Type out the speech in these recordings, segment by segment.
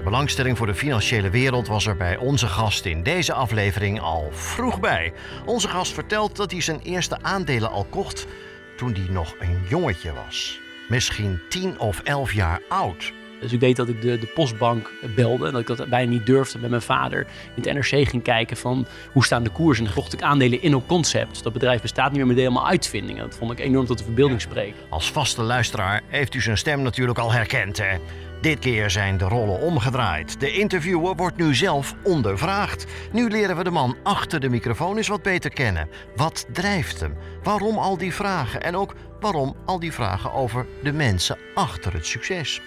De belangstelling voor de financiële wereld was er bij onze gast in deze aflevering al vroeg bij. Onze gast vertelt dat hij zijn eerste aandelen al kocht toen hij nog een jongetje was. Misschien 10 of 11 jaar oud. Dus ik weet dat ik de, de postbank belde en dat ik dat bijna niet durfde met mijn vader in het NRC ging kijken van hoe staan de koersen. En dan kocht ik aandelen in Concept. Dat bedrijf bestaat niet meer, met helemaal uitvindingen. Dat vond ik enorm tot de verbeelding spreken. Als vaste luisteraar heeft u zijn stem natuurlijk al herkend, hè? Dit keer zijn de rollen omgedraaid. De interviewer wordt nu zelf ondervraagd. Nu leren we de man achter de microfoon eens wat beter kennen. Wat drijft hem? Waarom al die vragen? En ook waarom al die vragen over de mensen achter het succes?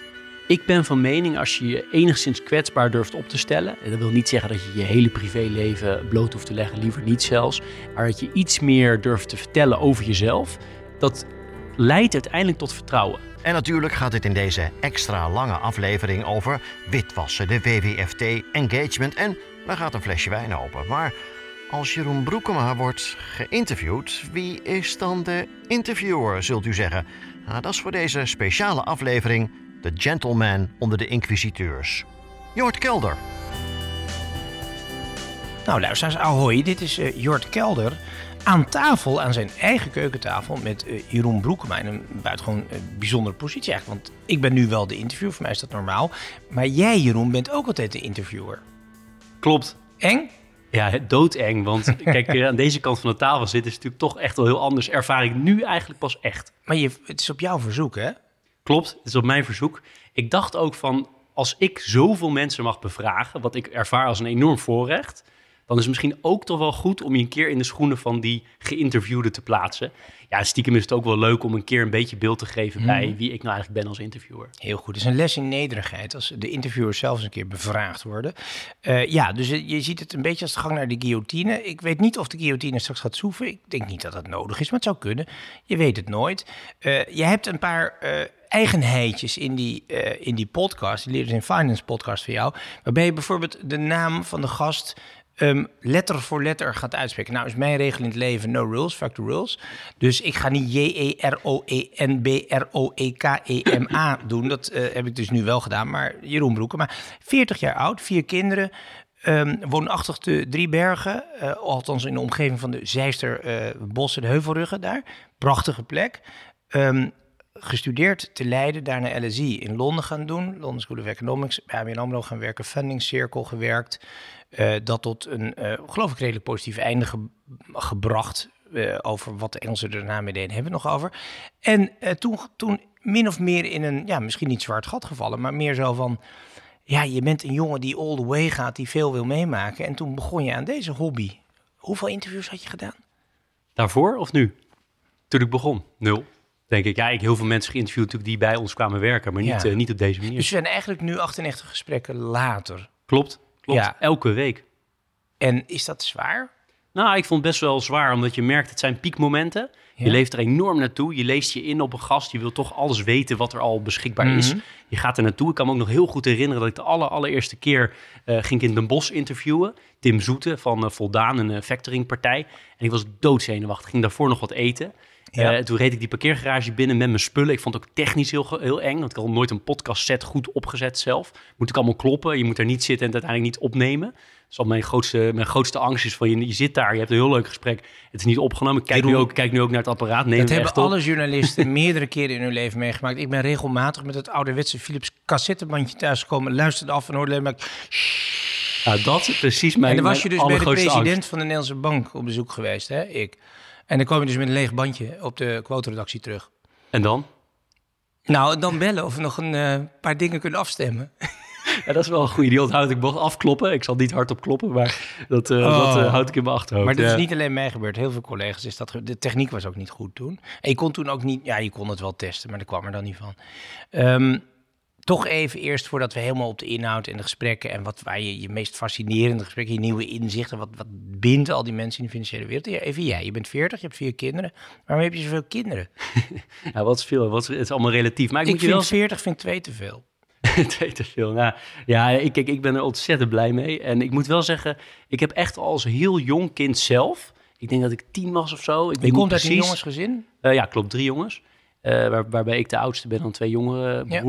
Ik ben van mening als je je enigszins kwetsbaar durft op te stellen. En dat wil niet zeggen dat je je hele privéleven bloot hoeft te leggen, liever niet zelfs. Maar dat je iets meer durft te vertellen over jezelf. Dat leidt uiteindelijk tot vertrouwen. En natuurlijk gaat het in deze extra lange aflevering over witwassen, de WWFT, engagement en daar gaat een flesje wijn open. Maar als Jeroen Broekema wordt geïnterviewd, wie is dan de interviewer, zult u zeggen? Nou, dat is voor deze speciale aflevering de gentleman onder de inquisiteurs. Jort Kelder. Nou, luisteraars, ahoy. Dit is uh, Jort Kelder aan tafel, aan zijn eigen keukentafel, met uh, Jeroen Broekema in een buitengewoon uh, bijzondere positie eigenlijk. Want ik ben nu wel de interviewer, voor mij is dat normaal. Maar jij, Jeroen, bent ook altijd de interviewer. Klopt. Eng? Ja, doodeng. Want kijk, aan deze kant van de tafel zitten is natuurlijk toch echt wel heel anders. Ervaar ik nu eigenlijk pas echt. Maar je, het is op jouw verzoek, hè? Klopt, het is op mijn verzoek. Ik dacht ook van, als ik zoveel mensen mag bevragen, wat ik ervaar als een enorm voorrecht, dan is het misschien ook toch wel goed om je een keer in de schoenen van die geïnterviewde te plaatsen. Ja, stiekem is het ook wel leuk om een keer een beetje beeld te geven bij wie ik nou eigenlijk ben als interviewer. Heel goed. Het is een les in nederigheid als de interviewers zelfs een keer bevraagd worden. Uh, ja, dus je ziet het een beetje als de gang naar de guillotine. Ik weet niet of de guillotine straks gaat zoeven. Ik denk niet dat dat nodig is, maar het zou kunnen. Je weet het nooit. Uh, je hebt een paar... Uh, eigenheidjes in die, uh, in die podcast, die Leaders in Finance podcast van jou, waarbij je bijvoorbeeld de naam van de gast um, letter voor letter gaat uitspreken. Nou is mijn regel in het leven no rules, fuck the rules. Dus ik ga niet J-E-R-O-E-N-B-R-O-E-K-E-M-A doen. Dat uh, heb ik dus nu wel gedaan, maar Jeroen Broeken. Maar 40 jaar oud, vier kinderen, um, woonachtig te Driebergen. Uh, althans in de omgeving van de Zeister uh, bossen, de Heuvelruggen daar. Prachtige plek. Um, gestudeerd te Leiden, daarna LSI in Londen gaan doen. London School of Economics, bij ABN AMRO gaan werken, Funding Circle gewerkt. Uh, dat tot een, uh, geloof ik, redelijk positief einde ge gebracht. Uh, over wat de Engelsen daarna mee deden, hebben we nog over. En toen, toen min of meer in een, ja, misschien niet zwart gat gevallen, maar meer zo van... Ja, je bent een jongen die all the way gaat, die veel wil meemaken. En toen begon je aan deze hobby. Hoeveel interviews had je gedaan? Daarvoor of nu? Toen ik begon? Nul denk ik. Ja, ik heel veel mensen geïnterviewd natuurlijk die bij ons kwamen werken, maar niet, ja. uh, niet op deze manier. Dus we zijn eigenlijk nu 98 gesprekken later. Klopt, klopt. Ja. Elke week. En is dat zwaar? Nou, ik vond het best wel zwaar, omdat je merkt, het zijn piekmomenten. Ja. Je leeft er enorm naartoe. Je leest je in op een gast. Je wil toch alles weten wat er al beschikbaar mm -hmm. is. Je gaat er naartoe. Ik kan me ook nog heel goed herinneren dat ik de aller, allereerste keer uh, ging ik in Den Bosch interviewen. Tim Zoete van uh, Voldaan, een uh, factoringpartij. En ik was doodzenuwachtig. Ik ging daarvoor nog wat eten. Ja. Uh, toen reed ik die parkeergarage binnen met mijn spullen. Ik vond het ook technisch heel, heel eng. Want ik had nooit een podcast set goed opgezet zelf. Moet ik allemaal kloppen. Je moet er niet zitten en het uiteindelijk niet opnemen. Dus al mijn grootste, mijn grootste angst is van je, je zit daar, je hebt een heel leuk gesprek. Het is niet opgenomen. Ik kijk, nu ook, kijk nu ook naar het apparaat. Neem dat hebben alle journalisten meerdere keren in hun leven meegemaakt. Ik ben regelmatig met het ouderwetse Philips cassettebandje thuisgekomen. Luisterde af en hoorde alleen maar... Nou, dat is precies mijn En dan was je dus bij de president angst. van de Nederlandse Bank op bezoek geweest, hè? Ik. En dan kwam je dus met een leeg bandje op de quoteredactie terug. En dan? Nou, dan bellen of we nog een uh, paar dingen kunnen afstemmen. Ja, dat is wel een goede. Die onthoud ik mocht afkloppen. Ik zal niet hardop kloppen, maar dat, uh, oh. dat uh, houd ik in mijn achterhoofd. Maar dat ja. is niet alleen mij gebeurd. Heel veel collega's is dat... De techniek was ook niet goed toen. En je kon toen ook niet... Ja, je kon het wel testen, maar dat kwam er dan niet van. Um, toch even eerst voordat we helemaal op de inhoud en de gesprekken en wat waar je je meest fascinerende gesprekken, je nieuwe inzichten, wat, wat bindt al die mensen in de financiële wereld? Ja, Even jij, je bent 40, je hebt vier kinderen. Waarom heb je zoveel kinderen? Ja, wat is veel? Wat is, het is allemaal relatief. Maar ik, Ik moet je wel vind 40 vind twee te veel. Twee te veel. Nou, ja, ik, kijk, ik ben er ontzettend blij mee. En ik moet wel zeggen, ik heb echt al als heel jong kind zelf... Ik denk dat ik tien was of zo. Ik Je komt uit een jongensgezin? Eh, ja, klopt. Drie jongens. Eh, waar, waarbij ik de oudste ben dan twee jongere Ja.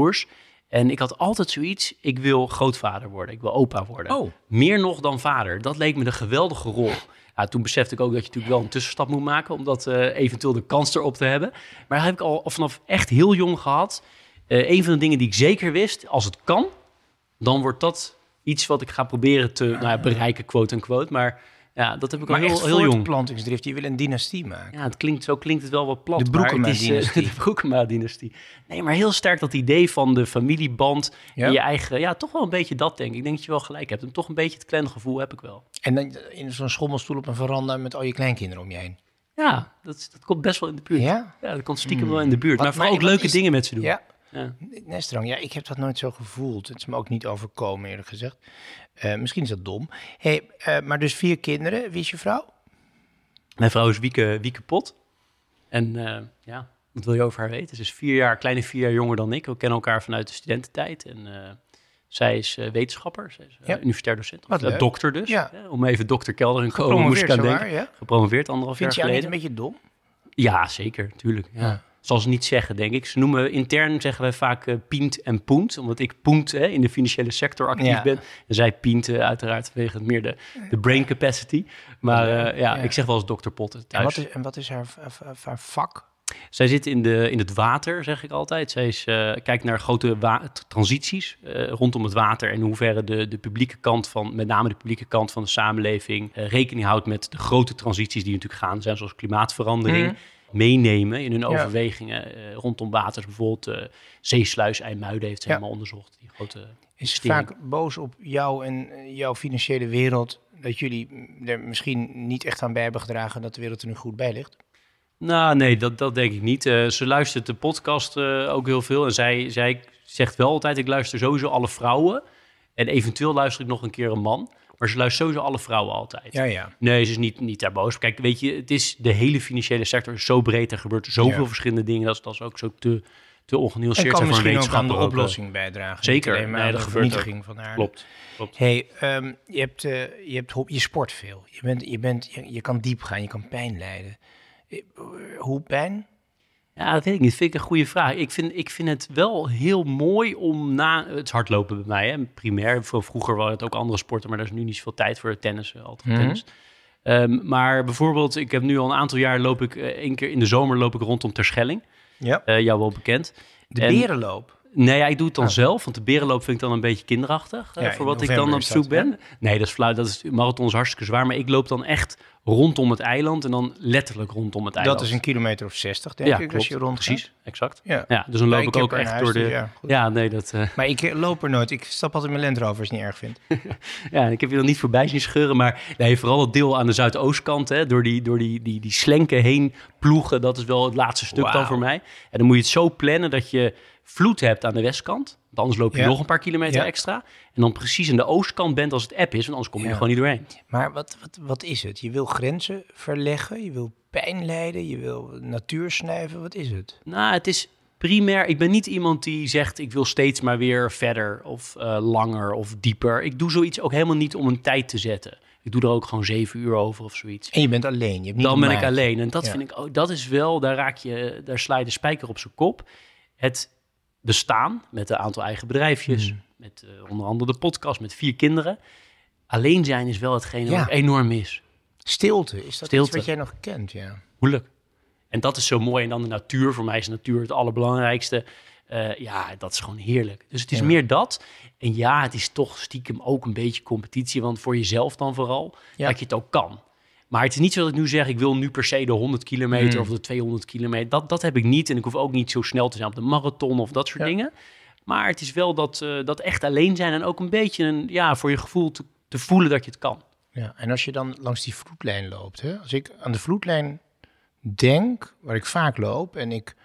En ik had altijd zoiets, ik wil grootvader worden. Ik wil opa worden. Oh. Meer nog dan vader. Dat leek me een geweldige rol. Ja, toen besefte ik ook dat je natuurlijk wel een tussenstap moet maken... om dat eh, eventueel de kans erop te hebben. Maar dat heb ik al vanaf echt heel jong gehad. Eh, een van de dingen die ik zeker wist, als het kan... dan wordt dat iets wat ik ga proberen te nou ja, bereiken, quote-unquote. Maar ja, dat heb ik al Maar heel, echt heel jong. voortplantingsdrift, je wil een dynastie maken. Ja, het klinkt, zo klinkt het wel wat plat. De eh, Broekema-dynastie. de Broekema-dynastie. Nee, maar heel sterk dat idee van de familieband. Ja? En je eigen, ja, toch wel een beetje dat denk ik. Ik denk dat je wel gelijk hebt. En toch een beetje het clangevoel heb ik wel. En dan in zo'n schommelstoel op een veranda met al je kleinkinderen om je heen. Ja, dat, dat komt best wel in de buurt. Ja? Ja, dat komt stiekem wel in de buurt. Wat- maar vooral ook leuke is- dingen met ze doen. Ja, Ja. Nestrang, ja, ik heb dat nooit zo gevoeld. Het is me ook niet overkomen, eerlijk gezegd. Eh, misschien is dat dom. Hey, eh, maar dus vier kinderen. Wie is je vrouw? Mijn vrouw is Wieke, Wieke Pot. En eh, ja, wat wil je over haar weten? Ze is vier jaar, kleine vier jaar jonger dan ik. We kennen elkaar vanuit de studententijd. En zij is wetenschapper. Zij is Ja. universitair docent. Wat leuk. dokter dus. Ja. Om even dokter Kelder en komen, moest ik aan denken. waar, ja? Gepromoveerd anderhalf Vind je jaar haar niet geleden. een beetje dom? Ja, zeker, tuurlijk. Ja. Zal ze niet zeggen, denk ik. Ze noemen intern, zeggen wij vaak Pient en Poent. Omdat ik Poent hè, in de financiële sector actief Ja. ben. En zij Pient eh, uiteraard vanwege meer de, de brain capacity. Maar eh, ja, Ja. ik zeg wel eens dokter Potten En wat is, en wat is haar, haar, haar vak? Zij zit in, de, in het water, zeg ik altijd. Zij is, eh, kijkt naar grote transities rondom het water. En in hoeverre de, de publieke kant van, met name de publieke kant van de samenleving, rekening houdt met de grote transities die natuurlijk gaan zijn, zoals klimaatverandering. Mhm. Meenemen in hun Ja. overwegingen eh, rondom water. Bijvoorbeeld eh Zeesluis, IJmuiden heeft helemaal onderzocht. Die grote Is vaak boos op jou en eh, jouw financiële wereld... dat jullie er misschien niet echt aan bij hebben gedragen... dat de wereld er nu goed bij ligt? Nou, nee, dat, dat denk ik niet. Ze luistert de podcast ook heel veel. En zij, zij zegt wel altijd, ik luister sowieso alle vrouwen. En eventueel luister ik nog een keer een man. Maar ze luistert sowieso alle vrouwen altijd. Ja, ja. Nee, ze is niet, niet daar boos. Kijk, weet je, het is de hele financiële sector is zo breed. Er gebeurt zoveel Ja. verschillende dingen. Dat is, dat is ook zo te, te En ongenuanceerd kan voor een misschien ook aan de eh, oplossing bijdragen. Zeker. Alleen maar Nee, dat de vernietiging van haar. Klopt. klopt. Hey, ehm, je, hebt, eh, je, hebt, je sport veel. Je, bent, je, bent, je, je kan diep gaan, je kan pijn lijden. Eh, Hoe pijn? Ja, dat weet ik niet. Vind ik een goede vraag. Ik vind, ik vind het wel heel mooi om na het is hardlopen bij mij, hè, primair. Voor Vroeger waren het ook andere sporten, maar daar is nu niet zoveel tijd voor. Tennis, altijd Mhm. tennis. Ehm, maar bijvoorbeeld, ik heb nu al een aantal jaar loop ik eh, één keer in de zomer loop ik rondom Terschelling. Ja. Eh jou wel bekend. De En- berenloop. Nee, ja, ik doe het dan Ah. zelf, want de berenloop vind ik dan een beetje kinderachtig. eh, Ja, voor wat ik dan op zoek hè? ben. Nee, dat is flauw. Dat is, marathon is hartstikke zwaar, maar ik loop dan echt rondom het eiland en dan letterlijk rondom het eiland. Dat is een kilometer of 60, denk ja, ik, klopt. als je rond Precies, exact. Ja. Ja, dus dan loop Ja, ik ook echt huis, door de... Ja, nee, dat... eh, Maar ik loop er nooit. Ik stap altijd mijn Land Rover als je het niet erg vindt. ja, ik heb je nog niet voorbij zien scheuren, maar nee, vooral het deel aan de zuidoostkant, hè, door, die, door die, die, die slenken heen ploegen, dat is wel het laatste stuk dan voor mij. En dan moet je het zo plannen dat je vloed hebt aan de westkant, want anders loop je Ja. nog een paar kilometer Ja. extra. En dan precies aan de oostkant bent als het app is, want anders kom je er gewoon niet doorheen. Maar wat, wat, wat is het? Je wil grenzen verleggen, je wil pijn lijden, je wil natuur snuiven. Wat is het? Nou, het is primair. Ik ben niet iemand die zegt ik wil steeds maar weer verder of eh, langer of dieper. Ik doe zoiets ook helemaal niet om een tijd te zetten. Ik doe er ook gewoon zeven uur over of zoiets. En je bent alleen. Je hebt niet Dan ben ik alleen. En dat Ja. vind ik, oh, dat is wel, daar raak je, daar sla je de spijker op zijn kop. Het bestaan met een aantal eigen bedrijfjes, Mhm. met eh, onder andere de podcast, met vier kinderen. Alleen zijn is wel hetgene Ja. wat enorm is. Stilte, is dat Stilte. iets wat jij nog kent? Ja. Moeilijk. En dat is zo mooi. En dan de natuur. Voor mij is de natuur het allerbelangrijkste. Eh, ja, dat is gewoon heerlijk. Dus het is Ja. meer dat. En ja, het is toch stiekem ook een beetje competitie. Want voor jezelf dan vooral, Ja. dat je het ook kan. Maar het is niet zo dat ik nu zeg, ik wil nu per se de 100 kilometer Hmm. of de 200 kilometer. Dat, dat heb ik niet. En ik hoef ook niet zo snel te zijn op de marathon of dat soort Ja. dingen. Maar het is wel dat, eh, dat echt alleen zijn en ook een beetje een, ja, voor je gevoel te, te voelen dat je het kan. Ja, en als je dan langs die vloedlijn loopt, hè? als ik aan de vloedlijn denk, waar ik vaak loop en ik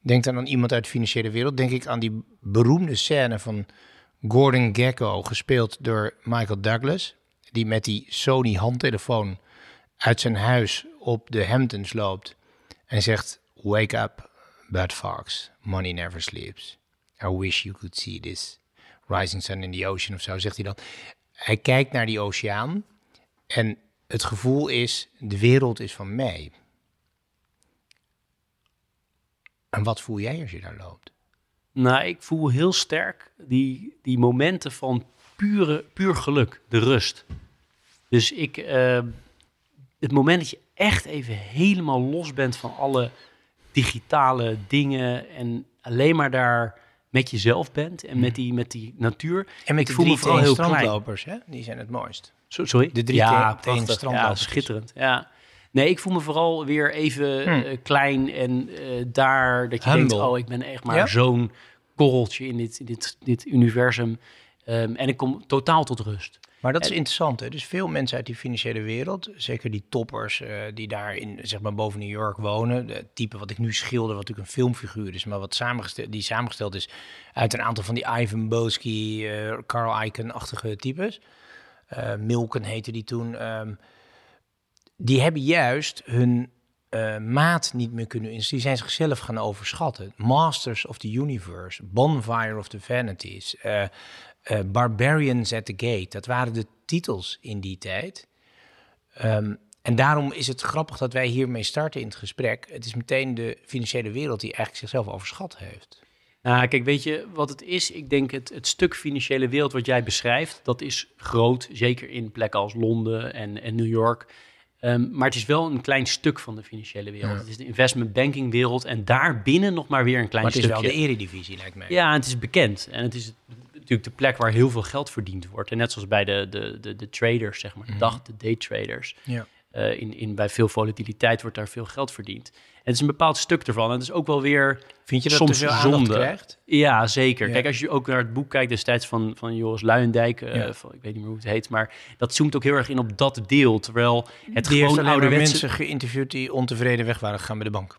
denk dan aan iemand uit de financiële wereld, denk ik aan die beroemde scène van Gordon Gekko, gespeeld door Michael Douglas, die met die Sony handtelefoon uit zijn huis op de Hamptons loopt en zegt: Wake up, Bud Fox, money never sleeps. I wish you could see this rising sun in the ocean of zo, zegt hij dan. Hij kijkt naar die oceaan en het gevoel is: de wereld is van mij. En wat voel jij als je daar loopt? Nou, ik voel heel sterk die, die momenten van pure, puur geluk, de rust. Dus ik, uh, het moment dat je echt even helemaal los bent van alle digitale dingen en alleen maar daar met jezelf bent en met die, met die natuur. En met ik voel me heel strandlopers, hè? die zijn het mooist. sorry? De drie ja, strandlopers. Ja, schitterend. Ja. Nee, ik voel me vooral weer even hm. eh, klein en uh, daar dat je denkt, oh, ik ben echt maar zo'n korreltje in dit, dit, dit universum. Um, en ik kom totaal tot rust. Maar dat is interessant. Hè? Dus veel mensen uit die financiële wereld, zeker die toppers uh, die daar in, zeg maar, boven New York wonen. De type wat ik nu schilder, wat natuurlijk een filmfiguur is, maar wat samengesteld, die samengesteld is uit een aantal van die Ivan Boski, uh, Carl Icahn-achtige types. Uh, Milken heette die toen. Um, die hebben juist hun uh, maat niet meer kunnen in. Die zijn zichzelf gaan overschatten. Masters of the Universe, Bonfire of the Vanities, uh, uh, Barbarians at the Gate. Dat waren de titels in die tijd. Um, en daarom is het grappig dat wij hiermee starten in het gesprek. Het is meteen de financiële wereld die eigenlijk zichzelf overschat heeft. Nou, kijk, weet je wat het is? Ik denk het, het stuk financiële wereld wat jij beschrijft, dat is groot. Zeker in plekken als Londen en, en New York. Um, maar het is wel een klein stuk van de financiële wereld. Het is de investment banking wereld en daarbinnen nog maar weer een klein stukje. Maar het is wel de eredivisie, lijkt mij. Ja, het is bekend. En het is natuurlijk de plek waar heel veel geld verdiend wordt. En net zoals bij de, de, de, de traders, zeg maar, de mhm. dag, de day traders. Ja. Uh, in, in, bij veel volatiliteit wordt daar veel geld verdiend het is een bepaald stuk ervan. En het is ook wel weer Vind je dat soms veel zonde. krijgt? Ja, zeker. Kijk, als je ook naar het boek kijkt destijds van, van Joris Luijendijk, uh, van, ik weet niet meer hoe het heet, maar dat zoomt ook heel erg in op dat deel. Terwijl het die gewoon ouderwetse... mensen geïnterviewd die ontevreden weg waren gegaan bij de bank.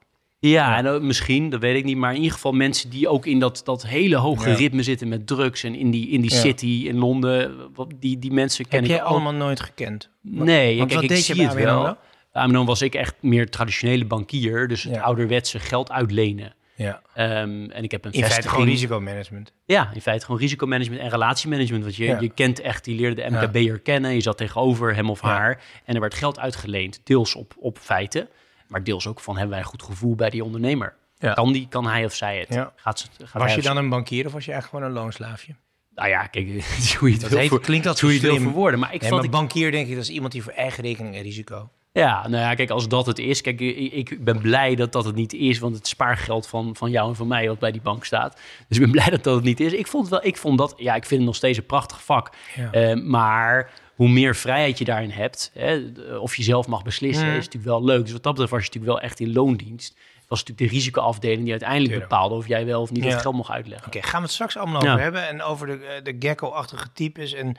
Ja, en uh, misschien, dat weet ik niet, maar in ieder geval mensen die ook in dat, dat hele hoge ritme zitten met drugs en in die, in die city in Londen, die, die mensen ken Heb ik jij allemaal nooit gekend? Nee, Want kijk, wat ik deed zie je het wel. Ja, dan was ik echt meer traditionele bankier. Dus het ouderwetse geld uitlenen. Ja. Um, en ik heb een in feite gewoon risicomanagement. Ja, in feite gewoon risicomanagement en relatiemanagement. Want je, je kent echt, die leerde de MKB'er kennen. Je zat tegenover hem of haar. En er werd geld uitgeleend. Deels op, op feiten. Maar deels ook van, hebben wij een goed gevoel bij die ondernemer? Kan, die, kan hij of zij het? Gaat ze, gaat was je dan een bankier of was je eigenlijk gewoon een loonslaafje? Nou ja, kijk, hoe je het dat voor, klinkt dat hoe je het verwoorden. Maar ik nee, vond maar bankier denk ik dat is iemand die voor eigen rekening en risico. Ja, nou ja, kijk, als dat het is. Kijk, ik ben blij dat dat het niet is, want het spaargeld van, van jou en van mij wat bij die bank staat. Dus ik ben blij dat dat het niet is. Ik vond, wel, ik vond dat, ja, ik vind het nog steeds een prachtig vak. Uh, maar hoe meer vrijheid je daarin hebt, hè, of je zelf mag beslissen, is natuurlijk wel leuk. Dus wat dat betreft was je natuurlijk wel echt in loondienst. was natuurlijk de risicoafdeling die uiteindelijk bepaalde of jij wel of niet het geld mocht uitleggen. Oké, gaan we het straks allemaal over hebben. En over de, eh, de gecko-achtige types. En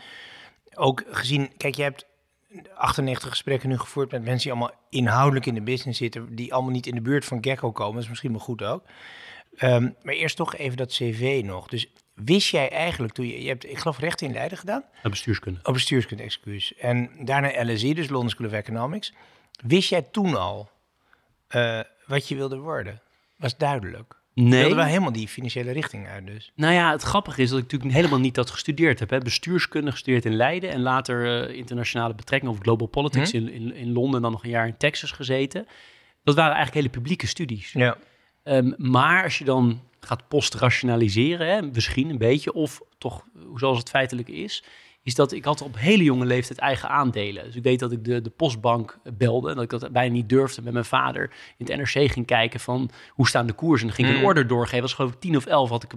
ook gezien, kijk, je hebt 98 gesprekken nu gevoerd met mensen die allemaal inhoudelijk in de business zitten, die allemaal niet in de buurt van Gecko komen. Dat is misschien wel goed ook. Um, maar eerst toch even dat cv nog. Dus wist jij eigenlijk toen je, je hebt, ik geloof, recht in Leiden gedaan? Op bestuurskunde. Op bestuurskunde, excuus. En daarna LSE, dus London School of Economics. Wist jij toen al uh, wat je wilde worden? Was duidelijk? Nee. Je wilde wel helemaal die financiële richting uit dus. Nou ja, het grappige is dat ik natuurlijk helemaal niet dat gestudeerd heb. Hè. Bestuurskunde gestudeerd in Leiden en later uh, internationale betrekkingen of global politics hm? in, in, in Londen. Dan nog een jaar in Texas gezeten. Dat waren eigenlijk hele publieke studies. Ja. Um, maar als je dan gaat postrationaliseren, hè, misschien een beetje, of toch zoals het feitelijk is, is dat ik had op hele jonge leeftijd eigen aandelen. Dus ik weet dat ik de, de postbank belde en dat ik dat bijna niet durfde met mijn vader in het NRC ging kijken van hoe staan de koersen. En ging ik een mm. order doorgeven. was geloof ik tien of elf, had ik,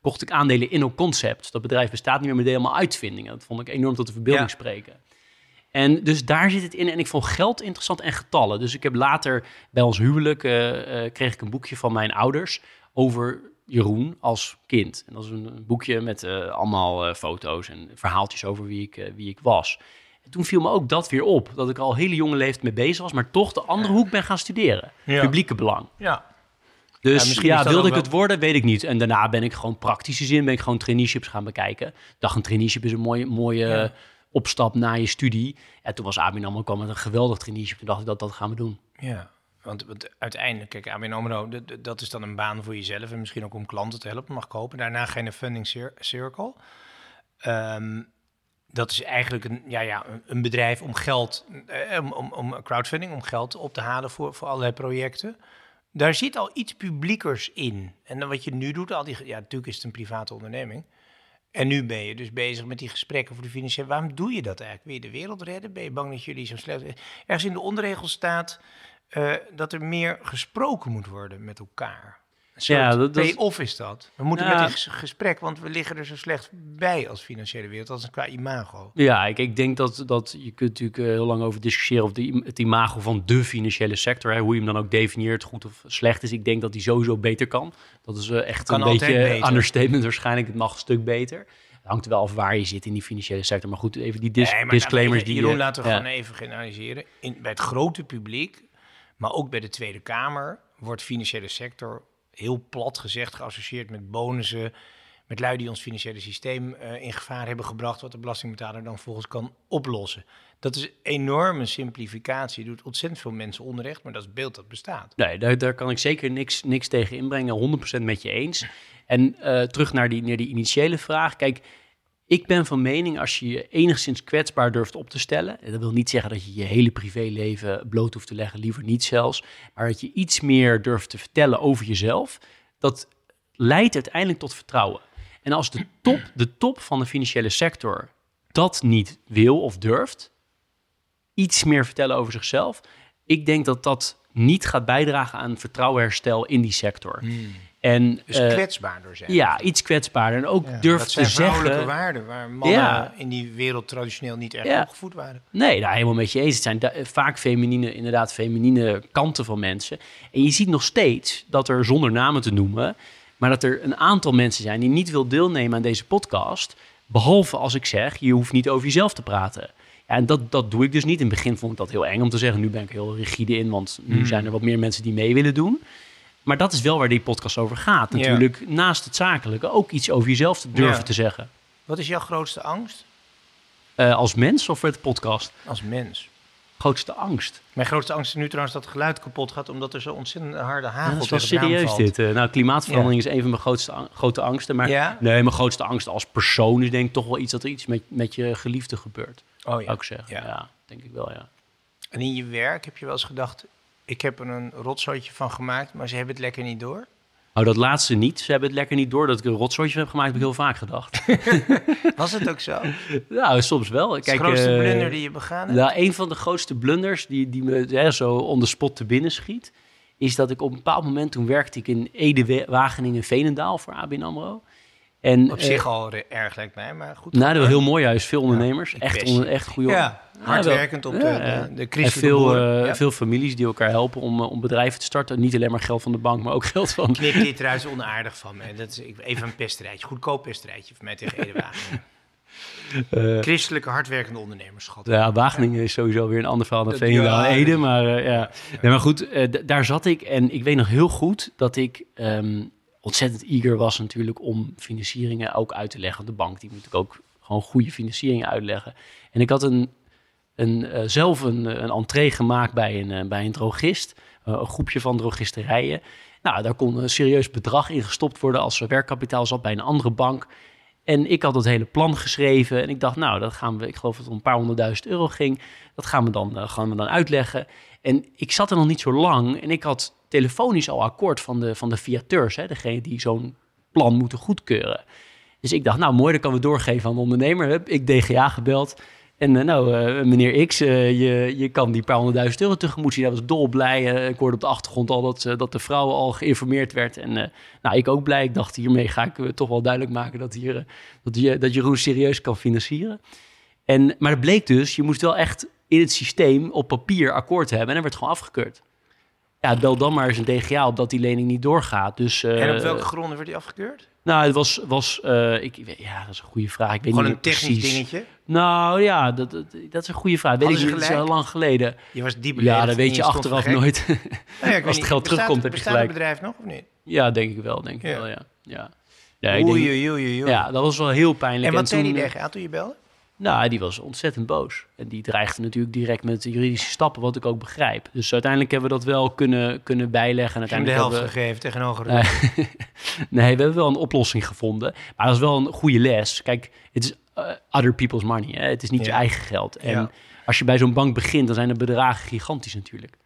kocht ik aandelen in Concept. Dat bedrijf bestaat niet meer, met helemaal uitvindingen. Dat vond ik enorm tot de verbeelding spreken. En dus daar zit het in. En ik vond geld interessant en getallen. Dus ik heb later bij ons huwelijk uh, uh, kreeg ik een boekje van mijn ouders over Jeroen als kind. En dat is een, boekje met uh, allemaal uh, foto's en verhaaltjes over wie ik, uh, wie ik was. En toen viel me ook dat weer op, dat ik al hele jonge leeftijd mee bezig was, maar toch de andere hoek ben gaan studeren. Publieke belang. Ja. Dus ja, wilde ik wel- het worden, weet ik niet. En daarna ben ik gewoon praktische zin, ben ik gewoon traineeships gaan bekijken. Ik dacht, een traineeship is een mooie, mooie Ja. opstap na je studie. En toen was ABN AMRO kwam met een geweldig traineeship. Toen dacht ik, dat, dat gaan we doen. Ja, want, want uiteindelijk, kijk, ABN AMRO, dat is dan een baan voor jezelf en misschien ook om klanten te helpen, mag kopen. Daarna naar Funding Cir- Circle. Ehm, dat is eigenlijk een, ja, ja, een- bedrijf om geld, eh, om, om, om crowdfunding, om geld op te halen voor, voor allerlei projecten. Daar zit al iets publiekers in. En dan wat je nu doet, al die, ja, natuurlijk is het een private onderneming. En nu ben je dus bezig met die gesprekken voor de financiële. Waarom doe je dat eigenlijk? Wil je de wereld redden? Ben je bang dat jullie zo slecht... Ergens in de onderregel staat eh, dat er meer gesproken moet worden met elkaar. Ja, dat- dat- is dat. We moeten met dit gesprek, want we liggen er zo slecht bij als financiële wereld. Een qua imago. Ja, ik, ik denk dat, dat je kunt natuurlijk eh, heel lang over discussiëren of de, het imago van de financiële sector, hè, hoe je hem dan ook definieert, goed of slecht is. Ik denk dat die sowieso beter kan. Dat is eh, echt Kan een beetje beter. understatement waarschijnlijk. Het mag een stuk beter. Het hangt wel af waar je zit in die financiële sector. Maar goed, even die dis- Nee, maar disclaimers nou, die... Jeroen, laten we ja. gewoon even generaliseren. In, bij het grote publiek, maar ook bij de Tweede Kamer, wordt financiële sector heel plat gezegd geassocieerd met bonussen, met lui die ons financiële systeem eh, in gevaar hebben gebracht, wat de belastingbetaler dan volgens kan oplossen. Dat is een enorme simplificatie, doet ontzettend veel mensen onrecht, maar dat is beeld dat bestaat. Nee, daar, daar kan ik zeker niks, niks tegen inbrengen. 100% met je eens. En eh, terug naar die, naar die initiële vraag. Kijk, ik ben van mening als je je enigszins kwetsbaar durft op te stellen. en Dat wil niet zeggen dat je je hele privéleven bloot hoeft te leggen, liever niet zelfs. Maar dat je iets meer durft te vertellen over jezelf. Dat leidt uiteindelijk tot vertrouwen. En als de top, de top van de financiële sector dat niet wil of durft, iets meer vertellen over zichzelf. Ik denk dat dat niet gaat bijdragen aan vertrouwenherstel in die sector. En Dus eh, kwetsbaarder zijn. ja, iets kwetsbaarder. En ook Ja, durf dat te zijn vrouwelijke zeggen. waarden waar mannen Ja. in die wereld traditioneel niet echt Ja. opgevoed waren. Nee, daar helemaal met je eens. Het zijn vaak feminine, inderdaad, feminine kanten van mensen. En je ziet nog steeds dat er, zonder namen te noemen, maar dat er een aantal mensen zijn die niet wil deelnemen aan deze podcast. Behalve als ik zeg, je hoeft niet over jezelf te praten. Ja, en dat, dat doe ik dus niet. In het begin vond ik dat heel eng om te zeggen. Nu ben ik heel rigide in, want nu zijn er wat meer mensen die mee willen doen. Maar dat is wel waar die podcast over gaat. Ja. Natuurlijk, naast het zakelijke, ook iets over jezelf te durven Ja. te zeggen. Wat is jouw grootste angst Eh, als mens of voor de podcast? als mens? Grootste angst. Mijn grootste angst is nu trouwens dat het geluid kapot gaat, omdat er zo ontzettend harde Ja, hagel dat is wel serieus dit. eh. nou, klimaatverandering is een van mijn grootste, ang- grote angsten. Maar Ja? nee, mijn grootste angst als persoon is denk ik toch wel iets dat er iets met, met je geliefde gebeurt. Oh ja. ik zeggen. Ja. Ja. denk ik wel, ja. En in je werk heb je wel eens gedacht, ik heb er een rotzooitje van gemaakt, maar ze hebben het lekker niet door. Oh, dat laatste niet. Ze hebben het lekker niet door dat ik een rotsoortje heb gemaakt. Heb ik heel vaak gedacht. Was het ook zo? nou, soms wel. Kijk, de grootste eh, blunder die je begaan hebt? Nou, een van de grootste blunders die, die me hè, zo on the spot te binnen schiet, is dat ik op een bepaald moment, toen werkte ik in Ede, Wageningen, Veenendaal voor ABN AMRO. En, Op eh, zich al re- erg lijkt mij, maar goed. Nou, dat heel mooi juist. Veel ondernemers. ik echt, onder, echt goede Ja, hardwerkend op de, Ja, de, de En veel, eh, Ja. veel families die elkaar helpen om, eh, om bedrijven te starten. Niet alleen maar geld van de bank, maar ook geld van... Knip dit eruit onaardig van me. Dat is ik- even een pesterijtje, goedkoop pesterijtje voor mij tegen Edewagen. Eh, Christelijke hardwerkende ondernemers, schat. ja, Wageningen is sowieso weer een ander verhaal dan Veenendaal en Ede. Maar eh, ja. Nee, maar goed, eh, daar zat ik. En ik weet nog heel goed dat ik ehm, ontzettend eager was natuurlijk om financieringen ook uit te leggen. De bank die moet ook gewoon goede financieringen uitleggen. En ik had een, een, eh, zelf een, een entree gemaakt bij een, eh, bij een drogist. eh, een groepje van drogisterijen. Nou, daar kon een serieus bedrag in gestopt worden als er werkkapitaal zat bij een andere bank. En ik had het hele plan geschreven en ik dacht, nou, dat gaan we, ik geloof dat het om een paar honderdduizend euro ging. Dat gaan we dan, eh, gaan we dan uitleggen. En ik zat er nog niet zo lang en ik had telefonisch al akkoord van de, van de hè, degene die zo'n plan moeten goedkeuren. Dus ik dacht, nou mooi, dat kan we doorgeven aan de ondernemer. Hup, ik DGA gebeld. En eh, nou, eh, meneer X, eh, je, je kan die paar honderdduizend euro tegemoet zien. Hij was dolblij. Ik hoorde op de achtergrond al dat, dat de vrouw al geïnformeerd werd. En nou, ik ook blij. Ik dacht, hiermee ga ik toch wel duidelijk maken dat, hier, dat, je, dat Jeroen serieus kan financieren. En, maar het bleek dus, je moest wel echt in het systeem op papier akkoord hebben. En dat werd gewoon afgekeurd. Ja, bel dan maar eens een DGA op dat die lening niet doorgaat. Dus, eh, En op welke gronden werd die afgekeurd? Nou, het was, was eh, ik, ja, dat is een goede vraag. Ik weet Gewoon niet een technisch precies. dingetje. Nou ja, dat, dat, dat is een goede vraag. Weet ik niet, het is al lang geleden. Je was diep Ja, dat weet je achteraf nooit. Nou ja, Als het geld bestaat- terugkomt, heb je gelijk. het bedrijf nog of niet? Ja, denk ik wel, denk ik Ja. wel, ja. Ja. Ja, ik Oei, denk- oei, oei, oei. ja, dat was wel heel pijnlijk. En wat zei toen, die tegen jou toen je belde? Nou, die was ontzettend boos. En die dreigde natuurlijk direct met juridische stappen, wat ik ook begrijp. Dus uiteindelijk hebben we dat wel kunnen, kunnen bijleggen. En hem de uiteindelijk helft we- gegeven tegenover Nee. nee, we hebben wel een oplossing gevonden. Maar dat is wel een goede les. Kijk, het is eh, other people's money. Hè? Het is niet je eigen geld. En Ja. als je bij zo'n bank begint, dan zijn de bedragen gigantisch natuurlijk.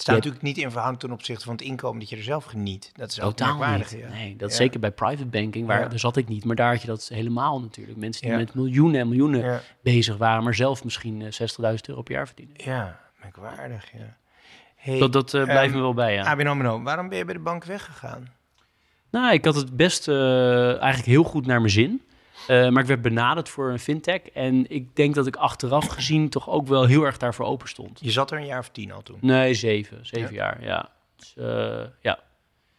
Het staat natuurlijk niet in verhouding ten opzichte van het inkomen dat je er zelf geniet. Dat is ook Totaal merkwaardig. niet. Ja. Nee, dat Ja. zeker bij private banking, waar daar zat ik niet. Maar daar had je dat helemaal natuurlijk. Mensen die met miljoenen en miljoenen bezig waren, maar zelf misschien eh, 60.000 euro per jaar verdienen. Ja, merkwaardig, ja. Hey, Dat, dat eh, blijft ehm, me wel bij, ja. ABN AMRO, waarom ben je bij de bank weggegaan? Nou, ik had het best eh, eigenlijk heel goed naar mijn zin. Eh, maar ik werd benaderd voor een fintech. En ik denk dat ik achteraf gezien toch ook wel heel erg daarvoor open stond. Je zat er een jaar of tien al toen. Nee, zeven. Zeven jaar, ja. Dus, eh, ja.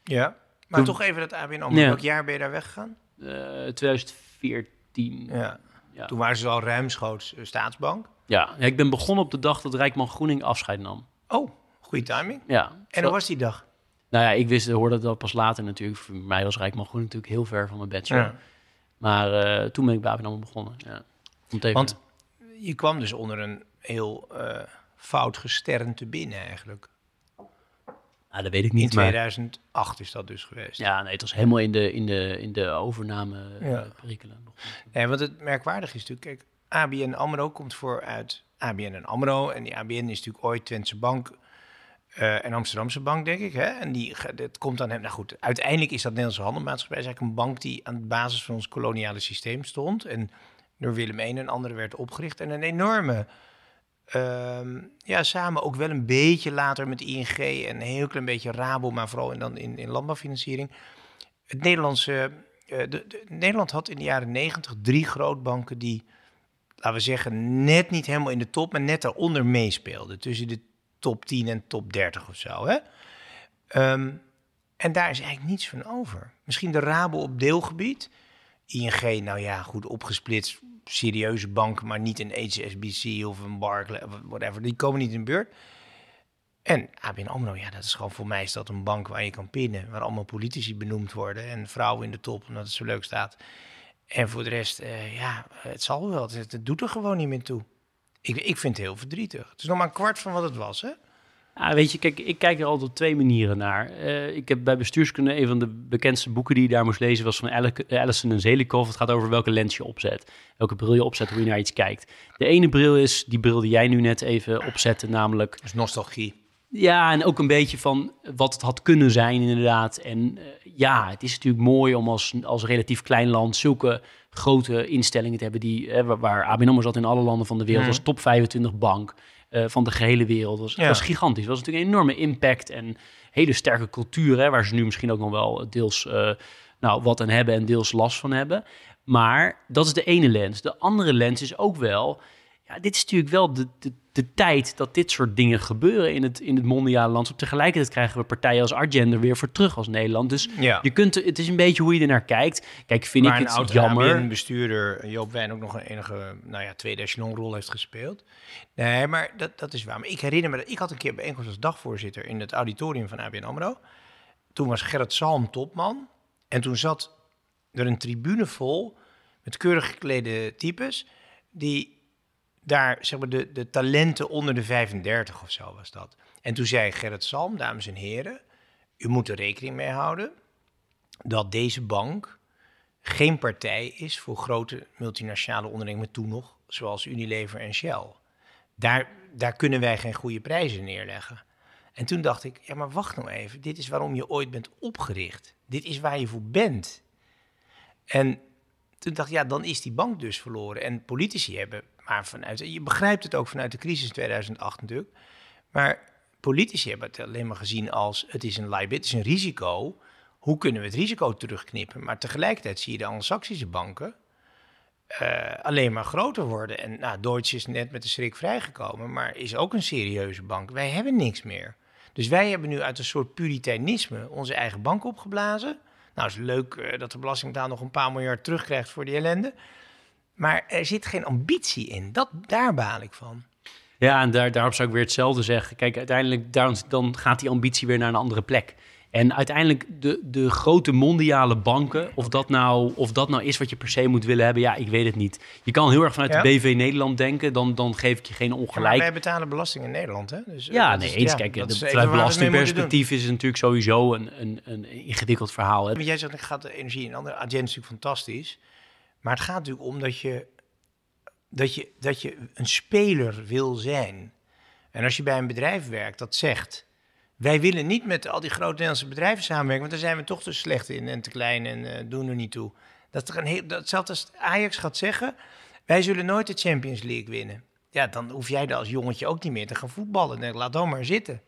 Ja. Maar Toen- toch even dat ABN AMRO. Ja. Welk jaar ben je daar weggegaan? Eh, 2014. Ja. Ja. Ja. Toen waren ze al ruimschoots eh, staatsbank. Ja. ik ben begonnen op de dag dat Rijkman Groening afscheid nam. Oh, goede timing. Ja. En hoe was die dag? Nou ja, ik wist, hoorde dat pas later natuurlijk. Voor mij was Rijkman Groening natuurlijk heel ver van mijn bachelor. Ja. Maar eh, toen ben ik bij ABN begonnen. Ja. Even- Want je kwam dus onder een heel eh, fout gesternte binnen eigenlijk. Ah, dat weet ik In niet. maar- 2008 is dat dus geweest. Ja, nee, het was helemaal in de, in de, in de overname Ja. ja. perikelen. Nee, want het merkwaardig is natuurlijk, kijk, ABN AMRO komt voor uit ABN en AMRO. En die ABN is natuurlijk ooit Twentse Bank eh, en Amsterdamse Bank, denk ik. Hè? En die, dat komt aan hem. Nou goed, uiteindelijk is dat Nederlandse Handelmaatschappij is eigenlijk een bank die aan de basis van ons koloniale systeem stond. En door Willem I en anderen werd opgericht. En een enorme, ehm, ja, samen ook wel een beetje later met ING en een heel klein beetje Rabo, maar vooral in, dan in, in landbouwfinanciering. Het Nederlandse, eh, de- Nederland had in de jaren negentig drie grootbanken die, laten we zeggen, net niet helemaal in de top, maar net daaronder meespeelden. Tussen de top 10 en top 30 of zo. Hè? Ehm, en daar is eigenlijk niets van over. Misschien de Rabo op deelgebied. ING, nou ja, goed opgesplitst, serieuze banken, maar niet een HSBC of een Barclays, whatever. Die komen niet in de beurt. En ABN AMRO, ja, dat is gewoon voor mij is dat een bank waar je kan pinnen, waar allemaal politici benoemd worden en vrouwen in de top, omdat het zo leuk staat. En voor de rest, eh, ja, het zal wel. Het, het doet er gewoon niet meer toe. Ik, ik vind het heel verdrietig. Het is nog maar een kwart van wat het was, hè? Ja, weet je, kijk, ik kijk er altijd op twee manieren naar. Eh, ik heb bij bestuurskunde een van de bekendste boeken die je daar moest lezen was van Allison en Zelikov. Het gaat over welke lens je opzet, welke bril je opzet, hoe je naar iets kijkt. De ene bril is die bril die jij nu net even opzette, namelijk is nostalgie. Ja, en ook een beetje van wat het had kunnen zijn, inderdaad. En eh, ja, het is natuurlijk mooi om als, als relatief klein land zulke grote instellingen te hebben die, eh, waar, waar ABN AMRO zat in alle landen van de wereld, Mhm. als top 25 bank eh, van de gehele wereld. was, Ja. was gigantisch. Het was natuurlijk een enorme impact en hele sterke cultuur, hè, waar ze nu misschien ook nog wel deels nou, wat aan hebben en deels last van hebben. Maar dat is de ene lens. De andere lens is ook wel, ja, dit is natuurlijk wel de, de, de tijd dat dit soort dingen gebeuren in het, in het mondiale landschap. Tegelijkertijd krijgen we partijen als Argender weer voor terug als Nederland. Dus Ja. je kunt, het is een beetje hoe je er naar kijkt. Kijk, vind Waar ik een het oud jammer. ABN-bestuurder Joop Wijn ook nog een enige, nou ja, tweede rol heeft gespeeld. Nee, maar dat, dat is waar. Maar ik herinner me dat ik had een keer bijeenkomst als dagvoorzitter in het auditorium van ABN AMRO. Toen was Gerrit Salm topman. En toen zat er een tribune vol met keurig geklede types die daar, zeg maar, de, de talenten onder de 35 of zo was dat. En toen zei Gerrit Salm, dames en heren, u moet er rekening mee houden dat deze bank geen partij is voor grote multinationale ondernemingen toen nog, zoals Unilever en Shell. Daar, daar kunnen wij geen goede prijzen neerleggen. En toen dacht ik, ja, maar wacht nou even, dit is waarom je ooit bent opgericht. Dit is waar je voor bent. En toen dacht ik, ja, dan is die bank dus verloren. En politici hebben, maar vanuit, je begrijpt het ook vanuit de crisis 2008 natuurlijk, maar politici hebben het alleen maar gezien als, het is een liability, het is een risico. Hoe kunnen we het risico terugknippen? Maar tegelijkertijd zie je de Anglo-Saxische banken eh, alleen maar groter worden. En nou, Deutsche is net met de schrik vrijgekomen, maar is ook een serieuze bank. Wij hebben niks meer. Dus wij hebben nu uit een soort puriteïnisme onze eigen bank opgeblazen. Nou, is leuk eh, dat de belastingbetaler nog een paar miljard terugkrijgt voor die ellende. Maar er zit geen ambitie in. Dat, daar baal ik van. Ja, en daar, daarop zou ik weer hetzelfde zeggen. Kijk, uiteindelijk dan, dan gaat die ambitie weer naar een andere plek. En uiteindelijk de, de grote mondiale banken, of dat, nou, of dat nou is wat je per se moet willen hebben, ja, ik weet het niet. Je kan heel erg vanuit Ja. de BV Nederland denken, dan, dan geef ik je geen Ja, maar ongelijk. wij betalen belasting in Nederland, hè? Dus, Ja, nee, is- eens. ja, Kijk, de, vanuit belastingperspectief is het natuurlijk sowieso een, een, een ingewikkeld verhaal. Hè. Want jij zegt, ik ga de energie in andere agenda is natuurlijk fantastisch. Maar het gaat natuurlijk om dat je, dat, je, dat je een speler wil zijn. En als je bij een bedrijf werkt dat zegt... wij willen niet met al die grote Nederlandse bedrijven samenwerken... want daar zijn we toch te slecht in en te klein en eh, doen er niet toe. Dat toch een heel, datzelfde als Ajax gaat zeggen... wij zullen nooit de Champions League winnen. Ja, dan hoef jij daar als jongetje ook niet meer te gaan voetballen. Laat dan maar zitten.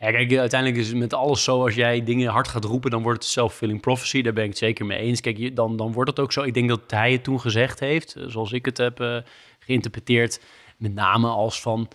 Ja, kijk, uiteindelijk is het met alles zo, als jij dingen hard gaat roepen, dan wordt het self-fulfilling prophecy. Daar ben ik het zeker mee eens. Kijk, dan, dan wordt het ook zo. Ik denk dat hij het toen gezegd heeft, eh, zoals ik het heb eh, geïnterpreteerd, met name als van,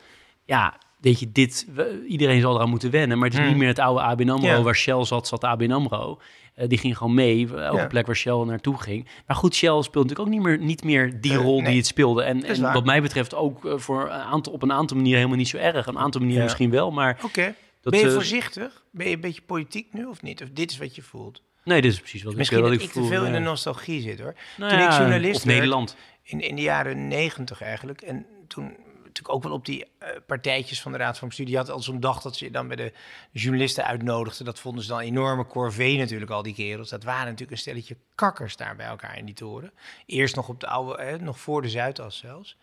ja, weet je, dit, we- iedereen zal eraan moeten wennen, maar het is Hmm. niet meer het oude ABN AMRO, waar Shell zat, zat ABN AMRO. Eh, die ging gewoon mee, elke Ja. plek waar Shell naartoe ging. Maar goed, Shell speelt natuurlijk ook niet meer, niet meer die rol nee. die het speelde. En, wat mij betreft ook voor een aantal, op een aantal manieren helemaal niet zo erg. Een aantal manieren Ja. misschien wel, maar... Oké. Dat, ben je voorzichtig? Ben je een beetje politiek nu of niet? Of dit is wat je voelt? Nee, dit is precies wat Misschien ik, dat ik, ik te voel, veel in de nostalgie zit hoor. Nou toen ik journalist werd, Nederland. In, in de jaren negentig eigenlijk. En toen natuurlijk ook wel op die eh, partijtjes van de Raad van Bestuur. Die had al zo'n dag dat ze dan bij de journalisten uitnodigden. Dat vonden ze dan enorme corvée natuurlijk, al die kerels. Dat waren natuurlijk een stelletje kakkers daar bij elkaar in die toren. Eerst nog op de oude, eh, nog voor de Zuidas zelfs.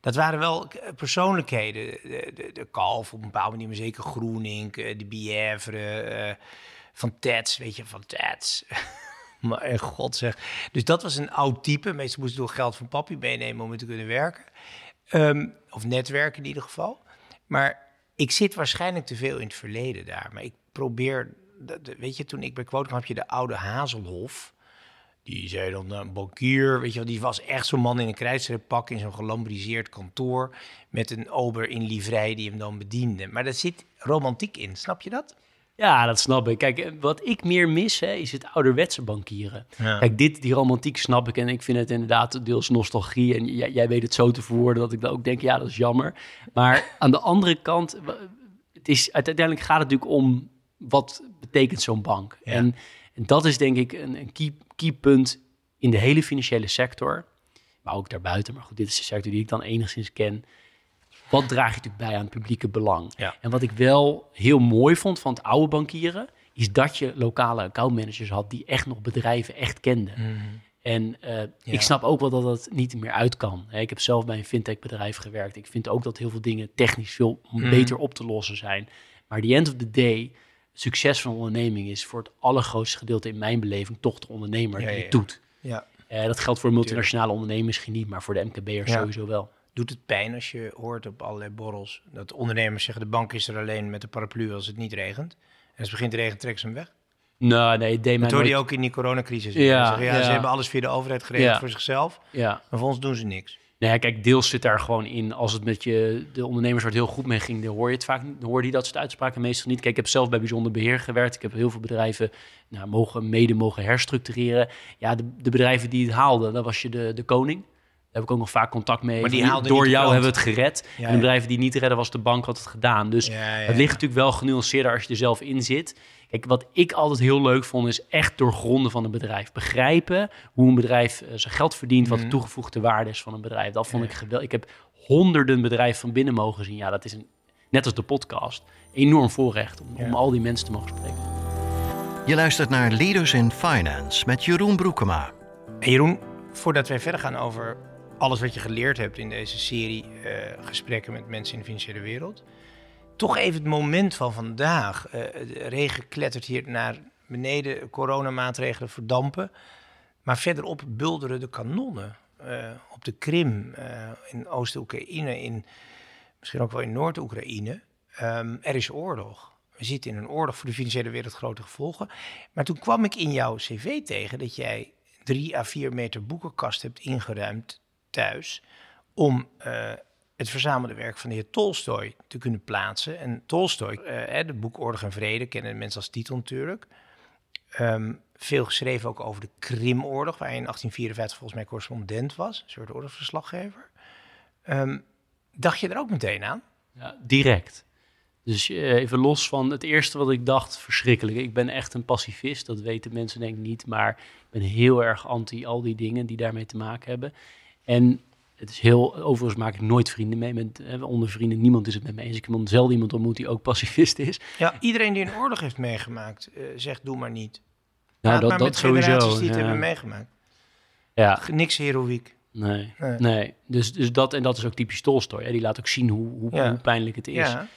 Dat waren wel eh, persoonlijkheden. De, de, de Kalf op een bepaalde manier, maar zeker Groening, eh, de Bièvre, eh, Van Tets, weet je, Van Tets. maar god zeg. Dus dat was een oud type. Meestal moest door geld van papi meenemen om te kunnen werken. Ehm, of netwerken in ieder geval. Maar ik zit waarschijnlijk te veel in het verleden daar. Maar ik probeer, weet je, toen ik bij Quote kwam, had je de oude Hazelhof. Die zei dan een bankier, weet je wel, die was echt zo'n man in een krijtstreeppak in zo'n gelambriseerd kantoor met een ober in livrei die hem dan bediende. Maar daar zit romantiek in, snap je dat? Ja, dat snap ik. Kijk, wat ik meer mis hè, is het ouderwetse bankieren. Ja. Kijk, dit, die romantiek snap ik en ik vind het inderdaad deels nostalgie. En jij, jij weet het zo te verwoorden dat ik dan ook denk, ja, dat is jammer. Maar aan de andere kant, het is, uiteindelijk gaat het natuurlijk om wat betekent zo'n bank. Ja. En, en dat is denk ik een, een key, key punt in de hele financiële sector. Maar ook daarbuiten. Maar goed, dit is de sector die ik dan enigszins ken. Wat draag je natuurlijk bij aan het publieke belang? Ja. En wat ik wel heel mooi vond van het oude bankieren, is dat je lokale accountmanagers had die echt nog bedrijven echt kenden. En eh, ik snap ook wel dat dat niet meer uit kan. Hè, Ik heb zelf bij een fintech bedrijf gewerkt. Ik vind ook dat heel veel dingen technisch veel beter op te lossen zijn. Maar the end of the day, succes van een onderneming is voor het allergrootste gedeelte in mijn beleving toch de ondernemer Ja, die het ja. doet. Ja. Eh, dat geldt voor multinationale ondernemers misschien niet, maar voor de MKB'ers Ja. sowieso wel. Doet het pijn als je hoort op allerlei borrels dat ondernemers zeggen de bank is er alleen met de paraplu als het niet regent. En als het begint te regenen, trekken ze hem weg. Nou, nee, deed Dat hoorde je nooit- ook in die coronacrisis. Ja, zeggen, ja, ja. Ze hebben alles via de overheid geregeld Ja. voor zichzelf. Ja. Maar voor ons doen ze niks. Nou ja, kijk, deels zit daar gewoon in. Als het met je, de ondernemers waar het heel goed mee ging, dan hoor je het vaak hoor je dat soort uitspraken meestal niet. Kijk, ik heb zelf bij bijzonder beheer gewerkt. Ik heb heel veel bedrijven nou, mogen, mede mogen herstructureren. Ja, de, de bedrijven die het haalden, dat was je de, de koning. Daar heb ik ook nog vaak contact mee. Maar die haalden Door jou hebben we het gered. Ja, en de bedrijven die niet redden, was de bank had het gedaan. Dus Ja, ja, het ligt natuurlijk wel genuanceerder als je er zelf in zit. Kijk, wat ik altijd heel leuk vond, is echt doorgronden van een bedrijf. Begrijpen hoe een bedrijf eh, zijn geld verdient, wat de Mhm. toegevoegde waarde is van een bedrijf. Dat vond ik geweldig. Ik heb honderden bedrijven van binnen mogen zien. Ja, dat is een, net als de podcast, enorm voorrecht om, om al die mensen te mogen spreken. Je luistert naar Leaders in Finance met Jeroen Broekema. En Jeroen, voordat wij verder gaan over alles wat je geleerd hebt in deze serie eh, gesprekken met mensen in de financiële wereld, toch even het moment van vandaag. Eh, de regen klettert hier naar beneden, coronamaatregelen verdampen. Maar verderop bulderen de kanonnen eh, op de Krim, eh, in Oost-Oekraïne, in misschien ook wel in Noord-Oekraïne. Ehm, er is oorlog. We zitten in een oorlog voor de financiële wereld grote gevolgen. Maar toen kwam ik in jouw cv tegen dat jij drie à vier meter boekenkast hebt ingeruimd thuis om het verzamelde werk van de heer Tolstoy te kunnen plaatsen. En Tolstoy, eh, de boek Oorlog en Vrede, kennen mensen als titel natuurlijk. Ehm, veel geschreven ook over de Krimoorlog, waar hij in 1854 volgens mij correspondent was, een soort oorlogsverslaggever. Ehm, dacht je er ook meteen aan? Ja, direct. Dus eh, even los van het eerste wat ik dacht, verschrikkelijk. Ik ben echt een pacifist, dat weten mensen denk ik niet. Maar ik ben heel erg anti al die dingen die daarmee te maken hebben. En het is heel, overigens maak ik nooit vrienden mee. Met, eh, onder vrienden, niemand is het met me eens. Ik heb zelden iemand ontmoet die ook pacifist is. Ja, iedereen die een oorlog heeft meegemaakt, eh, zegt doe maar niet. Nou, dat, maar dat met sowieso. generaties die het ja. hebben meegemaakt. ja, Niks heroïek. nee. Nee. Nee, dus, dus dat en dat is ook typisch Tolstoy. Hè? Die laat ook zien hoe, hoe, Ja. hoe pijnlijk het is. Ja,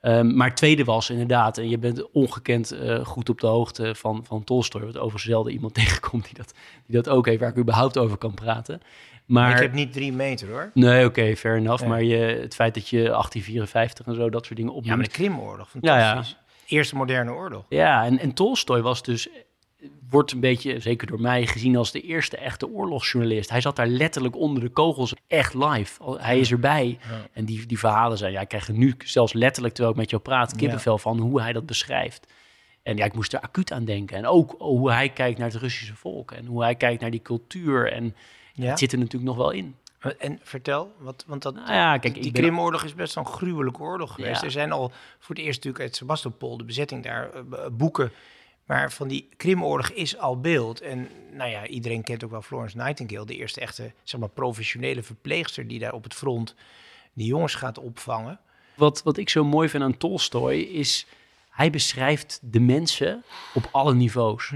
Ehm, maar het tweede was inderdaad, en je bent ongekend eh, goed op de hoogte van, van Tolstoy, wat overigens zelden iemand tegenkomt die dat, die dat ook heeft, waar ik überhaupt over kan praten. Maar, ik heb niet drie meter hoor. nee, oké, fair enough. Maar je, het feit dat je 1854 en zo, dat soort dingen Ja, opnoemt. maar de Krimoorlog, Ja, ja. fantastisch. Eerste moderne oorlog. Ja, en, en Tolstoy was dus, wordt een beetje, zeker door mij, gezien als de eerste echte oorlogsjournalist. Hij zat daar letterlijk onder de kogels, echt live. Hij is erbij. Ja. En die, die verhalen zijn, ja, ik krijg er nu zelfs letterlijk, terwijl ik met jou praat, kippenvel van hoe hij dat beschrijft. En ja, ik moest er acuut aan denken. En ook hoe hij kijkt naar het Russische volk en hoe hij kijkt naar die cultuur. En Ja? het zit er natuurlijk nog wel in. En vertel, wat, want dat, Nou ja, kijk, die Krimoorlog is best een gruwelijke oorlog geweest. Ja. Er zijn al voor het eerst natuurlijk uit Sebastopol, de bezetting daar, eh, boeken. Maar van die Krimoorlog is al beeld. En nou ja, iedereen kent ook wel Florence Nightingale, de eerste echte zeg maar, professionele verpleegster die daar op het front die jongens gaat opvangen. Wat, wat ik zo mooi vind aan Tolstoy is, hij beschrijft de mensen op alle niveaus.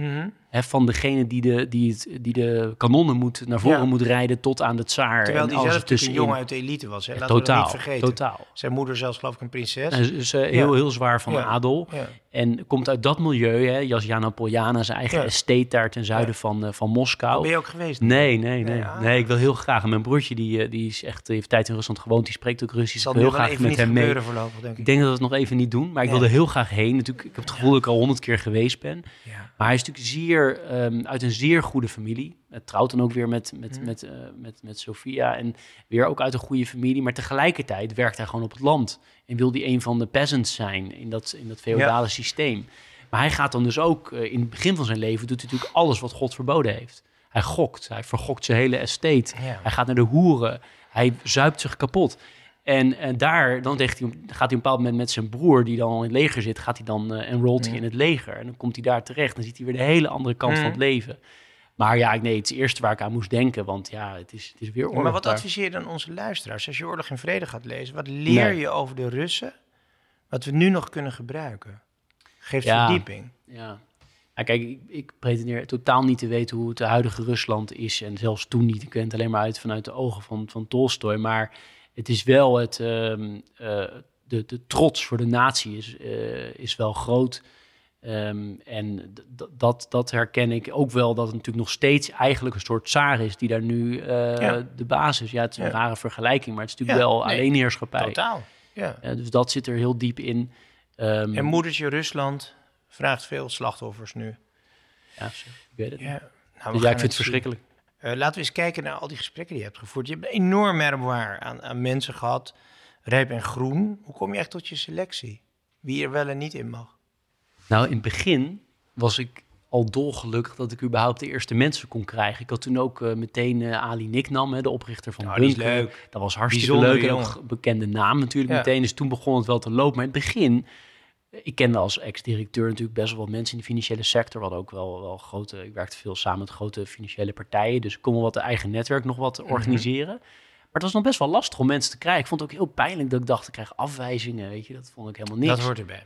Van degene die de, die, het, die de kanonnen moet, naar voren Ja. moet rijden tot aan de tsaar. Terwijl en die zelf een jongen uit de elite was. Hè? Laten we dat totaal, niet vergeten. totaal. Zijn moeder zelfs geloof ik een prinses. Hij is, is, eh, heel, heel zwaar van Ja. adel. Ja. En komt uit dat milieu, hè, Jasjana Poljana, zijn eigen Ja. estate daar ten zuiden Ja. van, eh, van Moskou. Ben je ook geweest? Nee, nee, nee. Nee. Nee, ik wil heel graag. En mijn broertje, die, eh, die is echt, die heeft tijd in Rusland gewoond, die spreekt ook Russisch. zal ik wil heel graag even met niet hem mee. gebeuren voorlopig, denk ik. Ik denk dat we het nog even niet doen, maar ik wilde heel graag heen. Natuurlijk, ik heb het gevoel dat ik al honderd keer geweest ben. Ja. Maar hij is natuurlijk zeer, ehm, uit een zeer goede familie. Het trouwt dan ook weer met, met, Mhm. met, eh, met, met Sophia. En weer ook uit een goede familie. Maar tegelijkertijd werkt hij gewoon op het land. En wil hij een van de peasants zijn in dat, in dat feodale systeem. Maar hij gaat dan dus ook, eh, in het begin van zijn leven, doet hij natuurlijk alles wat God verboden heeft. Hij gokt, hij vergokt zijn hele estate. Ja. Hij gaat naar de hoeren, hij zuipt zich kapot. En, en daar dan zegt hij, gaat hij op een bepaald moment met zijn broer, die dan al in het leger zit, gaat hij dan eh enrolt hij in het leger. En dan komt hij daar terecht. Dan ziet hij weer de hele andere kant van het leven. Maar ja, nee, het is het eerste waar ik aan moest denken, want ja, het is, het is weer oorlog Maar wat daar. adviseer je dan onze luisteraars? Als je Oorlog in Vrede gaat lezen, wat leer Nee. je over de Russen wat we nu nog kunnen gebruiken? Geeft Ja. verdieping. Ja. ja, kijk, ik, ik pretendeer totaal niet te weten hoe het huidige Rusland is. En zelfs toen niet. Ik ken het alleen maar uit vanuit de ogen van, van Tolstoy. Maar het is wel het... ehm, eh, de, de trots voor de natie is, eh, is wel groot. Ehm, en dat, dat herken ik ook wel, dat het natuurlijk nog steeds eigenlijk een soort tsaar is die daar nu eh, Ja. de basis. Ja, het is een Ja. rare vergelijking, maar het is natuurlijk Ja, wel nee, alleenheerschappij. Totaal. Ja. Dus dat zit er heel diep in. Ehm, En moedertje Rusland vraagt veel slachtoffers nu. ja, ik weet het. Ja, nou, Dus ik vind het verschrikkelijk. Eh, laten we eens kijken naar al die gesprekken die je hebt gevoerd. Je hebt een enorm repertoire aan, aan mensen gehad, rijp en groen. Hoe kom je echt tot je selectie? Wie er wel en niet in mag? Nou, in het begin was ik al dolgelukkig dat ik überhaupt de eerste mensen kon krijgen. Ik had toen ook eh, meteen eh, Ali Niknam, hè, de oprichter van Oh, die is leuk. Dat was hartstikke Bijzonder leuk en ook bekende naam natuurlijk Ja. meteen. Dus toen begon het wel te lopen. Maar in het begin, ik kende als ex-directeur natuurlijk best wel wat mensen in de financiële sector. We hadden ook wel, wel grote, ik werkte veel samen met grote financiële partijen. Dus ik kon wel wat de eigen netwerk nog wat Mhm. organiseren. Maar het was nog best wel lastig om mensen te krijgen. Ik vond het ook heel pijnlijk dat ik dacht, ik krijg afwijzingen, weet je. Dat vond ik helemaal niks. Dat hoort erbij.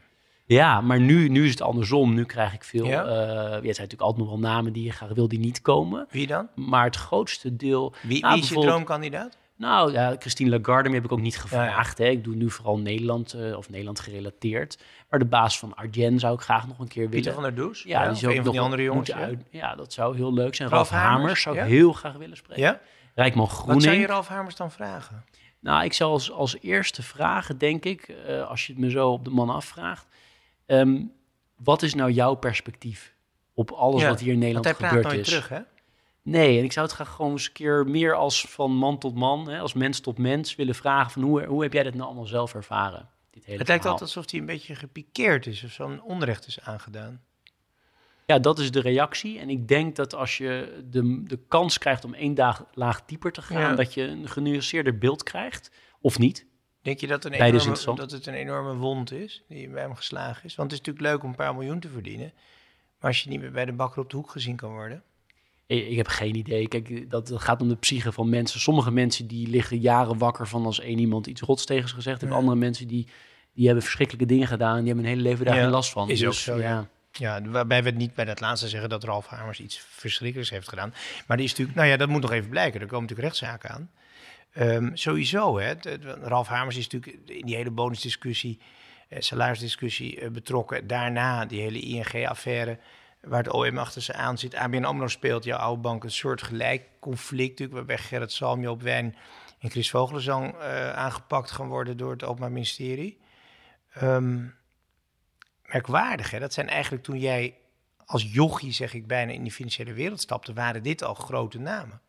Ja, maar nu, nu is het andersom. Nu krijg ik veel. Ja? Ja? er zijn natuurlijk altijd nog wel namen die je graag wil die niet komen. Wie dan? Maar het grootste deel. Wie, Nou, wie is je droomkandidaat? Nou ja, Christine Lagarde heb ik ook niet ja. gevraagd. Hè. Ik doe nu vooral Nederland eh, of Nederland gerelateerd. Maar de baas van Arjen zou ik graag nog een keer willen. Pieter van der Does? ja, die zou een ook van die andere jongens. Ja, uit- ja, dat zou heel leuk zijn. Ralf Ralf, Hamers, Hamers, zou ik heel graag willen spreken. ja? Rijkman Wat zou je Groening. Ralf Hamers dan vragen? Nou, ik zou als, als eerste vragen, denk ik, eh, als je het me zo op de man afvraagt. ehm, wat is nou jouw perspectief op alles wat hier in Nederland praat gebeurd is? terug, hè? Nee, en ik zou het graag gewoon eens een keer meer als van man tot man, hè, als mens tot mens willen vragen van hoe, hoe heb jij dit nou allemaal zelf ervaren? Dit hele Het lijkt altijd alsof hij een beetje gepikeerd is of zo'n onrecht is aangedaan. Ja, dat is de reactie. En ik denk dat als je de, de kans krijgt om één dag laag dieper te gaan, Ja. dat je een genuanceerder beeld krijgt. Of niet. Denk je dat, een enorme, dat het een enorme wond is die bij hem geslagen is? Want het is natuurlijk leuk om een paar miljoen te verdienen. Maar als je niet meer bij de bakker op de hoek gezien kan worden. Ik, ik heb geen idee. Kijk, dat, dat gaat om de psyche van mensen. Sommige mensen die liggen jaren wakker van als één iemand iets rots tegen ze gezegd heeft. Ja. Andere mensen die, die hebben verschrikkelijke dingen gedaan. Die hebben hun hele leven daar geen last van. is ook Dus, zo, ja. Ja, waarbij we het niet bij dat laatste zeggen dat Ralf Hamers iets verschrikkelijks heeft gedaan. Maar die is natuurlijk, nou ja, dat moet nog even blijken. Er komen natuurlijk rechtszaken aan. Ehm, sowieso, hè. Ralf Hamers is natuurlijk in die hele bonusdiscussie, eh, salarisdiscussie eh, betrokken. Daarna die hele ING-affaire, waar het OM achter ze aan zit. ABN AMRO speelt, jouw oude bank, een soort gelijk conflict natuurlijk, waarbij Gerrit Salm, Joop Wijn en Chris Vogelenzang eh, aangepakt gaan worden door het Openbaar Ministerie. Ehm, merkwaardig, hè? Dat zijn eigenlijk toen jij als jochie, zeg ik bijna, in die financiële wereld stapte, waren dit al grote namen.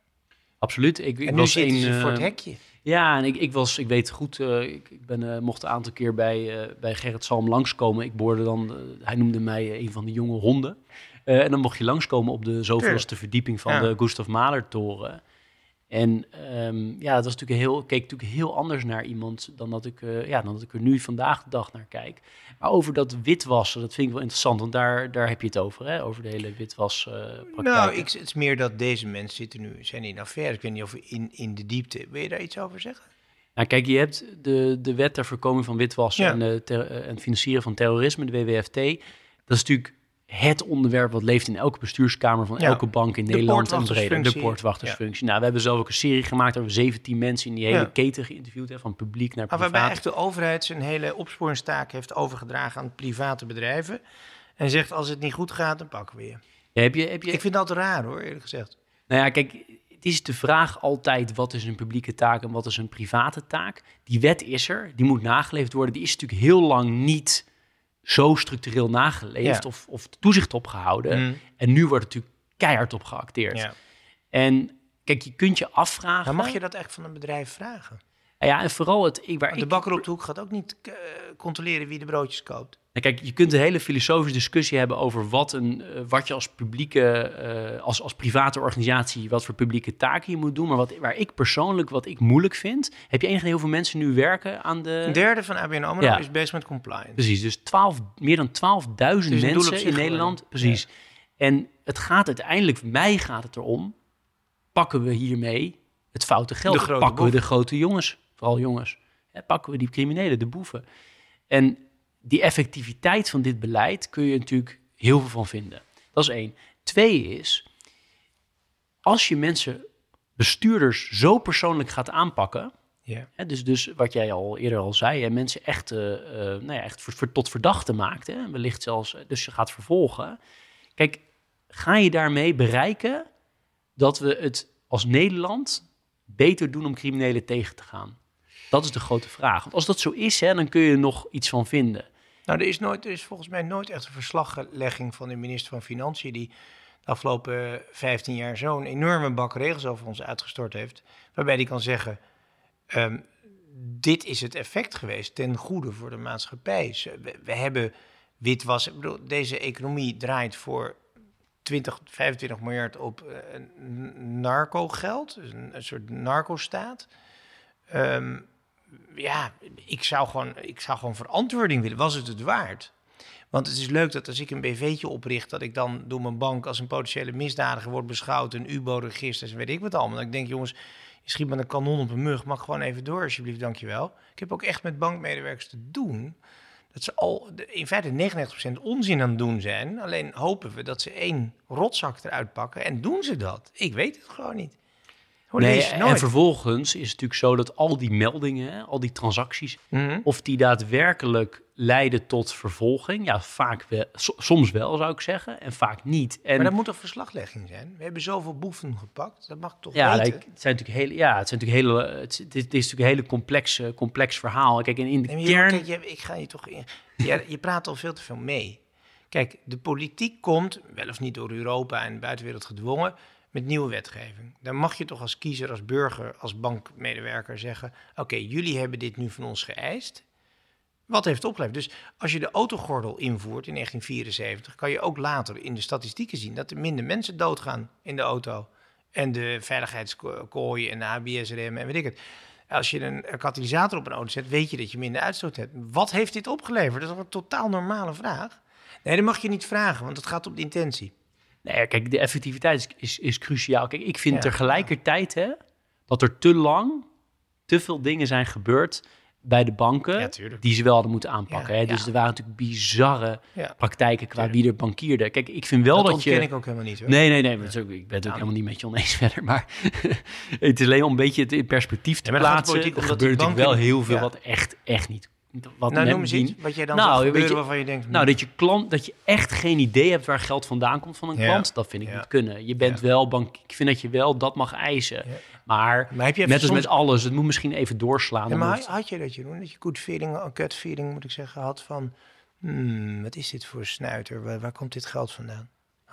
Absoluut. Ik, ik en nu was zitten een, ze voor het eh, hekje. Ja, en ik, ik was, ik weet goed, eh, ik, ik ben, eh, mocht een aantal keer bij, eh, bij Gerrit Salm langskomen. Ik boorde dan, hij noemde mij een van de jonge honden. En dan mocht je langskomen op de zoveelste verdieping van Ja. de Gustav Mahler toren. En ehm, ja, het was natuurlijk heel, keek natuurlijk heel anders naar iemand dan dat, ik, eh, ja, dan dat ik er nu vandaag de dag naar kijk. Maar over dat witwassen, dat vind ik wel interessant, want daar, daar heb je het over, hè? over de hele witwaspraktijk. Nou, ik, het is meer dat deze mensen zitten nu, zijn in affaire. Ik weet niet of in, in de diepte. Wil je daar iets over zeggen? Nou, kijk, je hebt de, de wet ter voorkoming van witwassen Ja. en, ter- eh, en financieren van terrorisme, de WWFT. Dat is natuurlijk het onderwerp wat leeft in elke bestuurskamer van Ja. elke bank in De Nederland en breder. De poortwachtersfunctie. Nou, we hebben zelf ook een serie gemaakt waar we 17 mensen in die hele Ja. keten geïnterviewd hebben, van publiek naar Maar privaat. waarbij echt de overheid zijn hele opsporingstaak heeft overgedragen aan private bedrijven. En zegt, als het niet goed gaat, dan pakken we je. Heb je, heb je, Ik vind dat raar hoor, eerlijk gezegd. Nou ja, kijk, het is de vraag altijd wat is een publieke taak en wat is een private taak. Die wet is er, die moet nageleefd worden. Die is natuurlijk heel lang niet zo structureel nageleefd Ja. of, of toezicht op gehouden. Mm. En nu wordt er natuurlijk keihard op geacteerd. Ja. En kijk, je kunt je afvragen... Maar mag je dat echt van een bedrijf vragen? Ja, en vooral het... Ik, waar de ik, bakker op de hoek gaat ook niet eh, controleren wie de broodjes koopt. Nou, kijk, je kunt een hele filosofische discussie hebben over wat, een, eh, wat je als publieke, eh, als, als private organisatie, wat voor publieke taken je moet doen. Maar wat, waar ik persoonlijk, wat ik moeilijk vind, heb je enig idee hoeveel mensen nu werken aan de... Een derde van ABN AMRO Ja. is bezig met compliance. Precies, dus 12, meer dan 12.000 Het is een doel op mensen in Nederland. Precies. En het gaat uiteindelijk, mij gaat het erom, pakken we hiermee het foute geld? De grote pakken we de grote jongens, vooral jongens? Hè, pakken we die criminelen, de boeven? En die effectiviteit van dit beleid kun je natuurlijk heel veel van vinden. Dat is één. Twee is, als je mensen, bestuurders, zo persoonlijk gaat aanpakken... Hè, dus, dus wat jij al eerder al zei, hè, mensen echt, eh, eh, nou ja, echt voor, voor- tot verdachte maakt. Hè, wellicht zelfs, eh, dus je gaat vervolgen. Kijk, ga je daarmee bereiken dat we het als Nederland beter doen om criminelen tegen te gaan? Dat is de grote vraag. Want als dat zo is, hè, dan kun je er nog iets van vinden. Nou, er is, nooit, er is volgens mij nooit echt een verslaglegging van de minister van Financiën... die de afgelopen 15 jaar zo'n enorme bak regels over ons uitgestort heeft... waarbij die kan zeggen... ehm, dit is het effect geweest ten goede voor de maatschappij. We, hebben witwas... Ik bedoel, deze economie draait voor 20, 25 miljard op eh, n- narco-geld. Dus een, een soort narco-staat. Ehm, ja, ik zou, gewoon, ik zou gewoon verantwoording willen. Was het het waard? Want het is leuk dat als ik een BV'tje opricht, dat ik dan door mijn bank als een potentiële misdadiger word beschouwd, een UBO-registers en weet ik wat allemaal. Dat ik denk, jongens, je schiet met een kanon op een mug, mag gewoon even door, alsjeblieft, dankjewel. Ik heb ook echt met bankmedewerkers te doen. Dat ze al in feite 99% onzin aan het doen zijn. Alleen hopen we dat ze één rotzak eruit pakken. En doen ze dat? Ik weet het gewoon niet. Nee, je en vervolgens is het natuurlijk zo dat al die meldingen, al die transacties, Mhm. of die daadwerkelijk leiden tot vervolging. Ja, vaak wel, so- soms wel zou ik zeggen, en vaak niet. En Maar dat moet toch verslaglegging zijn? We hebben zoveel boeven gepakt. Dat mag toch ja, weten? like, het zijn natuurlijk hele, ja, het zijn natuurlijk hele, het, is- het is, het is natuurlijk een hele complex, complex verhaal. Kijk, en in de Nee, kern, kijk, je- ik ga je toch in. Ja, je praat al veel te veel mee. Kijk, de politiek komt, wel of niet door Europa en de buitenwereld gedwongen, met nieuwe wetgeving. Dan mag je toch als kiezer, als burger, als bankmedewerker zeggen: Oké, jullie hebben dit nu van ons geëist. Wat heeft het opgeleverd? Dus als je de autogordel invoert in 1974, kan je ook later in de statistieken zien dat er minder mensen doodgaan in de auto. En de veiligheidskooien en de ABS-remmen en weet ik het. Als je een, katalysator op een auto zet, weet je dat je minder uitstoot hebt. Wat heeft dit opgeleverd? Dat is een totaal normale vraag. Nee, dat mag je niet vragen, want het gaat op de intentie. Nee, kijk, de effectiviteit is, is, is cruciaal. Kijk, ik vind tegelijkertijd hè, dat er te lang te veel dingen zijn gebeurd bij de banken die ze wel hadden moeten aanpakken. hè? Dus er waren natuurlijk bizarre praktijken qua wie er bankierde. Kijk, ik vind wel dat, dat je... ken ik ook helemaal niet. Hoor. Nee, nee, nee. Ook, ik ben het ook helemaal niet met je oneens verder. Maar het is alleen om een beetje het in perspectief te plaatsen. Er gebeurt natuurlijk wel heel veel wat echt, echt niet wat nou, noem eens iets wat jij dan nou, weet je, waarvan je denkt... Nou, dat je, klant, dat je echt geen idee hebt waar geld vandaan komt van een klant, dat vind ik niet kunnen. Je bent wel bank, ik vind dat je wel dat mag eisen. Maar, maar heb je net als met alles, het moet misschien even doorslaan. maar had je dat, doen? Dat je goed feeling, gut feeling moet ik zeggen, had van... Hmm, wat is dit voor snuiter? Waar, waar komt dit geld vandaan?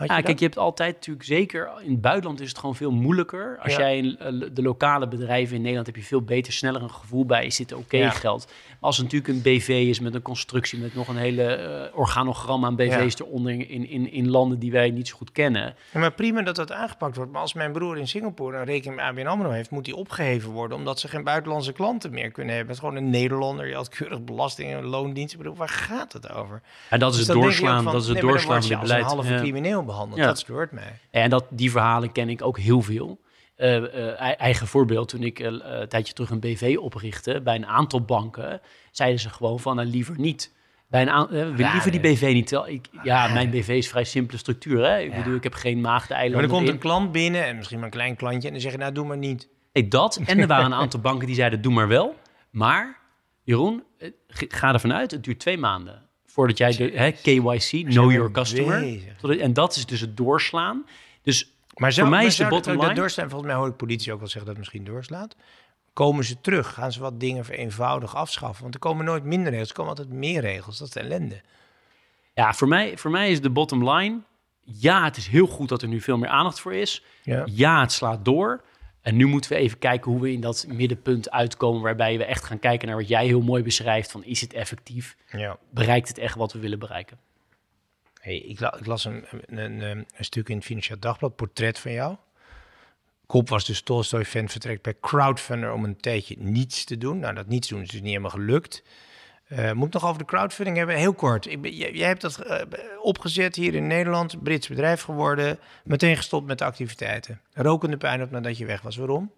Ja, kijk, je hebt altijd natuurlijk zeker in het buitenland is het gewoon veel moeilijker. Als jij in, eh, de lokale bedrijven in Nederland heb je veel beter, sneller een gevoel bij. Is dit oké geld? Maar als het natuurlijk een BV is met een constructie, met nog een hele uh, organogram aan BV's eronder in, in, in landen die wij niet zo goed kennen. maar prima dat dat aangepakt wordt. Maar als mijn broer in Singapore een rekening met ABN AMRO heeft, moet die opgeheven worden omdat ze geen buitenlandse klanten meer kunnen hebben. Het is gewoon een Nederlander, je had keurig belasting en loondienst. Waar gaat het over? En dat is dus het doorslaan, dat is het nee, doorslaan van beleid. Een halve crimineel behandeld. Ja. Dat stoort mij. En dat, die verhalen ken ik ook heel veel. Uh, uh, eigen voorbeeld, toen ik uh, een tijdje terug een BV oprichtte bij een aantal banken, zeiden ze gewoon van liever niet. Bij een wil liever die BV niet. Ik, ja, mijn BV is vrij simpele structuur. Hè? Ik bedoel, ik heb geen maagdeilanden. Maar er komt een klant binnen en misschien maar een klein klantje en dan zeg je nou doe maar niet. Ik dat en er waren een aantal banken die zeiden doe maar wel. Maar Jeroen, ga ervan uit, het duurt twee maanden voordat jij de hè, KYC, Know Your Customer. En dat is dus het doorslaan. Dus maar voor mij is de bottom line... Doorslaan, volgens mij hoor ik politie ook wel zeggen dat het misschien doorslaat. Komen ze terug? Gaan ze wat dingen vereenvoudig afschaffen? Want er komen nooit minder regels, er komen altijd meer regels. Dat is de ellende. Ja, voor mij, voor mij is de bottom line... Ja, het is heel goed dat er nu veel meer aandacht voor is. Ja, ja het slaat door. En nu moeten we even kijken hoe we in dat middenpunt uitkomen, waarbij we echt gaan kijken naar wat jij heel mooi beschrijft: van is het effectief? Ja. Bereikt het echt wat we willen bereiken? Hey, ik, ik, las een, een, een, stuk in het Financieel Dagblad, portret van jou. Kop was dus Tolstoy-fan vertrekt bij crowdfunder om een tijdje niets te doen. Nou, dat niets doen is dus niet helemaal gelukt. Uh, moet ik nog over de crowdfunding hebben? Heel kort. Ik ben, jij, jij, hebt dat uh, opgezet hier in Nederland, Brits bedrijf geworden, meteen gestopt met de activiteiten. Rokende pijn op nadat je weg was. Waarom?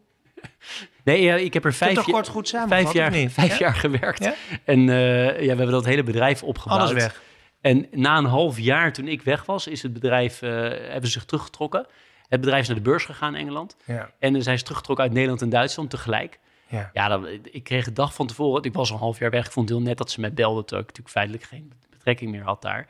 Nee, ik heb er vijf, toch kort goed vijf jaar, vijf jaar gewerkt. En uh, ja, we hebben dat hele bedrijf opgebouwd. Alles weg. En na een half jaar toen ik weg was, is het bedrijf, hebben ze zich teruggetrokken. Het bedrijf is naar de beurs gegaan in Engeland. Ja. En dan zijn ze teruggetrokken uit Nederland en Duitsland tegelijk. Ja, ja dan, ik kreeg de dag van tevoren, ik was een half jaar weg, ik vond het heel net dat ze mij belden, terwijl ik natuurlijk feitelijk geen betrekking meer had daar.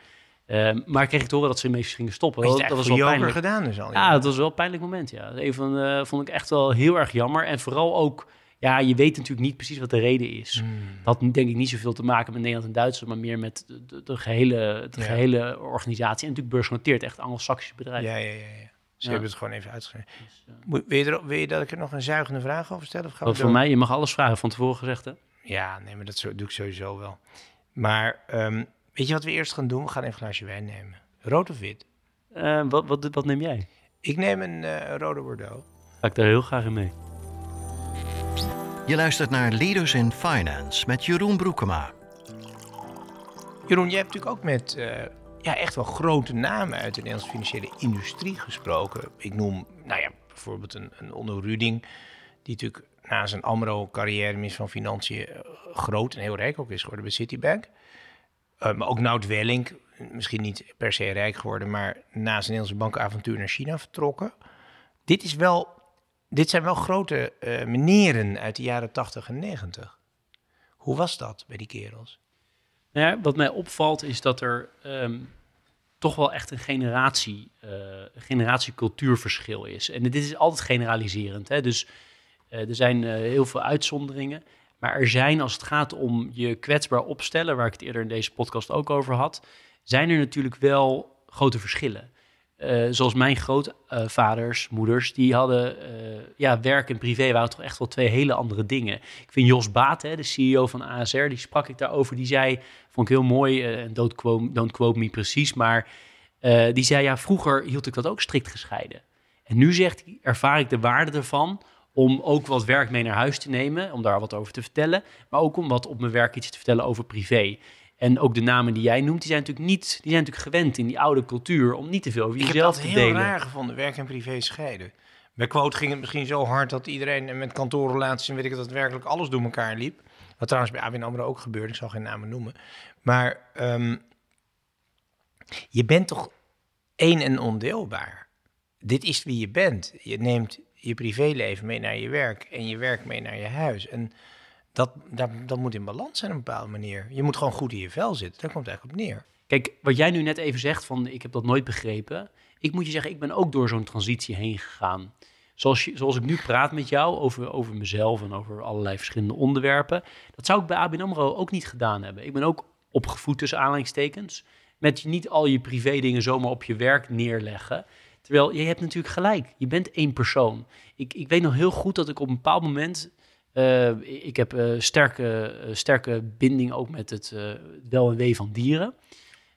Uh, maar kreeg ik te horen dat ze ermee gingen stoppen. Dat, dat was wel pijnlijk. gedaan dus al. Ja, dat was wel een pijnlijk moment, ja. Even uh, vond ik echt wel heel erg jammer. En vooral ook, ja, je weet natuurlijk niet precies wat de reden is. Hmm. Dat had denk ik niet zoveel te maken met Nederland en Duitsland, maar meer met de, de, gehele, de gehele organisatie. En natuurlijk beursgenoteerd, echt Anglo-Saxische bedrijf. Ja, ja, ja. ja. Ze hebben het gewoon even uitgeschreven. Dus, uh... wil, je wil, je dat ik er nog een zuigende vraag over stel? Of gaan we voor mij, je mag alles vragen van tevoren gezegd, hè? Ja, nee, maar dat doe ik sowieso wel. Maar um, weet je wat we eerst gaan doen? We gaan even een glaasje wijn nemen. Rood of wit? Uh, wat, wat, wat neem jij? Ik neem een uh, rode Bordeaux. Ga ik daar heel graag in mee. Je luistert naar Leaders in Finance met Jeroen Broekema. Jeroen, jij hebt natuurlijk ook met ja, echt wel grote namen uit de Nederlandse financiële industrie gesproken. Ik noem nou ja, bijvoorbeeld een, een Onno Ruding, die natuurlijk na zijn AMRO-carrière, minister van Financiën, eh, groot en heel rijk ook is geworden bij Citibank. Uh, maar ook Nout Welling, misschien niet per se rijk geworden, maar na zijn Nederlandse bankavontuur naar China vertrokken. Dit, is wel, dit zijn wel grote uh, meneren uit de jaren 80 en 90. Hoe was dat bij die kerels? Nou wat mij opvalt is dat er ehm, toch wel echt een generatie, uh, generatiecultuurverschil is. En dit is altijd generaliserend. Hè? Dus uh, er zijn uh, heel veel uitzonderingen. Maar er zijn, als het gaat om je kwetsbaar opstellen, waar ik het eerder in deze podcast ook over had, zijn er natuurlijk wel grote verschillen. Uh, zoals mijn grootvaders, moeders, die hadden uh, ja, werk en privé waren toch echt wel twee hele andere dingen. Ik vind Jos Baat, hè, de CEO van ASR, die sprak ik daarover. Die zei, vond ik heel mooi, en uh, don't, quote, don't quote me precies, maar die zei, ja, vroeger hield ik dat ook strikt gescheiden. En nu zegt hij, ervaar ik de waarde ervan om ook wat werk mee naar huis te nemen, om daar wat over te vertellen, maar ook om wat op mijn werk iets te vertellen over privé. En ook de namen die jij noemt, die zijn natuurlijk niet, die zijn natuurlijk gewend in die oude cultuur om niet te veel over Ik heb jezelf dat te heel delen. raar gevonden, werk en privé scheiden. Bij Quote ging het misschien zo hard dat iedereen met kantoorrelaties en weet ik het, dat werkelijk alles door elkaar liep. Wat trouwens bij ABN AMRO ook gebeurde, ik zal geen namen noemen. Maar ehm, je bent toch één en ondeelbaar. Dit is wie je bent. Je neemt je privéleven mee naar je werk en je werk mee naar je huis. En dat, dat, dat moet in balans zijn op een bepaalde manier. Je moet gewoon goed in je vel zitten. Daar komt het eigenlijk op neer. Kijk, wat jij nu net even zegt van ik heb dat nooit begrepen. Ik moet je zeggen, ik ben ook door zo'n transitie heen gegaan. Zoals, je, zoals ik nu praat met jou over, over mezelf en over allerlei verschillende onderwerpen. Dat zou ik bij ABN AMRO ook niet gedaan hebben. Ik ben ook opgevoed tussen aanhalingstekens. Met niet al je privé dingen zomaar op je werk neerleggen. Terwijl je hebt natuurlijk gelijk. Je bent één persoon. Ik, ik weet nog heel goed dat ik op een bepaald moment... eh, ik heb eh, sterke, eh, sterke binding ook met het eh, wel en wee van dieren.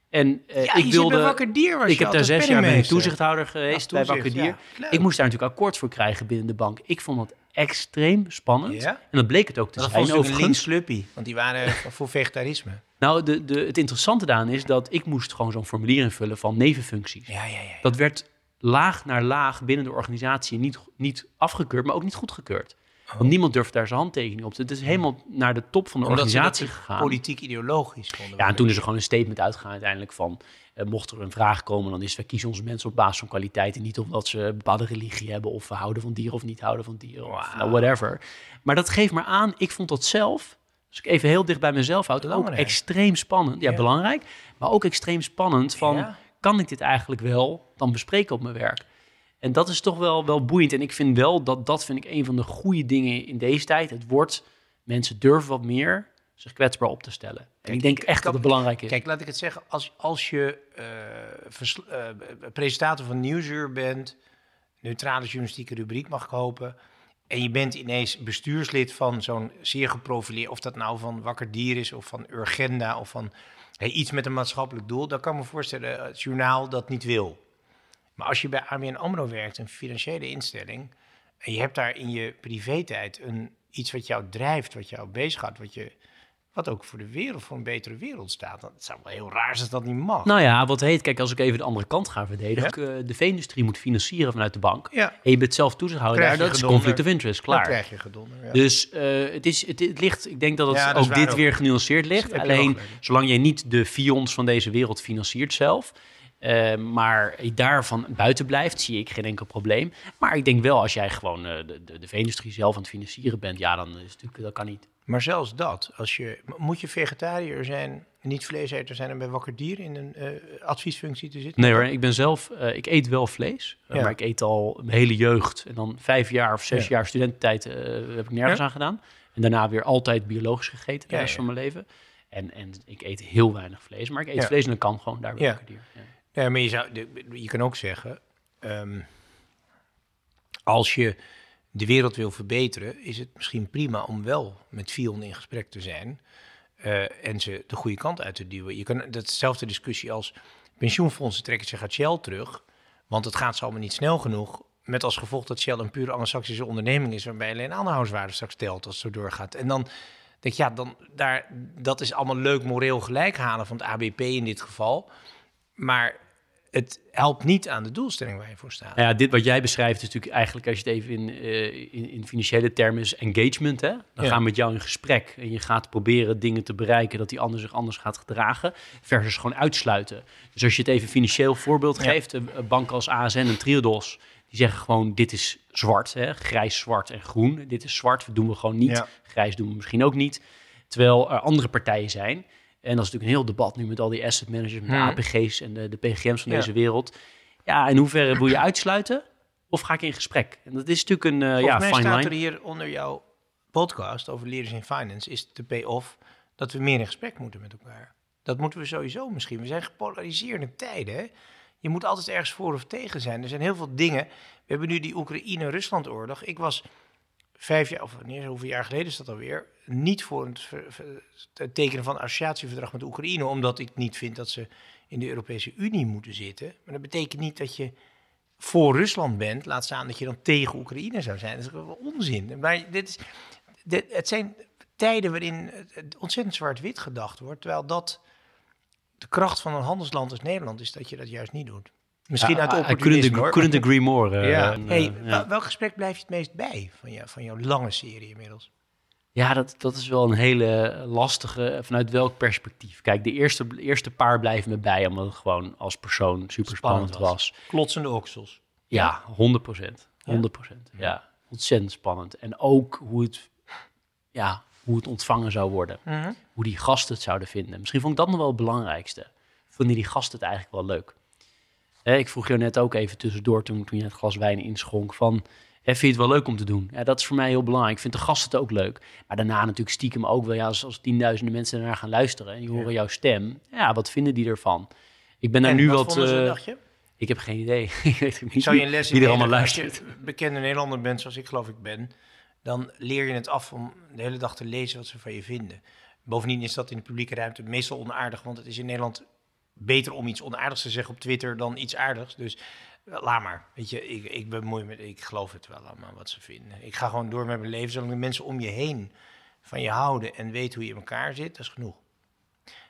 En eh, Ja, ik wilde... bij Wakker Dier was Ik je heb daar zes jaar ben ik penningmeester. toezichthouder geweest bij toezicht, Wakker Dier. ja. Ik moest daar natuurlijk akkoord voor krijgen binnen de bank. Ik vond dat extreem spannend. Ja? En dat bleek het ook te Dat zijn was ook een links clubpie, want die waren voor vegetarisme. Nou, de, de, het interessante daaraan is dat ik moest gewoon zo'n formulier invullen van nevenfuncties. Ja, ja, ja. Dat werd laag naar laag binnen de organisatie niet, niet afgekeurd, maar ook niet goedgekeurd. Want niemand durfde daar zijn handtekening op te zetten. Het is helemaal naar de top van de. Omdat organisatie gegaan. politiek ideologisch vonden. Ja, en toen is er gewoon een statement uitgegaan uiteindelijk van... eh, mocht er een vraag komen, dan is wij kiezen onze mensen op basis van kwaliteit... en niet omdat ze een bepaalde religie hebben... of we houden van dieren of niet houden van dieren, of nou, whatever. Maar dat geeft maar aan, ik vond dat zelf... als ik even heel dicht bij mezelf houd... ook Belangrijk. extreem spannend. Ja, Ja. belangrijk. Maar ook extreem spannend van... Ja. kan ik dit eigenlijk wel dan bespreken op mijn werk? En dat is toch wel, wel boeiend. En ik vind wel dat dat vind ik een van de goede dingen in deze tijd. Het wordt, mensen durven wat meer zich kwetsbaar op te stellen. En ik denk echt ik dat het belangrijk is. Kijk, laat ik het zeggen. Als, als je eh, eh, presentator van Nieuwsuur bent, neutrale journalistieke rubriek mag ik hopen, en je bent ineens bestuurslid van zo'n zeer geprofileerd, of dat nou van Wakker Dier is, of van Urgenda, of van hey, iets met een maatschappelijk doel, dan kan ik me voorstellen het journaal dat niet wil. Maar als je bij ABN AMRO werkt, een financiële instelling, en je hebt daar in je privé-tijd een, iets wat jou drijft, wat jou bezighoudt, wat, je, wat ook voor de wereld, voor een betere wereld staat. Dan, het zou wel heel raar zijn als dat niet mag. Nou ja, wat heet, kijk, als ik even de andere kant ga verdedigen. eh, De vee-industrie moet financieren vanuit de bank. ja, En je bent zelf toezichthouder daar, je dat is conflict of interest, dan klaar. krijg je gedonder. Ja. Dus eh, het, is, het, het ligt, ik denk dat het Ja, dat ook dit ook. weer genuanceerd ligt. je Alleen, zolang jij niet de Fions van deze wereld financiert zelf, eh, maar daarvan buiten blijft, zie ik geen enkel probleem. Maar ik denk wel, als jij gewoon eh, de, de, de vee-industrie zelf aan het financieren bent, ja, dan is het natuurlijk, dat kan niet. Maar zelfs dat, als je, moet je vegetariër zijn, niet vleeseter zijn en bij Wakker Dier in een eh, adviesfunctie te zitten? Nee hoor, ik ben zelf, eh, ik eet wel vlees, Ja. maar ik eet al mijn hele jeugd. En dan vijf jaar of zes Ja. jaar studententijd eh, heb ik nergens Ja. aan gedaan. En daarna weer altijd biologisch gegeten de rest ja. van mijn leven. En, en ik eet heel weinig vlees, maar ik eet Ja. vlees en dat kan gewoon daar bij Ja. Wakker Dier. Ja. Maar je, zou, je kan ook zeggen, ehm, als je de wereld wil verbeteren, is het misschien prima om wel met Fion in gesprek te zijn eh, en ze de goede kant uit te duwen. Je kan datzelfde discussie als pensioenfondsen trekken zich uit Shell terug, want het gaat ze allemaal niet snel genoeg. Met als gevolg dat Shell een pure anglo-saxische onderneming is, waarbij alleen aandeelhouderswaarde straks telt als het zo doorgaat. En dan denk ik, ja, dan, daar, dat is allemaal leuk moreel gelijk halen van het ABP in dit geval. Maar het helpt niet aan de doelstelling waar je voor staat. Nou ja, dit wat jij beschrijft is natuurlijk eigenlijk, als je het even in, eh, in, in financiële termen is engagement. Hè? Dan Ja. gaan we met jou in gesprek en je gaat proberen dingen te bereiken dat die ander zich anders gaat gedragen, versus gewoon uitsluiten. Dus als je het even financieel voorbeeld Ja. geeft, een een bank als ASN en Triodos, die zeggen gewoon dit is zwart, hè? grijs, zwart en groen. Dit is zwart, dat doen we gewoon niet. Ja. Grijs doen we misschien ook niet. Terwijl er andere partijen zijn. En dat is natuurlijk een heel debat nu met al die asset managers, met de Hmm. APG's en de, de PGM's van Ja. deze wereld. Ja, in hoeverre wil je uitsluiten? Of ga ik in gesprek? En dat is natuurlijk een Volgens ja, mij fine staat er hier onder jouw podcast over Leaders in Finance, is de pay-off dat we meer in gesprek moeten met elkaar. Dat moeten we sowieso misschien. We zijn gepolariseerde tijden. Hè? Je moet altijd ergens voor of tegen zijn. Er zijn heel veel dingen. We hebben nu die Oekraïne-Rusland-oorlog. Ik was vijf jaar, of wanneer, hoeveel jaar geleden is dat alweer, niet voor het, tekenen van een associatieverdrag met Oekraïne, omdat ik niet vind dat ze in de Europese Unie moeten zitten. Maar dat betekent niet dat je voor Rusland bent, laat staan dat je dan tegen Oekraïne zou zijn. Dat is onzin. Maar dit is, dit, het zijn tijden waarin het ontzettend zwart-wit gedacht wordt, terwijl dat de kracht van een handelsland als Nederland is dat je dat juist niet doet. Misschien uit opportunisme, hoor. couldn't agree more. Uh, ja. hey, ja. Welk gesprek blijf je het meest bij van, jou, van jouw lange serie inmiddels? Ja, dat, dat is wel een hele lastige. Vanuit welk perspectief? Kijk, de eerste, eerste paar blijven me bij, omdat het gewoon als persoon super spannend, was. was. Klotsende oksels. Ja, 100 procent. 100 procent. Ja. ja. ontzettend spannend. En ook hoe het, ja, hoe het ontvangen zou worden. Mhm. Hoe die gasten het zouden vinden. Misschien vond ik dat nog wel het belangrijkste. Vonden die gasten het eigenlijk wel leuk? ik vroeg je net ook even tussendoor toen, toen je het glas wijn inschonk van vind je het wel leuk om te doen? Ja, dat is voor mij heel belangrijk. Ik vind de gasten het ook leuk. Maar daarna natuurlijk stiekem ook wel, ja, als, als tienduizenden mensen naar gaan luisteren en die horen jouw stem, ja, wat vinden die ervan? Ik ben daar nu wat. Uh, ik heb geen idee. ik weet niet Zou je een les wie er allemaal luistert. Als je bekende Nederlander bent, zoals ik geloof ik ben, dan leer je het af om de hele dag te lezen wat ze van je vinden. Bovendien is dat in de publieke ruimte meestal onaardig, want het is in Nederland beter om iets onaardigs te zeggen op Twitter dan iets aardigs. Dus Laat maar. Weet je, ik, ik bemoei me, ik geloof het wel allemaal wat ze vinden. Ik ga gewoon door met mijn leven, zolang de mensen om je heen van je houden en weten hoe je in elkaar zit, dat is genoeg.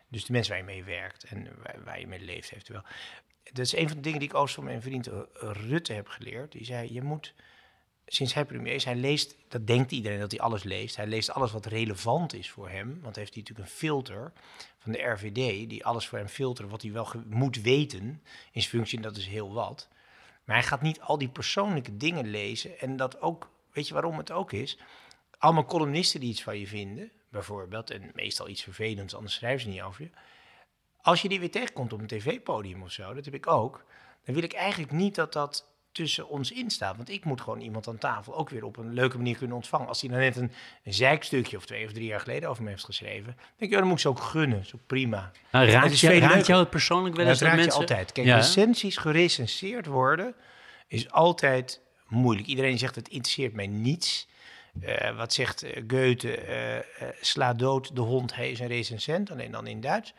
Dus de mensen waar je mee werkt en waar, je mee leeft eventueel. Dat is een van de dingen die ik ook van mijn vriend Rutte heb geleerd. Die zei, je moet, sinds hij premier is, hij leest, dat denkt iedereen dat hij alles leest. Hij leest alles wat relevant is voor hem, want heeft hij natuurlijk een filter van de RVD, die alles voor hem filtert, wat hij wel moet weten in zijn functie, en dat is heel wat. Maar hij gaat niet al die persoonlijke dingen lezen. En dat ook, weet je waarom het ook is? Allemaal columnisten die iets van je vinden, bijvoorbeeld, en meestal iets vervelends, anders schrijven ze niet over je. Als je die weer tegenkomt op een tv-podium of zo, dat heb ik ook, dan wil ik eigenlijk niet dat dat tussen ons instaat. Want ik moet gewoon iemand aan tafel ook weer op een leuke manier kunnen ontvangen. Als hij dan net een, een zijkstukje of twee of drie jaar geleden over me heeft geschreven, denk ik, ja, dan moet ik ze ook gunnen. Zo prima. Nou, raakt, je, raakt jou het persoonlijk wel eens dat mensen... altijd. Kijk, recensies gerecenseerd worden is altijd moeilijk. Iedereen zegt, het interesseert mij niets. Uh, wat zegt uh, Goethe? Uh, sla dood de hond, hij is een recensent, alleen dan in Duits.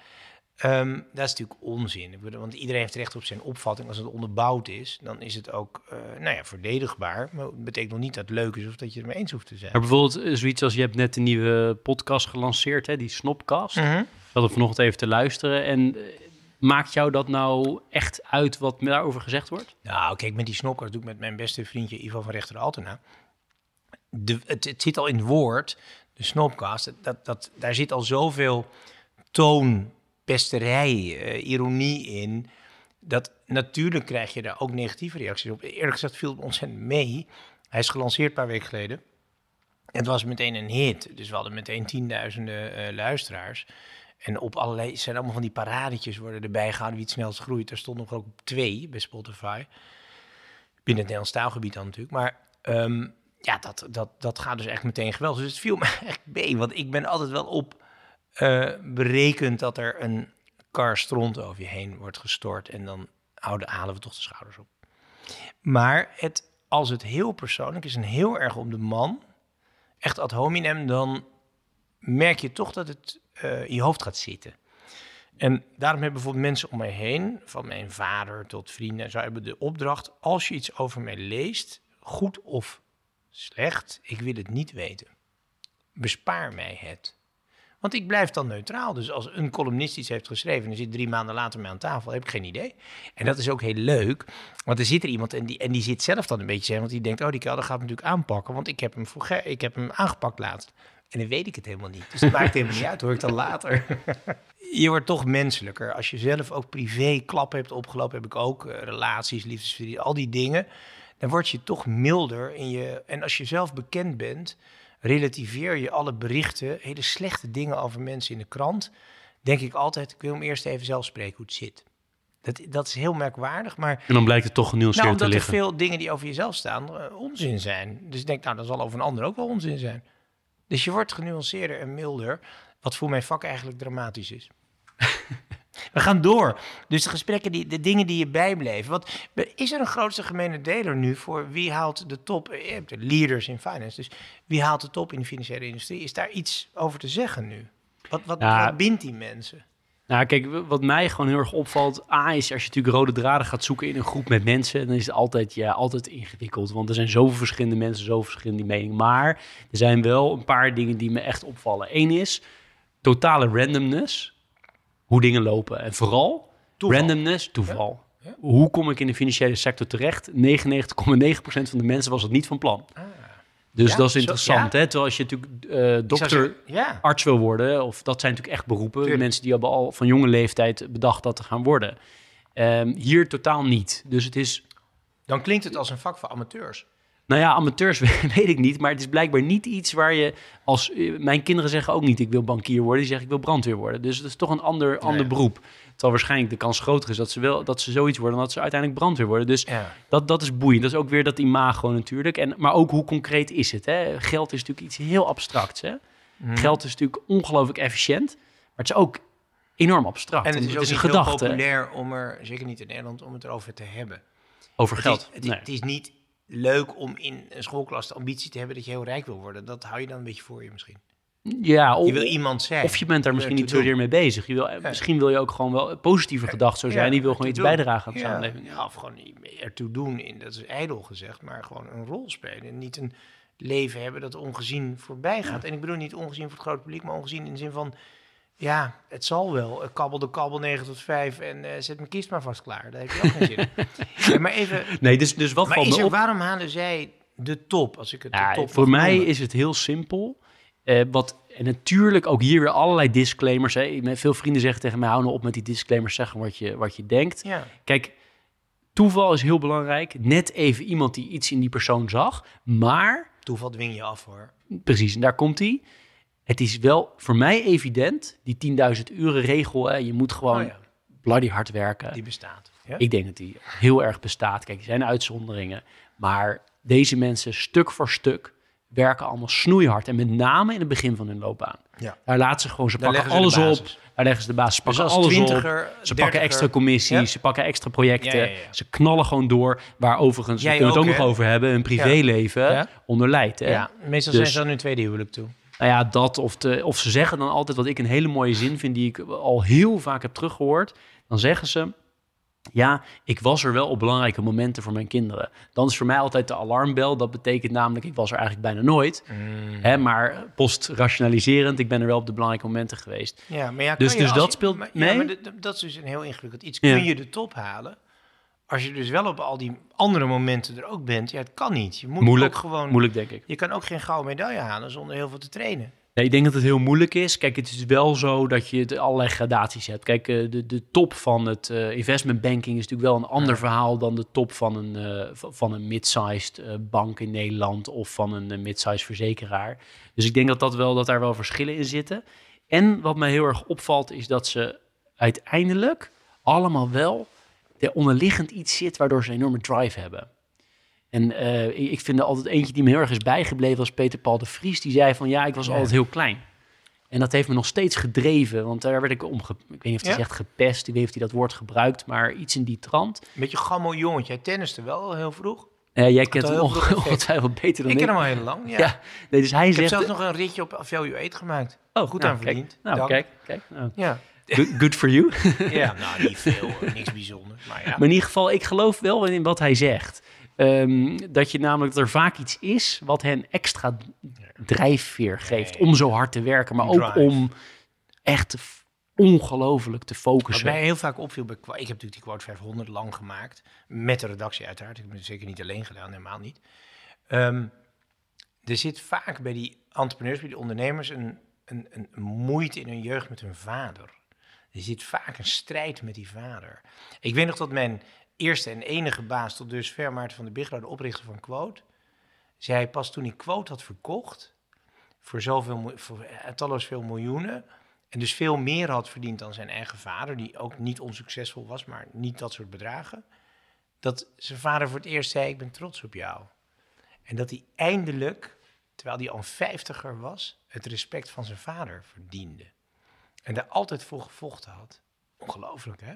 Um, dat is natuurlijk onzin. Want iedereen heeft recht op zijn opvatting. Als het onderbouwd is, dan is het ook uh, nou ja, verdedigbaar. Maar het betekent nog niet dat het leuk is of dat je het mee eens hoeft te zijn. Maar bijvoorbeeld eh, zoiets als je hebt net een nieuwe podcast gelanceerd, hè, die Snopcast. Mm -hmm. Zat er vanochtend even te luisteren. En uh, maakt jou dat nou echt uit wat daarover gezegd wordt? Nou, kijk, met die Snopcast doe ik met mijn beste vriendje Ivan van Rechter Altena. De, het, het zit al in het woord, de Snopcast. Dat, dat, daar zit al zoveel toon pesterij, uh, ironie in. Dat natuurlijk krijg je daar ook negatieve reacties op. Eerlijk gezegd viel het ontzettend mee. Hij is gelanceerd een paar weken geleden. Het was meteen een hit. Dus we hadden meteen tienduizenden uh, luisteraars. En op allerlei, zijn allemaal van die paradetjes worden erbij gehouden wie het snelst groeit. Er stond nog ook twee bij Spotify. Binnen het Nederlands taalgebied dan natuurlijk. Maar um, ja, dat, dat, dat gaat dus echt meteen geweldig. Dus het viel me echt mee, want ik ben altijd wel op uh, berekent dat er een kar stront over je heen wordt gestort. En dan houden, halen we toch de schouders op. Maar het, als het heel persoonlijk is en heel erg om de man, echt ad hominem, dan merk je toch dat het uh, in je hoofd gaat zitten. En daarom hebben bijvoorbeeld mensen om mij heen, van mijn vader tot vrienden, zo hebben de opdracht: als je iets over mij leest, goed of slecht, ik wil het niet weten. Bespaar mij het. Want ik blijf dan neutraal. Dus als een columnist iets heeft geschreven en zit drie maanden later mee aan tafel, heb ik geen idee. En dat is ook heel leuk, want er zit er iemand en die, en die zit zelf dan een beetje zeggen, want die denkt, oh die kelder gaat natuurlijk aanpakken, want ik heb hem, voor, ik heb hem aangepakt laatst. En dan weet ik het helemaal niet. Dus dat maakt helemaal niet uit, hoor ik dan later. je wordt toch menselijker. Als je zelf ook privé klappen hebt opgelopen, heb ik ook uh, relaties, liefdesverdiening, al die dingen. Dan word je toch milder in je. En als je zelf bekend bent, relativeer je alle berichten, hele slechte dingen over mensen in de krant, denk ik altijd, ik wil hem eerst even zelf spreken hoe het zit. Dat, dat is heel merkwaardig, maar... En dan blijkt het toch genuanceerd nou, te liggen. omdat er veel dingen die over jezelf staan uh, onzin zijn. Dus ik denk, nou, dat zal over een ander ook wel onzin zijn. Dus je wordt genuanceerder en milder, wat voor mijn vak eigenlijk dramatisch is. We gaan door. Dus de gesprekken, die, de dingen die je bijbleven. Wat, is er een grootste gemene deler nu voor wie haalt de top? Je hebt de leaders in finance. Dus wie haalt de top in de financiële industrie? Is daar iets over te zeggen nu? Wat, wat, wat bindt die mensen? Nou, kijk, wat mij gewoon heel erg opvalt, A, is als je natuurlijk rode draden gaat zoeken in een groep met mensen, dan is het altijd, ja, altijd ingewikkeld. Want er zijn zoveel verschillende mensen, zoveel verschillende meningen. Maar er zijn wel een paar dingen die me echt opvallen. Eén is totale randomness, hoe dingen lopen. En vooral Toeval. randomness, toeval. Hoe kom ik in de financiële sector terecht? 99,9% van de mensen was het niet van plan. Dus Ja, dat is interessant, hè? Terwijl als je natuurlijk eh, dokter, zeggen, arts wil worden, of dat zijn natuurlijk echt beroepen. Tuurlijk. Mensen die hebben al van jonge leeftijd bedacht dat te gaan worden. Ehm, hier totaal niet. Dus het is, Dan klinkt het als een vak voor amateurs. Nou ja, amateurs weet ik niet, maar het is blijkbaar niet iets waar je als eh, mijn kinderen zeggen ook niet ik wil bankier worden, die zeggen ik wil brandweer worden. Dus het is toch een ander, ander beroep. Terwijl waarschijnlijk de kans groter is dat ze wel dat ze zoiets worden dan dat ze uiteindelijk brandweer worden. Dus Ja. dat, dat is boeiend. Dat is ook weer dat imago natuurlijk. En, maar ook hoe concreet is het? Hè? Geld is natuurlijk iets heel abstracts. Hè? Mhm. Geld is natuurlijk ongelooflijk efficiënt, maar het is ook enorm abstract. En het is ook een niet gedachte heel populair om er, zeker niet in Nederland, om het erover te hebben. over Het geld. is, het, Nee. het is niet leuk om in een schoolklas de ambitie te hebben dat je heel rijk wil worden. Dat hou je dan een beetje voor je misschien. ja, of, Je wil iemand zijn. of je bent daar misschien niet zozeer mee bezig. Je wil, Misschien wil je ook gewoon wel positieve gedachten zo zijn. Ja, die wil gewoon iets doen. bijdragen aan de Ja, samenleving. Ja, of gewoon ertoe doen, in, dat is ijdel gezegd, maar gewoon een rol spelen. En niet een leven hebben dat ongezien voorbij gaat. En ik bedoel niet ongezien voor het grote publiek, maar ongezien in de zin van... Ja, het zal wel. Ik kabbel de kabbel 9 tot 5 en eh, zet mijn kist maar vast klaar. Daar heb je ook geen zin in. Maar even, Nee, dus, dus wat maar valt is me er, op? waarom halen zij de top, als ik het Ja, de top voor mij noemen? is het heel simpel. Eh, wat, en natuurlijk ook hier weer allerlei disclaimers. Hè. Veel vrienden zeggen tegen mij, hou nou op met die disclaimers, zeggen wat je, wat je denkt. Ja, Kijk, toeval is heel belangrijk. Net even iemand die iets in die persoon zag. Maar, toeval dwing je af hoor. precies, en daar komt hij. Het is wel voor mij evident, die 10.000 uren regel. Hè, je moet gewoon Oh ja, bloody hard werken. die bestaat. Ja? Ik denk dat die heel erg bestaat. Kijk, er zijn uitzonderingen. Maar deze mensen, stuk voor stuk, werken allemaal snoeihard. En met name in het begin van hun loopbaan. Ja. Daar laten ze gewoon, ze Daar pakken alles op. Daar leggen ze de basis. Ze pakken als alles op. twintiger, Ze pakken extra commissies, Ja? ze pakken extra projecten. Ja. Ze knallen gewoon door. Waar overigens, Jij we kunnen het ook nog over hebben, hun privéleven onder leidt. Meestal Dus- zijn ze dan hun tweede huwelijk toe. Nou ja, dat of, te, of ze zeggen dan altijd wat ik een hele mooie zin vind, die ik al heel vaak heb teruggehoord. Dan zeggen ze: Ja, ik was er wel op belangrijke momenten voor mijn kinderen. Dan is voor mij altijd de alarmbel. Dat betekent namelijk, ik was er eigenlijk bijna nooit. Mm. Hè, maar post-rationaliserend, ik ben er wel op de belangrijke momenten geweest. Ja, maar ja, Dus- je dus als dat je- speelt maar, mee? Ja, maar dat is dus een heel ingewikkeld iets. Ja. Kun je de top halen als je dus wel op al die andere momenten er ook bent? Ja, het kan niet. Je moet Moeilijk, ook gewoon... Moeilijk, denk ik. Je kan ook geen gouden medaille halen zonder heel veel te trainen. Nee, ik denk dat het heel moeilijk is. Kijk, het is wel zo dat je het allerlei gradaties hebt. Kijk, eh, de, de top van het eh, investment banking is natuurlijk wel een ander verhaal dan de top van een, eh, van een mid-sized bank in Nederland of van een mid-sized verzekeraar. Dus ik denk dat, dat, wel, dat daar wel verschillen in zitten. En wat mij heel erg opvalt is dat ze uiteindelijk allemaal wel er onderliggend iets zit waardoor ze een enorme drive hebben. En eh, ik- vind er altijd eentje die me heel erg is bijgebleven als Peter Paul de Vries. Die zei van ja, ik was Ja. altijd heel klein. En dat heeft me nog steeds gedreven, want daar werd ik om, ik weet niet of hij Ja? zegt gepest, ik weet niet of hij dat woord gebruikt, maar iets in die trant. Een beetje gammel jongetje. Hij tenniste wel heel vroeg. Eh, jij kent hem ongetwijfeld beter dan Ik ik. ken hem al heel lang, ja. ja. nee, dus hij Ik heb zegt... zelfs nog een ritje op Value 8 gemaakt. oh, goed nou, aan verdiend. Nou, Dank. kijk, kijk. Nou, Ja. Good, good for you. ja, nou niet veel, niks bijzonders. Maar ja. Maar in ieder geval, ik geloof wel in wat hij zegt. Ehm, dat je namelijk dat er vaak iets is wat hen extra drijfveer geeft Nee. om zo hard te werken, maar ook om echt ongelooflijk te Wat focussen. mij heel vaak opviel, bij, ik heb natuurlijk die Quote 500 lang gemaakt. Met de redactie uiteraard. Ik heb het zeker niet alleen gedaan, helemaal niet. Ehm, er zit vaak bij die entrepreneurs, bij die ondernemers, een, een, een moeite in hun jeugd met hun vader. Er zit vaak een strijd met die vader. Ik weet nog dat mijn eerste en enige baas tot dusver, Maarten van der Bigro, de oprichter van Quote, zei pas toen hij Quote had verkocht, voor zoveel, eh, veel miljoenen, en dus veel meer had verdiend dan zijn eigen vader, die ook niet onsuccesvol was, maar niet dat soort bedragen, dat zijn vader voor het eerst zei, ik ben trots op jou. En dat hij eindelijk, terwijl hij al een vijftiger was, het respect van zijn vader verdiende. En daar altijd voor gevochten had. Ongelooflijk, hè?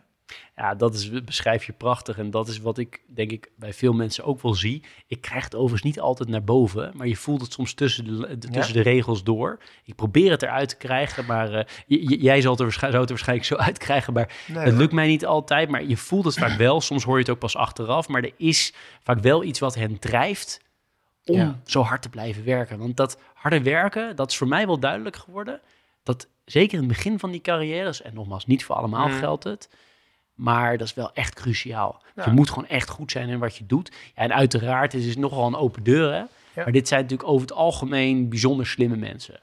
Ja, dat is, beschrijf je prachtig. En dat is wat ik denk ik bij veel mensen ook wel zie. Ik krijg het overigens niet altijd naar boven, maar je voelt het soms tussen de, tussen de regels door. Ik probeer het eruit te krijgen, maar uh, jij zal het, er zou het er waarschijnlijk zo uitkrijgen. Maar het lukt mij niet altijd. Maar je voelt het vaak wel. Soms hoor je het ook pas achteraf. Maar er is vaak wel iets wat hen drijft om zo hard te blijven werken. Want dat harde werken, dat is voor mij wel duidelijk geworden. Dat zeker in het begin van die carrières, en nogmaals, niet voor allemaal mm. geldt het maar dat is wel echt cruciaal. Je moet gewoon echt goed zijn in wat je doet. Ja, en uiteraard, het is nogal een open deur. Hè? Maar dit zijn natuurlijk over het algemeen bijzonder slimme mensen.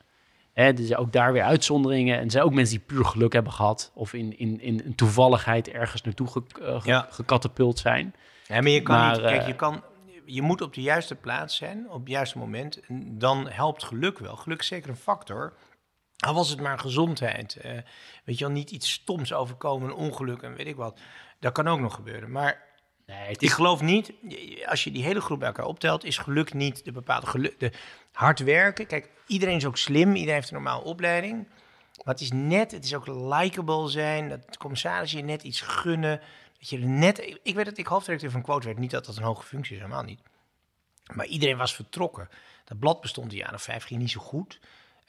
Hè, er zijn ook daar weer uitzonderingen. En er zijn ook mensen die puur geluk hebben gehad. Of in, in, in een toevalligheid ergens naartoe ge, uh, gecatapult zijn. Ja, maar je kan niet... Kijk, je, eh, kan, je moet op de juiste plaats zijn, op het juiste moment. Dan helpt geluk wel. Geluk is zeker een factor. Al was het maar gezondheid. Uh, weet je wel, niet iets stoms overkomen, een ongeluk en weet ik wat. Dat kan ook nog gebeuren. Maar nee, ik geloof niet, als je die hele groep bij elkaar optelt, is geluk niet de bepaalde geluk. De hard werken. Kijk, iedereen is ook slim, iedereen heeft een normale opleiding. Maar het is net, het is ook likable zijn, dat de commissaris je net iets gunnen. Dat je net, ik weet dat ik hoofdredacteur van Quote werd, niet dat dat een hoge functie is, helemaal niet. Maar iedereen was vertrokken. Dat blad bestond een jaar of vijf, ging niet zo goed.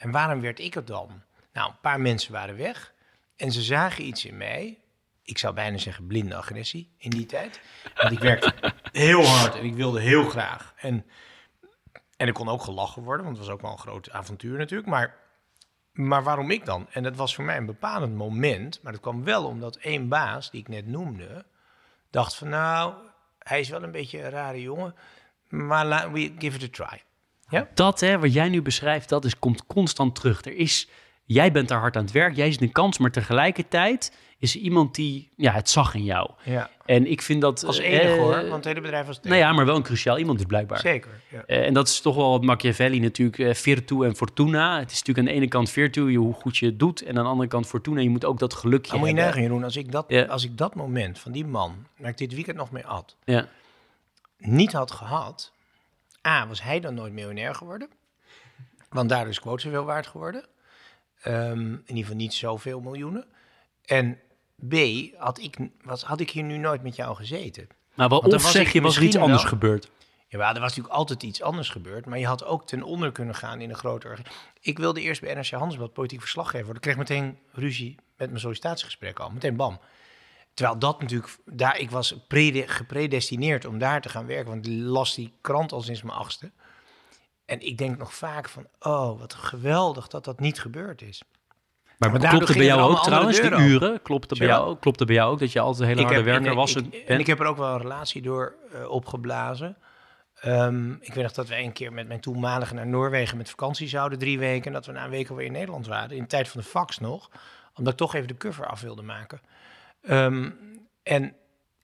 En waarom werd ik het dan? Nou, een paar mensen waren weg en ze zagen iets in mij. Ik zou bijna zeggen blinde agressie in die tijd. Want ik werkte heel hard en ik wilde heel graag. En, en ik kon ook gelachen worden, want het was ook wel een groot avontuur natuurlijk. Maar, maar waarom ik dan? En dat was voor mij een bepalend moment. Maar dat kwam wel omdat één baas, die ik net noemde, dacht van nou, hij is wel een beetje een rare jongen. Maar we give it a try. Ja? Dat, hè, wat jij nu beschrijft, dat is, komt constant terug. Er is, jij bent daar hard aan het werk, jij ziet een kans, maar tegelijkertijd is er iemand die ja, het zag in jou. Ja. En ik vind dat... Als enige eh, hoor, want het hele bedrijf was... Nou ja, maar wel een cruciaal iemand dus blijkbaar. Zeker, ja. Eh, en dat is toch wel wat Machiavelli natuurlijk, uh, Virtu en Fortuna. Het is natuurlijk aan de ene kant Virtu, hoe goed je het doet. En aan de andere kant Fortuna, je moet ook dat gelukje Dan moet je nagaan, Jeroen, als ik, dat, als ik dat moment van die man, waar ik dit weekend nog mee had, ja. niet had gehad... A, was hij dan nooit miljonair geworden? Want daardoor is quote zoveel waard geworden. Um, in ieder geval niet zoveel miljoenen. En B, had ik, was, had ik hier nu nooit met jou gezeten. Maar wat of zeg je, was er iets anders gebeurd? Ja, er was natuurlijk altijd iets anders gebeurd. Maar je had ook ten onder kunnen gaan in een grote Ik wilde eerst bij NRC Handelsblad politiek verslaggever worden. Ik kreeg meteen ruzie met mijn sollicitatiegesprek al. Meteen bam. Terwijl dat natuurlijk, daar, ik was gepredestineerd om daar te gaan werken. Want ik las die krant al sinds mijn achtste. En ik denk nog vaak van, oh, wat geweldig dat dat niet gebeurd is. Maar, maar klopt het bij jou ook trouwens, die uren? Klopt het, bij jou, klopt het bij jou ook dat je altijd een hele harde werker was? Ik, en ik heb er ook wel een relatie door uh, opgeblazen. Um, ik weet nog dat we een keer met mijn toenmalige naar Noorwegen met vakantie zouden, drie weken. En dat we na een week alweer in Nederland waren, in de tijd van de fax nog. Omdat ik toch even de cover af wilde maken. Um, en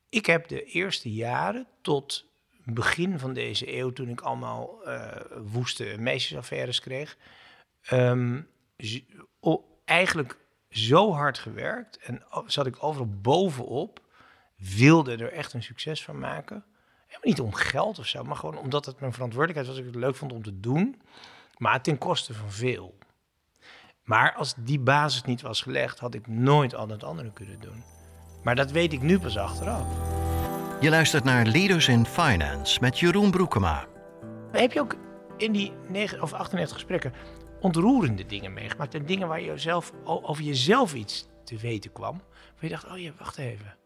ik heb de eerste jaren tot begin van deze eeuw, toen ik allemaal uh, woeste meisjesaffaires kreeg, um, eigenlijk zo hard gewerkt en zat ik overal bovenop, wilde er echt een succes van maken. Niet om geld of zo, maar gewoon omdat het mijn verantwoordelijkheid was, ik het leuk vond om te doen, maar ten koste van veel. Maar als die basis niet was gelegd, had ik nooit al het andere kunnen doen. Maar dat weet ik nu pas achteraf. Je luistert naar Leaders in Finance met Jeroen Broekema. Heb je ook in die 9 of 98 gesprekken ontroerende dingen meegemaakt? En dingen waar je zelf, over jezelf iets te weten kwam? Waar je dacht, oh ja, wacht even.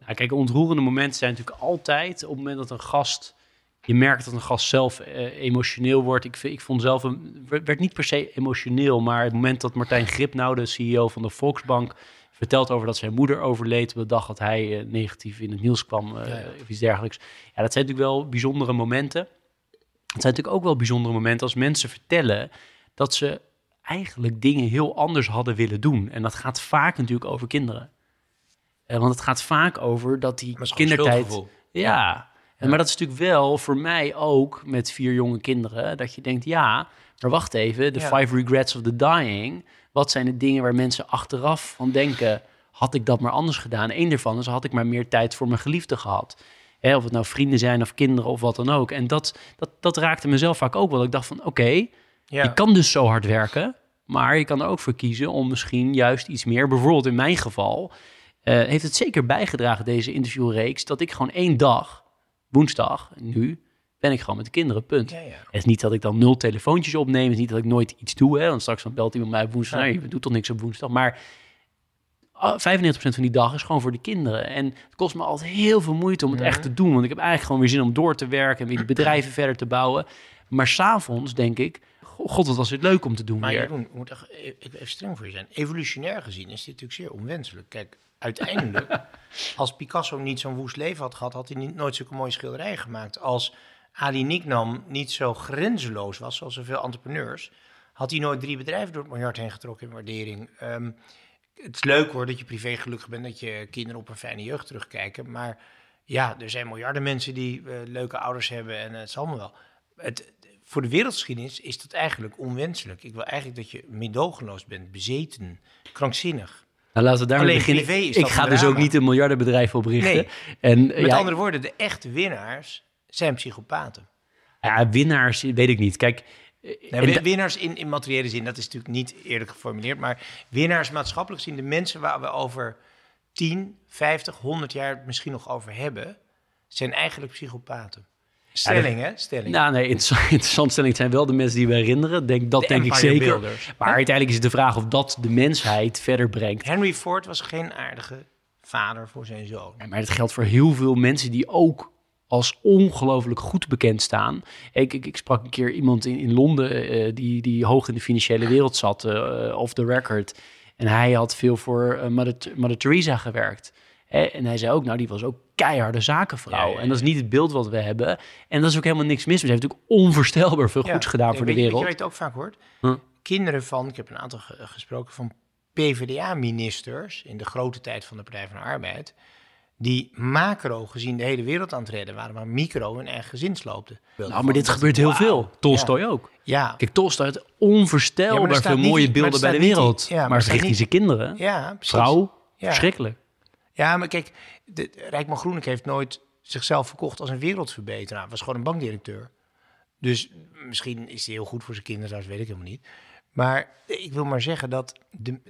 Nou, kijk, ontroerende momenten zijn natuurlijk altijd op het moment dat een gast... Je merkt dat een gast zelf eh, emotioneel wordt. Ik, ik vond zelf, een, werd niet per se emotioneel, maar het moment dat Martijn Grip, nou de CEO van de Volksbank vertelt over dat zijn moeder overleed op de dag dat hij uh, negatief in het nieuws kwam uh, of iets dergelijks. Ja, dat zijn natuurlijk wel bijzondere momenten. Het zijn natuurlijk ook wel bijzondere momenten als mensen vertellen dat ze eigenlijk dingen heel anders hadden willen doen. En dat gaat vaak natuurlijk over kinderen. Uh, want het gaat vaak over dat die kindertijd... Ja, ja. En, maar dat is natuurlijk wel voor mij ook met vier jonge kinderen... dat je denkt, ja, maar wacht even, de five regrets of the dying... Wat zijn de dingen waar mensen achteraf van denken... had ik dat maar anders gedaan? Eén daarvan is, had ik maar meer tijd voor mijn geliefde gehad. Hè, of het nou vrienden zijn of kinderen of wat dan ook. En dat, dat, dat raakte mezelf vaak ook wel. Ik dacht van, oké, okay, je kan dus zo hard werken... maar je kan er ook voor kiezen om misschien juist iets meer... bijvoorbeeld in mijn geval... heeft het zeker bijgedragen, deze interviewreeks, dat ik gewoon één dag, woensdag, nu, ben ik gewoon met de kinderen, punt. Ja, ja. Het is niet dat ik dan nul telefoontjes opneem, het is niet dat ik nooit iets doe, hè, want straks dan belt iemand mij op woensdag, nee, je doet toch niks op woensdag, maar ah, 95% van die dag is gewoon voor de kinderen. En het kost me altijd heel veel moeite om het echt te doen, want ik heb eigenlijk gewoon weer zin om door te werken en weer die bedrijven verder te bouwen. Maar s'avonds denk ik, "Goh, god, wat was dit leuk om te doen Maar weer. Moet echt even streng voor je zijn. Evolutionair gezien is dit natuurlijk zeer onwenselijk. Kijk, uiteindelijk, als Picasso niet zo'n woest leven had gehad, had hij niet, nooit zulke mooie schilderijen gemaakt. Als Ali Nicknam niet zo grenzeloos was, zoals zoveel entrepreneurs, had hij nooit drie bedrijven door het miljard heen getrokken in waardering. Ehm, het is leuk hoor dat je privé gelukkig bent, dat je kinderen op een fijne jeugd terugkijken. Maar ja, er zijn miljarden mensen die eh, leuke ouders hebben en het is allemaal wel. Het, voor de wereldgeschiedenis is dat eigenlijk onwenselijk. Ik wil eigenlijk dat je medogeloos bent, bezeten, krankzinnig. Nou, laten we daarmee beginnen. ik ga dus ook niet een miljardenbedrijf oprichten. Nee. En Met ja, andere woorden, de echte winnaars zijn psychopaten. ja, winnaars weet ik niet. Kijk, Nee, winnaars in, in materiële zin, dat is natuurlijk niet eerlijk geformuleerd, maar winnaars maatschappelijk gezien, de mensen waar we over 10, 50, 100 jaar misschien nog over hebben, zijn eigenlijk psychopaten. Stelling, hè? Stelling. Nou, nee, interessant, stelling. Het zijn wel de mensen die we herinneren. Denk, dat De denk ik zeker. Builders. Maar uiteindelijk is het de vraag of dat de mensheid verder brengt. Henry Ford was geen aardige vader voor zijn zoon. Ja, maar dat geldt voor heel veel mensen die ook als ongelooflijk goed bekend staan. Ik, ik, ik sprak een keer iemand in, in Londen eh, die, die hoog in de financiële wereld zat, eh off the record. En hij had veel voor eh, Mother, Mother Teresa gewerkt. En hij zei ook, nou, die was ook keiharde zakenvrouw. Ja, ja, En dat is niet het beeld wat we hebben. En dat is ook helemaal niks mis. Ze heeft natuurlijk onvoorstelbaar veel goeds gedaan voor de weet je- wereld. Weet je je ook vaak hoort? Huh? Kinderen van, ik heb een aantal ge- gesproken van PvdA-ministers in de grote tijd van de Partij van de Arbeid, die macro gezien de hele wereld aan het redden waren, maar micro hun eigen gezin sloopten. Nou, maar dit gebeurt heel veel. Tolstoy ook. Ja, Kijk, Tolstoy had onvoorstelbaar veel mooie beelden bij de wereld. ja, maar maar staat richting niet- zijn kinderen, ja precies. vrouw, Ja. verschrikkelijk. Ja, maar kijk, de, Rijkman Groenik heeft nooit zichzelf verkocht als een wereldverbeteraar. Hij was gewoon een bankdirecteur. Dus misschien is hij heel goed voor zijn kinderen, dat weet ik helemaal niet. Maar ik wil maar zeggen dat de,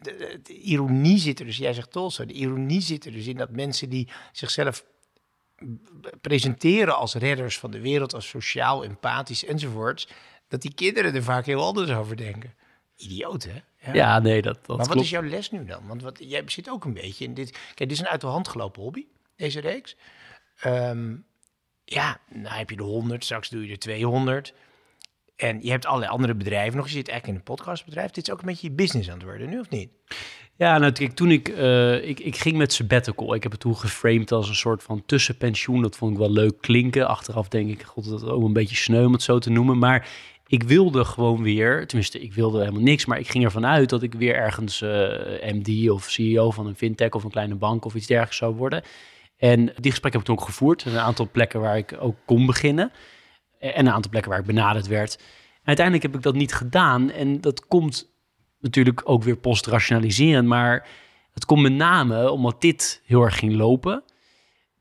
de, ironie zit er dus, jij zegt Tolstoy, de ironie zit er dus in dat mensen die zichzelf presenteren als redders van de wereld, als sociaal, empathisch enzovoorts, dat die kinderen er vaak heel anders over denken. Idioot, hè? Ja, nee, dat, dat Maar wat klopt. is jouw les nu dan? Want wat, jij zit ook een beetje in dit. Kijk, dit is een uit de hand gelopen hobby, deze reeks. Ehm, ja, nou heb je de 100, straks doe je de 200. En je hebt allerlei andere bedrijven nog. Je zit eigenlijk in een podcastbedrijf. Dit is ook een beetje je business aan het worden, nu of niet? Ja, nou, toen ik, eh, ik, ik ging met sabbatical. Ik heb het toen geframed als een soort van tussenpensioen. Dat vond ik wel leuk klinken. Achteraf denk ik, god, dat is ook een beetje sneu om het zo te noemen. Maar ik wilde gewoon weer, tenminste, ik wilde helemaal niks. Maar ik ging ervan uit dat ik weer ergens eh, MD of CEO van een fintech of een kleine bank of iets dergelijks zou worden. En die gesprekken heb ik toen ook gevoerd. Er een aantal plekken waar ik ook kon beginnen. En een aantal plekken waar ik benaderd werd. En uiteindelijk heb ik dat niet gedaan. En dat komt natuurlijk ook weer post-rationaliserend. Maar het komt met name omdat dit heel erg ging lopen.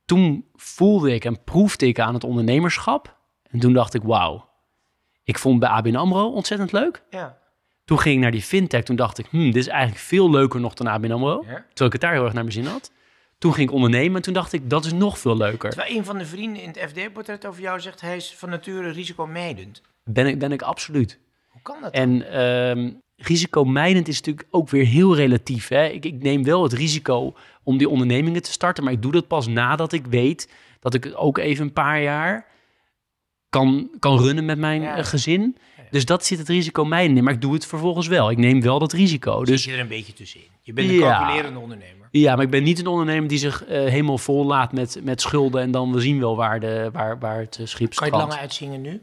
Toen voelde ik en proefde ik aan het ondernemerschap. En toen dacht ik, wauw. Ik vond bij ABN AMRO ontzettend leuk. Ja. Toen ging ik naar die fintech. Toen dacht ik, hmm, dit is eigenlijk veel leuker nog dan ABN AMRO. Ja. Terwijl ik het daar heel erg naar mijn zin had. Toen ging ik ondernemen en toen dacht ik, dat is nog veel leuker. Terwijl een van de vrienden in het FD-portret over jou zegt... hij is van nature risicomijdend. Ben ik, ben ik absoluut. Hoe kan dat dan? En ehm risicomijdend is natuurlijk ook weer heel relatief. Hè? Ik, ik neem wel het risico om die ondernemingen te starten, maar ik doe dat pas nadat ik weet dat ik het ook even een paar jaar kan, kan runnen met mijn Ja. eh, gezin. Dus dat zit het risicomijdend in, maar ik doe het vervolgens wel. Ik neem wel dat risico. Dus Dus zit je er een beetje tussenin. Je bent een Ja. calculerende ondernemer. Ja, maar ik ben niet een ondernemer die zich eh, helemaal vol laat met, met schulden en dan we zien wel waar, de, waar, waar het eh, schip Kan je het langer uitzingen nu?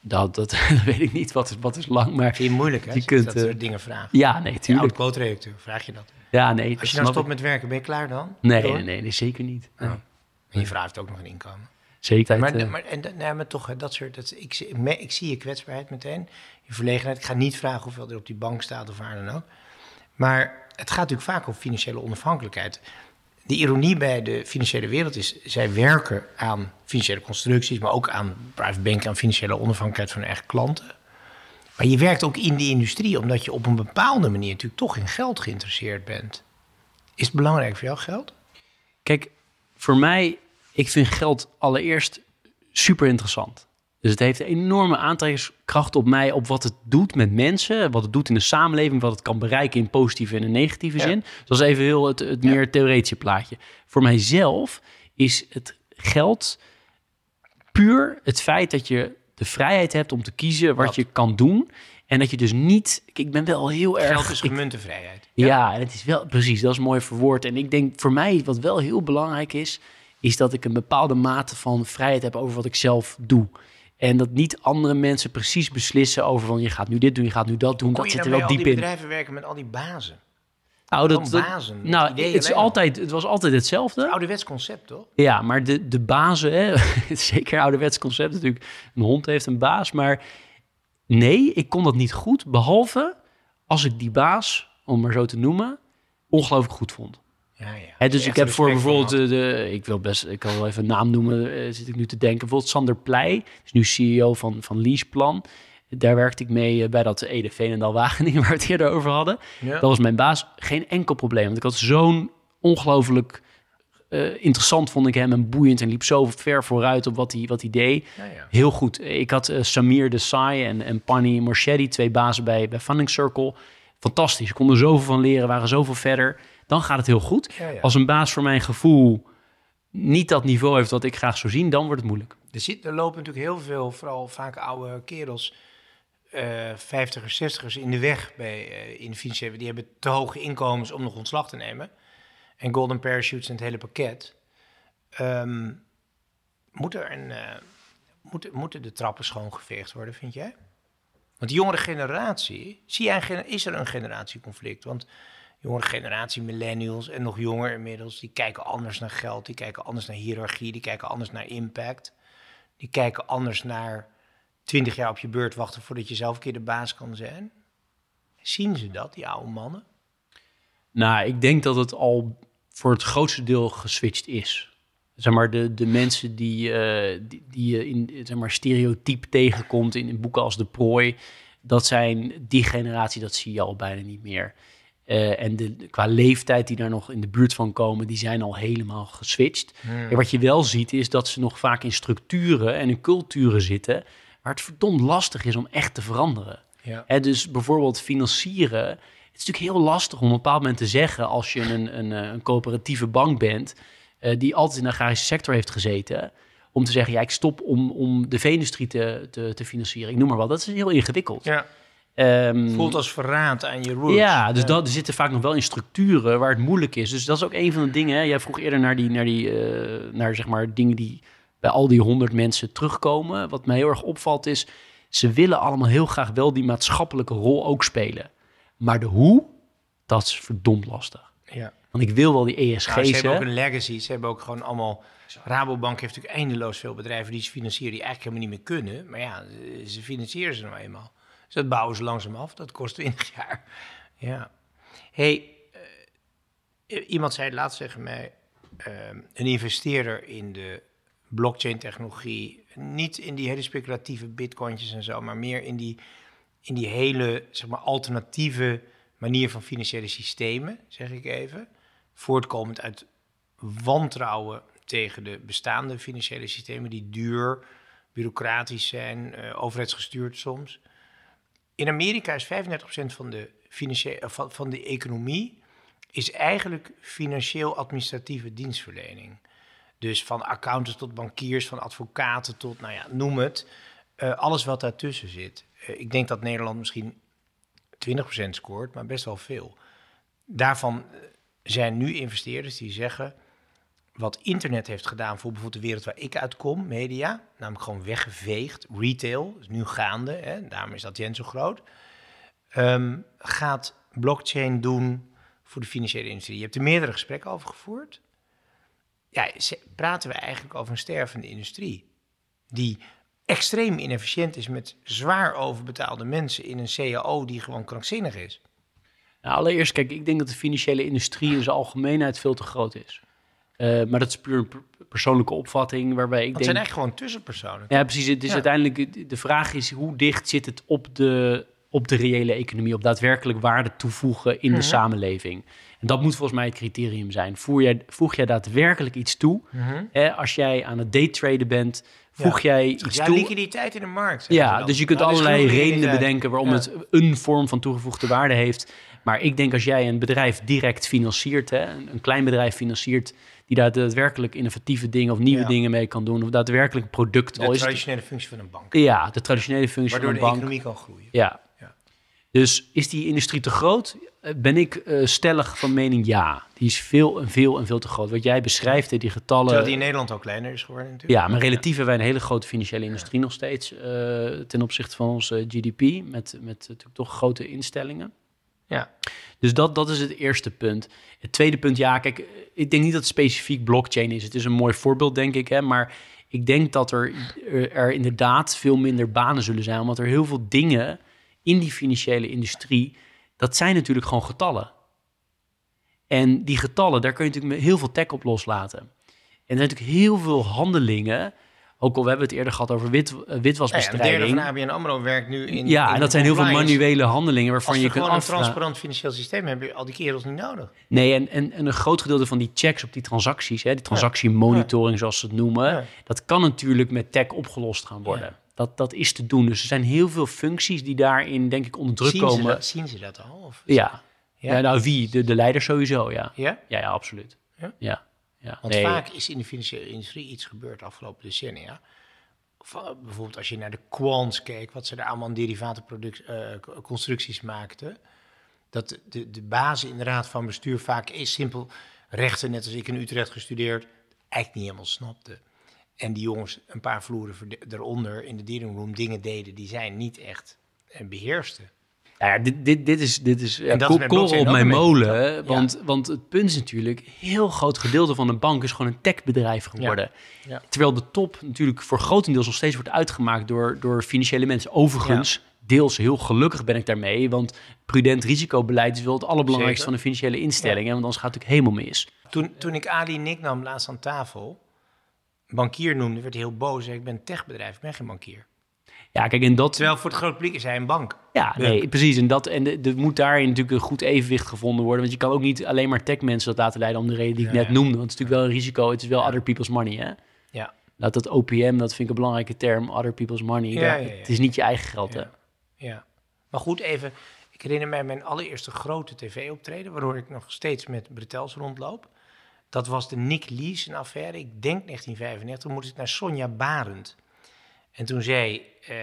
Dat, dat, dat weet ik niet, wat is, wat is lang, maar Vind je moeilijk, hè? Je kunt, dat eh, soort dingen vragen. ja, nee, Ja, tuurlijk. oud-quote-redacteur, vraag je dat. Ja, nee, Als je nou snap stopt ik. met werken, ben je klaar dan? Nee, nee, nee, nee, zeker niet. Nee. En je heeft ook nog een inkomen. Zeker. Maar, eh, maar, en, nee, maar toch, dat soort. Dat, ik, zie- ik zie je kwetsbaarheid meteen. Je verlegenheid. Ik ga niet vragen hoeveel er op die bank staat of waar dan ook. Maar het gaat natuurlijk vaak over financiële onafhankelijkheid. De ironie bij de financiële wereld is, zij werken aan financiële constructies, maar ook aan private banking, aan financiële onafhankelijkheid van hun eigen klanten. Maar je werkt ook in die industrie, omdat je op een bepaalde manier natuurlijk toch in geld geïnteresseerd bent. Is het belangrijk voor jou geld? Kijk, voor mij, ik vind geld allereerst super interessant. Dus het heeft een enorme aantrekkingskracht op mij, op wat het doet met mensen, wat het doet in de samenleving, wat het kan bereiken in positieve en in negatieve zin. Dus dat is even heel het, het meer theoretische plaatje. Voor mijzelf is het geld puur het feit dat je de vrijheid hebt om te kiezen wat, je kan doen. En dat je dus niet. Ik ben wel heel erg. Geld is gemunte vrijheid. Ja, en het is wel precies, dat is mooi verwoord. En ik denk voor mij, wat wel heel belangrijk is, is dat ik een bepaalde mate van vrijheid heb over wat ik zelf doe. En dat niet andere mensen precies beslissen over van je gaat nu dit doen, je gaat nu dat doen. Dat zit er wel diep al in. die bedrijven werken met al die bazen? Nou, dat, bazen, nou het, is alleen altijd, het was altijd hetzelfde. Ouderwets concept, toch? Ja, maar de, de bazen, hè, het zeker ouderwets concept natuurlijk. Een hond heeft een baas, maar nee, ik kon dat niet goed. Behalve als ik die baas, om maar zo te noemen, ongelooflijk goed vond. Ja, dus ik heb voor bijvoorbeeld, de, de- ik wil best, ik kan wel even een naam noemen, eh, zit ik nu te denken. Bijvoorbeeld Sander Pleij, is nu CEO van, van Leaseplan. Daar werkte ik mee eh, bij dat Ede Veenendaal Wageningen, waar we het eerder over hadden. Ja. Dat was mijn baas. Geen enkel probleem, want ik had zo'n ongelooflijk eh, interessant vond ik hem en boeiend en liep zo ver vooruit op wat hij, wat hij deed. Ja, ja. Heel goed. Ik had eh, Samir Desai en, en Pani Morshedi, twee bazen bij, bij Funding Circle. Fantastisch. Ik kon er zoveel van leren, waren zoveel verder. Dan gaat het heel goed. Ja, ja. Als een baas voor mijn gevoel niet dat niveau heeft wat ik graag zou zien, dan wordt het moeilijk. Er, zit, er lopen natuurlijk heel veel, vooral vaak oude kerels, eh 50ers, 60ers in de weg bij, eh, in de financiële. Die hebben te hoge inkomens om nog ontslag te nemen. En golden parachutes en het hele pakket. Ehm, moet er een, eh, moeten, moeten de trappen schoongeveegd worden, vind jij? Want die jongere generatie, zie jij is er een generatieconflict? Want jongere generatie, millennials en nog jonger inmiddels, die kijken anders naar geld, die kijken anders naar hiërarchie, die kijken anders naar impact. Die kijken anders naar 20 jaar op je beurt wachten voordat je zelf een keer de baas kan zijn. Zien ze dat, die oude mannen? Nou, ik denk dat het al voor het grootste deel geswitcht is. Zeg maar, de, de mensen die, eh, die, die je in zeg maar, stereotyp tegenkomt in, in boeken als De Prooi, dat zijn die generatie, dat zie je al bijna niet meer. Eh, en de, qua leeftijd die daar nog in de buurt van komen, die zijn al helemaal geswitcht. En wat je wel ziet, is dat ze nog vaak in structuren en in culturen zitten, waar het verdomd lastig is om echt te veranderen. Ja. Hè, dus bijvoorbeeld financieren. Het is natuurlijk heel lastig om op een bepaald moment te zeggen... als je een, een, eh, een coöperatieve bank bent... eh, die altijd in de agrarische sector heeft gezeten... om te zeggen, ja, ik stop om, om de vee-industrie te, te, te financieren. Ik noem maar wat. Dat is heel ingewikkeld. Ja. Ehm, Voelt als verraad aan je roots. ja, dus dat er zitten vaak nog wel in structuren waar het moeilijk is. Dus dat is ook een van de dingen. Hè. Jij vroeg eerder naar die, naar die, eh, naar zeg maar dingen die bij al die honderd mensen terugkomen. Wat mij heel erg opvalt is, ze willen allemaal heel graag wel die maatschappelijke rol ook spelen. Maar de hoe, dat is verdomd lastig. Ja. Want ik wil wel die ESG's. Nou, ze hebben hè. ook een legacy. Ze hebben ook gewoon allemaal... Rabobank heeft natuurlijk eindeloos veel bedrijven die ze financieren... die eigenlijk helemaal niet meer kunnen. Maar ja, ze- ze financieren ze nou eenmaal. Dus dat bouwen ze langzaam af. Dat kost 20 jaar. Ja. hey, eh, iemand zei laatst tegen mij... eh, een investeerder in de blockchain-technologie... niet in die hele speculatieve bitcointjes en zo... maar meer in die, in die hele zeg maar, alternatieve manier van financiële systemen, zeg ik even voortkomend uit wantrouwen tegen de bestaande financiële systemen die duur, bureaucratisch zijn, eh, overheidsgestuurd soms. In Amerika is 35% van de, eh, van, van de economie is eigenlijk financieel-administratieve dienstverlening. Dus van accountants tot bankiers, van advocaten tot, nou ja, noem het. eh, alles wat daartussen zit. Eh, ik denk dat Nederland misschien 20% scoort, maar best wel veel. Daarvan zijn nu investeerders die zeggen... wat internet heeft gedaan voor bijvoorbeeld de wereld waar ik uitkom, media... namelijk gewoon weggeveegd, retail, is nu gaande, hè, daarom is dat Jens zo groot... ehm, gaat blockchain doen voor de financiële industrie. Je hebt er meerdere gesprekken over gevoerd. Ja, praten we eigenlijk over een stervende industrie... die extreem inefficiënt is met zwaar overbetaalde mensen... in een CAO die gewoon krankzinnig is. Nou, allereerst, kijk, ik denk dat de financiële industrie in zijn algemeenheid veel te groot is. Eh, maar dat is puur een per- persoonlijke opvatting waarbij ik Het denk... zijn eigenlijk gewoon tussenpersonen. Ja, precies. Het is Ja. uiteindelijk de vraag is hoe dicht zit het op de, op de reële economie, op daadwerkelijk waarde toevoegen in de Mhm. samenleving. En dat moet volgens mij het criterium zijn. Voer jij, voeg jij daadwerkelijk iets toe? Hè, als jij aan het daytraden bent, voeg jij iets Ja, toe? liquiditeit in de markt. Ja, dus je kunt Dat is allerlei redenen bedenken waarom Ja. het een vorm van toegevoegde waarde heeft. Maar ik denk als jij een bedrijf direct financiert, hè, een klein bedrijf financiert, die daar daadwerkelijk innovatieve dingen of nieuwe Ja. dingen mee kan doen, of daadwerkelijk product, De het, traditionele functie van een bank. ja, de traditionele functie Waardoor van de een bank. economie kan groeien. Ja. Ja. Dus is die industrie te groot? Eh, Ben ik eh, stellig van mening ja. Die is veel en veel en veel te groot. Wat jij beschrijft, die getallen. Terwijl die in Nederland ook kleiner is geworden natuurlijk. Ja, maar relatief hebben wij een hele grote financiële industrie nog steeds eh, ten opzichte van onze GDP, met, met natuurlijk toch grote instellingen. Ja. Dus dat, dat is het eerste punt. Het tweede punt, ja, kijk, ik denk niet dat het specifiek blockchain is. Het is een mooi voorbeeld, denk ik, hè, maar ik denk dat er, er, er inderdaad veel minder banen zullen zijn, omdat er heel veel dingen in die financiële industrie, dat zijn natuurlijk gewoon getallen. En die getallen, daar kun je natuurlijk heel veel tech op loslaten. En er zijn natuurlijk heel veel handelingen, ook al we hebben het eerder gehad over wit, eh, Nou ja, witwasbestrijding. derde van ABN AMRO werkt nu in ja, in en dat zijn heel veel manuele handelingen waarvan Als je gewoon een transparant financieel systeem hebben, heb je al die kerels niet nodig. Nee, en, en, en een groot gedeelte van die checks op die transacties, hè, die transactiemonitoring zoals ze het noemen, Ja. dat kan natuurlijk met tech opgelost gaan worden. Dat, dat is te doen. Dus er zijn heel veel functies die daarin, denk ik, onder druk zien, ze komen. dat, zien ze dat al? Of? Ja. Ja? Nou wie? De, de leiders sowieso, ja. Ja? Ja, ja, absoluut. Ja? Ja. Want Nee, vaak is in de financiële industrie iets gebeurd de afgelopen decennia. Eh, bijvoorbeeld als je naar de quants keek, wat ze daar allemaal aan derivatenconstructies maakten. Dat de, de basis in de raad van bestuur vaak is simpel rechten, net als ik in Utrecht gestudeerd, eigenlijk niet helemaal snapte. En die jongens een paar vloeren eronder in de dealing room dingen deden die zij niet echt eh, beheersten. Nou ja, dit, dit, dit is, dit is, ja, En dat ko- is met koren blockchain op mijn een molen. Want, want het punt is natuurlijk, heel groot gedeelte van een bank is gewoon een techbedrijf geworden. Ja. Terwijl de top natuurlijk voor grotendeels nog steeds wordt uitgemaakt door, door financiële mensen. Overigens, deels heel gelukkig ben ik daarmee, want prudent risicobeleid is wel het allerbelangrijkste Zeker. van een financiële instelling. hè, Want anders gaat het natuurlijk helemaal mis. Toen, toen ik Ali Nick nam laatst aan tafel, bankier noemde, werd hij heel boos. Ik ben een techbedrijf, ik ben geen bankier. Ja, kijk, en dat, Terwijl voor het grote publiek is hij een bank. Ja, Ja. nee, precies. En, dat, en er moet daarin natuurlijk een goed evenwicht gevonden worden. Want je kan ook niet alleen maar techmensen dat laten leiden om de reden die ik Ja, net noemde. Want het is natuurlijk wel een risico. Het is wel other people's money, hè? Ja. Laat dat OPM, dat vind ik een belangrijke term, other people's money. Ja, Daar-. Het is niet je eigen geld, hè? Ja. Maar goed, even. Ik herinner mij mijn allereerste grote tv-optreden, waardoor ik nog steeds met bretels rondloop. Dat was de Nick Leeson affaire, ik denk 1995. Toen moest ik naar Sonja Barend. En toen zei eh,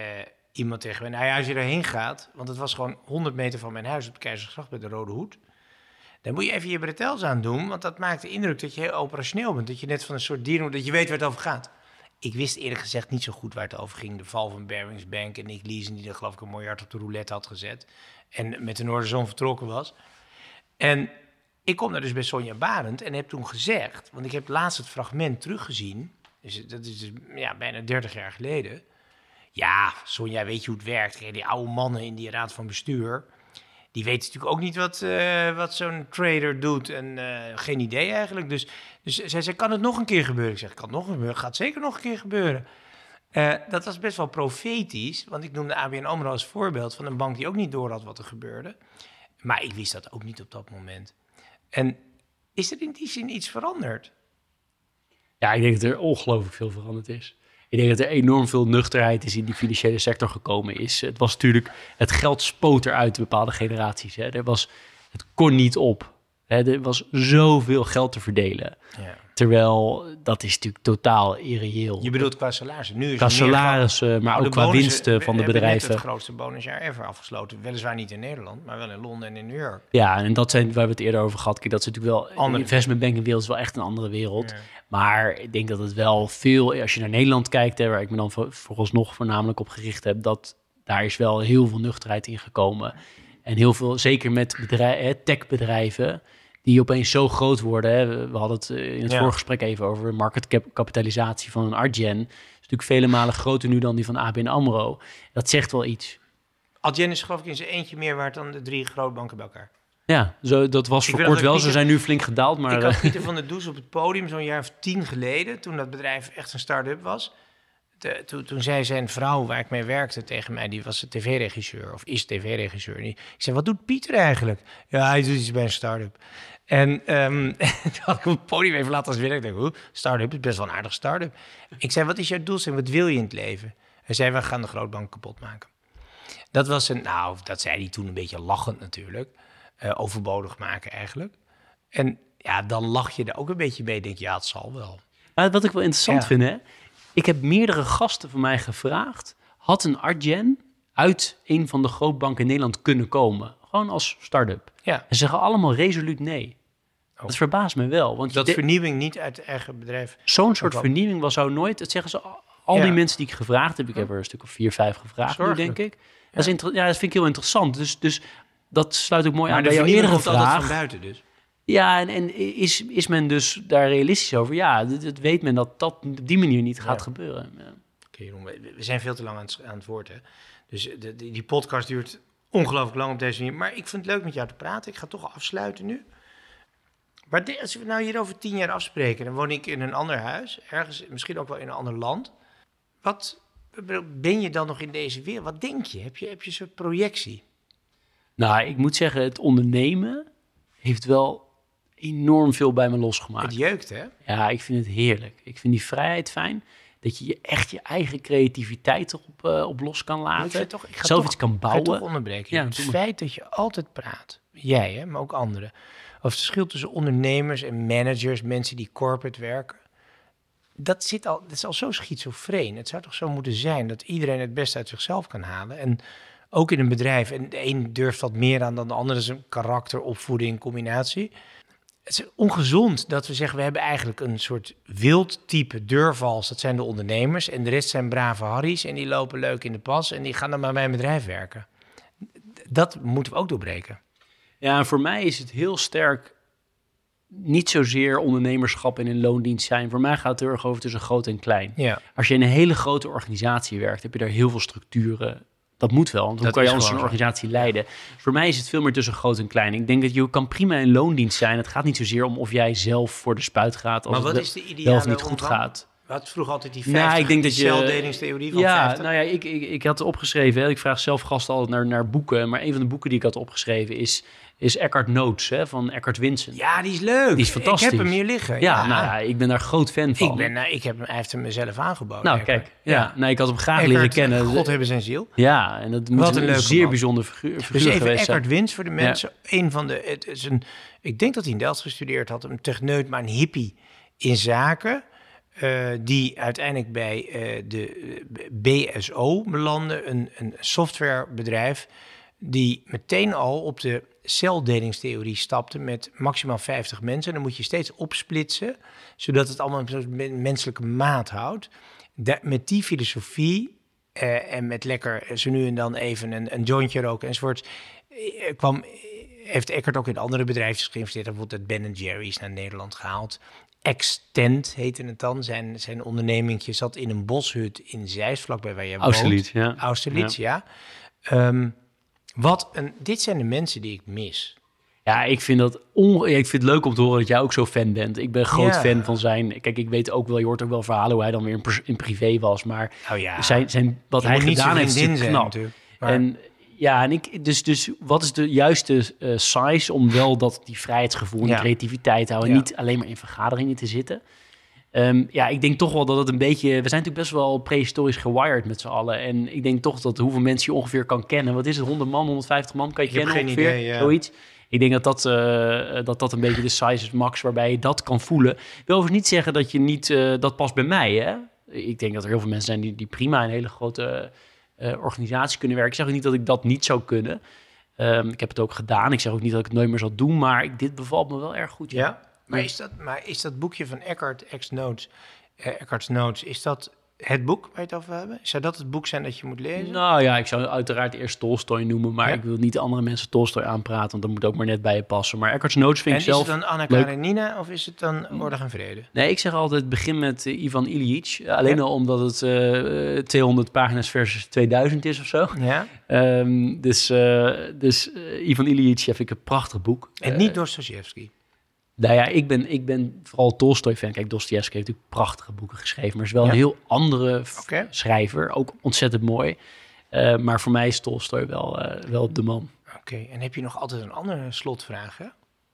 iemand tegen mij, nou ja, als je erheen gaat, want het was gewoon 100 meter van mijn huis op het Keizersgracht bij de Rode Hoed. Dan moet je even je bretels aan doen, want dat maakt de indruk dat je heel operationeel bent. Dat je net van een soort dier, dat je weet waar het over gaat. Ik wist eerlijk gezegd niet zo goed waar het over ging. De val van Barings Bank en Nick Leeson, die er geloof ik een miljard op de roulette had gezet. En met de Noorderzon vertrokken was. En ik kom daar dus bij Sonja Barend en heb toen gezegd, want ik heb laatst het fragment teruggezien. Dus dat is dus ja, bijna 30 jaar geleden. Ja, Sonja, weet je hoe het werkt? Die oude mannen in die raad van bestuur, die weten natuurlijk ook niet wat, eh, wat zo'n trader doet. En eh, geen idee eigenlijk. Dus, dus zij zei, kan het nog een keer gebeuren? Ik zeg, kan het nog gebeuren? Gaat zeker nog een keer gebeuren. Eh, dat was best wel profetisch, want ik noemde ABN AMRO als voorbeeld van een bank die ook niet door had wat er gebeurde. Maar ik wist dat ook niet op dat moment. En is er in die zin iets veranderd? Ja, ik denk dat er ongelooflijk veel veranderd is. Ik denk dat er enorm veel nuchterheid is in die financiële sector gekomen is. Het was natuurlijk, het geld spoot eruit bepaalde generaties. Hè. Er was, het kon niet op. Hè. Er was zoveel geld te verdelen. Ja. Terwijl dat is natuurlijk totaal irreëel. Je bedoelt qua salarissen. Nu is Qua salarissen, maar Nou, ook qua bonussen- winsten we- van de we bedrijven. het grootste bonusjaar ever afgesloten. Weliswaar niet in Nederland, maar wel in Londen en in New York. Ja, en dat zijn waar we het eerder over gehad. Kijk, dat is natuurlijk wel. Andere- De investment banking wereld is wel echt een andere wereld. Ja. Maar ik denk dat het wel veel. Als je naar Nederland kijkt, hè, waar ik me dan voor- vooralsnog voornamelijk op gericht heb, dat daar is wel heel veel nuchterheid in gekomen. En heel veel, zeker met bedrij- hè, techbedrijven, die opeens zo groot worden. Hè. We hadden het eh, in het Ja. vorige gesprek even over market cap- capitalisatie van een Argen. is natuurlijk vele malen groter nu dan die van ABN AMRO. Dat zegt wel iets. Adyen is geloof ik in zijn eentje meer waard dan de drie grote banken bij elkaar. Ja, zo, dat was voor kort wel. Ze zijn nu flink gedaald, maar... ik had eh, Pieter van der Does op het podium zo'n jaar of tien geleden, toen dat bedrijf echt een start-up was. de- toen, toen zei zijn vrouw waar ik mee werkte tegen mij, die was een tv-regisseur of is tv-regisseur. Die- Ik zei, wat doet Pieter eigenlijk? Ja, hij doet iets bij een start-up. En ehm toen had ik op het podium even laten als werk. Ik dacht, hoe? Start-up is best wel een aardig start-up. Ik zei, wat is jouw doelstelling? Wat wil je in het leven? Hij zei, we gaan de grootbank kapot maken. Dat was een, nou, dat zei hij toen een beetje lachend natuurlijk. Eh, overbodig maken eigenlijk. En ja, dan lach je er ook een beetje mee. Denk je, ja, het zal wel. Wat ik wel interessant Ja. vind, hè? Ik heb meerdere gasten van mij gevraagd. Had een Artgen uit een van de grootbanken in Nederland kunnen komen? Gewoon als start-up. Ja, En ze zeggen allemaal resoluut nee. Dat verbaast me wel. Want Oh. dat de- vernieuwing niet uit eigen bedrijf. zo'n soort vernieuwing was zou nooit... Dat zeggen ze al, Ja. die mensen die ik gevraagd heb. Ik heb er een stuk of vier, vijf gevraagd nu, denk ik. Dat, is ja, dat vind ik heel interessant. Dus, dus dat sluit ook mooi Maar aan de bij jouw eerdere vraag. van buiten dus. Ja, en, en is, is men dus daar realistisch over? Ja, dat, dat weet men dat dat op die manier niet gaat Ja. gebeuren. Ja. Oké, we zijn veel te lang aan het, aan het woord. Hè? Dus de, die, die podcast duurt ongelooflijk lang op deze manier. Maar ik vind het leuk met jou te praten. Ik ga toch afsluiten nu. Maar als we nou hier over tien jaar afspreken, dan woon ik in een ander huis, ergens, misschien ook wel in een ander land. Wat ben je dan nog in deze wereld? Wat denk je? Heb je, heb je een soort projectie? Nou, ik moet zeggen, het ondernemen heeft wel enorm veel bij me losgemaakt. Het jeukt, hè? Ja, ik vind het heerlijk. Ik vind die vrijheid fijn. Dat je je echt je eigen creativiteit erop eh, op los kan ik laten. toch, ik ga Zelf toch, iets kan ga bouwen. toch onderbreken. Ja, het feit dat je altijd praat, jij hè, maar ook anderen, over het verschil tussen ondernemers en managers, mensen die corporate werken. Dat, zit al, dat is al zo schizofreen. Het zou toch zo moeten zijn dat iedereen het beste uit zichzelf kan halen. En ook in een bedrijf. En de een durft wat meer aan dan de ander. Dat is een karakter, opvoeding, combinatie. Het is ongezond dat we zeggen, we hebben eigenlijk een soort wild type deurvals. Dat zijn de ondernemers. En de rest zijn brave harries. En die lopen leuk in de pas. En die gaan dan maar bij een bedrijf werken. Dat moeten we ook doorbreken. Ja, en voor mij is het heel sterk niet zozeer ondernemerschap en in loondienst zijn. Voor mij gaat het heel erg over tussen groot en klein. Ja. Als je in een hele grote organisatie werkt, heb je daar heel veel structuren. Dat moet wel, want hoe Dat kan je anders een organisatie leiden? Voor mij is het veel meer tussen groot en klein. Ik denk dat je kan prima in loondienst zijn. Het gaat niet zozeer om of jij zelf voor de spuit gaat als Maar wat het is de wel ideale of niet goed gaat. Hadden vroeger altijd die Nou, 50, ik denk dat je- celdelingstheorie van Ja, 50. nou ja, ik, ik, ik had opgeschreven, hè, ik vraag zelf gasten altijd naar, naar boeken, maar een van de boeken die ik had opgeschreven is, is Eckhart Notes hè, van Eckhart Vincent. Ja, die is leuk. Die is fantastisch. Ik heb hem hier liggen. Ja, nou ja, ik ben daar groot fan van. ik, ben, nou, ik heb hem, hij heeft hem mezelf aangeboden. nou, Eckhart. kijk, ja. Nou, ik had hem graag Eckhart, leren kennen. God hebben zijn ziel. Ja, en dat moet een zeer man. bijzonder figuur, figuur Dus even geweest zijn. Eckhart Wins voor de mensen. Een van de, het is een, ik denk dat hij in Delft gestudeerd had, een techneut, maar een hippie in zaken. eh, die uiteindelijk bij eh, de eh, BSO belandde, een, een softwarebedrijf. Die meteen al op de celdelingstheorie stapte met maximaal 50 mensen. Dan moet je steeds opsplitsen, zodat het allemaal een soort men- menselijke maat houdt. Da- met die filosofie eh, en met lekker zo nu en dan even een, een jointje roken enzovoort, eh, kwam, heeft Eckert ook in andere bedrijven geïnvesteerd. Bijvoorbeeld het Ben Jerry's naar Nederland gehaald. Extent heette het dan. Zijn, zijn ondernemingje zat in een boshut in Zeist, vlakbij waar jij woont. Austerlitz, ja. Austerlitz, ja. Ehm, wat een, dit zijn de mensen die ik mis. Ja, ik vind, dat on... ik vind het leuk om te horen dat jij ook zo fan bent. Ik ben groot Ja. fan van zijn... Kijk, ik weet ook wel, je hoort ook wel verhalen hoe hij dan weer in, privé was. Maar ja, zijn, zijn, wat je hij gedaan heeft, is zijn knap. Maar- En ja, en ik, dus, dus wat is de juiste eh, size om wel dat die vrijheidsgevoel en Ja. creativiteit te houden, niet alleen maar in vergaderingen te zitten? Ehm, ja, ik denk toch wel dat het een beetje. We zijn natuurlijk best wel prehistorisch gewired met z'n allen. En ik denk toch dat hoeveel mensen je ongeveer kan kennen. Wat is het? 100 man, 150 man kan je Ik kennen ongeveer? idee, ja. Zoiets. Ik denk dat dat, eh, dat dat een beetje de size is max waarbij je dat kan voelen. Ik wil overigens niet zeggen dat je niet, eh, dat past bij mij. Hè? Ik denk dat er heel veel mensen zijn die, die prima in een hele grote eh, organisatie kunnen werken. Ik zeg ook niet dat ik dat niet zou kunnen. Ehm, ik heb het ook gedaan. Ik zeg ook niet dat ik het nooit meer zal doen. Maar ik, dit bevalt me wel erg goed. Ja, maar is dat, maar is dat boekje van Eckhart, Ex Notes, eh, Eckhart's Notes, is dat het boek waar je het over hebben? Zou dat het boek zijn dat je moet lezen? Nou ja, ik zou uiteraard eerst Tolstoy noemen. Maar Ja. ik wil niet andere mensen Tolstoy aanpraten. Want dat moet ook maar net bij je passen. Maar Eckhart's Notes vind en ik is zelf... het dan Anna. Karenina of is het dan Oorlog en Vrede? Nee, ik zeg altijd begin met eh, Ivan Ilyich. Eh, alleen al omdat het eh, 200 pagina's versus 2000 is of zo. Ja? Ehm, dus dus Ivan Ilyich vind ik een prachtig boek. En niet Dostoevsky. Nou ja, ik ben, ik ben vooral Tolstoy-fan. Kijk, Dostoevsky heeft natuurlijk prachtige boeken geschreven, maar is wel Ja. een heel andere schrijver. Ook ontzettend mooi. Eh, maar voor mij is Tolstoy wel, eh, wel de man. Oké, en heb je nog altijd een andere slotvraag hè?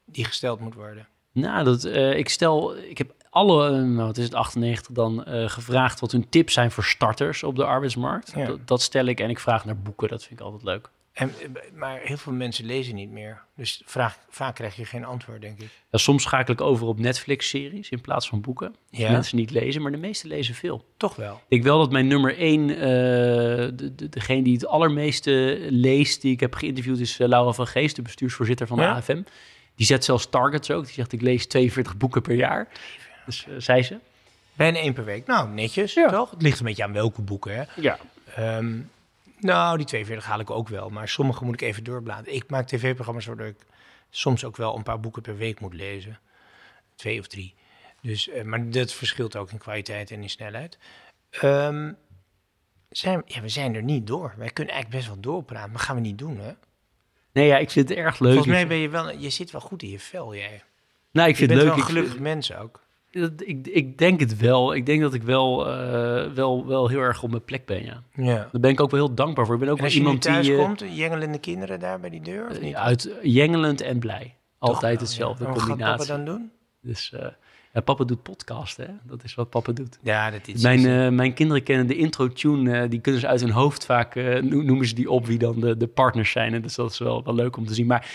die gesteld moet worden? Nou, dat, eh, ik stel, ik heb alle, nou, wat is het, 98 dan, gevraagd wat hun tips zijn voor starters op de arbeidsmarkt. Ja. Dat, dat stel ik en ik vraag naar boeken, dat vind ik altijd leuk. En, eh, maar heel veel mensen lezen niet meer. Dus vraag, vaak krijg je geen antwoord, denk ik. Ja, soms schakel ik over op Netflix-series in plaats van boeken. Ja. mensen niet lezen, maar de meesten lezen veel. Toch wel. Ik wel dat mijn nummer één, eh, de, de, degene die het allermeeste leest, die ik heb geïnterviewd, is eh, Laura van Geest, de bestuursvoorzitter van de Ja? AFM. Die zet zelfs targets ook. Die zegt, ik lees 42 boeken per jaar. Dus zei ze. Bijna één per week. Nou, netjes, Ja. toch? Het ligt een beetje aan welke boeken, hè? Ja. Ehm, nou, die 42 haal ik ook wel. Maar sommige moet ik even doorbladeren. Ik maak tv-programma's waardoor ik soms ook wel een paar boeken per week moet lezen. Twee of drie. Dus, eh, maar dat verschilt ook in kwaliteit en in snelheid. Ehm, zijn, ja, we zijn er niet door. Wij kunnen eigenlijk best wel doorpraten, maar gaan we niet doen, hè? Nee, ja, ik vind het erg leuk. Volgens mij ben je wel... Je zit wel goed in je vel, jij. nou, ik Je vind bent het wel leuk. een Ik, gelukkig mens ook. Ik, ik denk het wel. Ik denk dat ik wel, eh, wel, wel heel erg op mijn plek ben, ja. Ja. Daar ben ik ook wel heel dankbaar voor. Ik ben ook En wel als je iemand thuis die... eh, komt, jengelende kinderen daar bij die deur, of niet? uit jengelend en blij. Altijd Toch? hetzelfde Ja. Wat gaat combinatie. papa dan doen? Dus eh, ja, papa doet podcasten, hè? Dat is wat papa doet. Ja, dat is... Mijn, eh, mijn kinderen kennen de intro-tune, eh, die kunnen ze uit hun hoofd vaak, eh, no- noemen ze die op wie dan de, de partners zijn. En dus dat is wel, wel leuk om te zien. Maar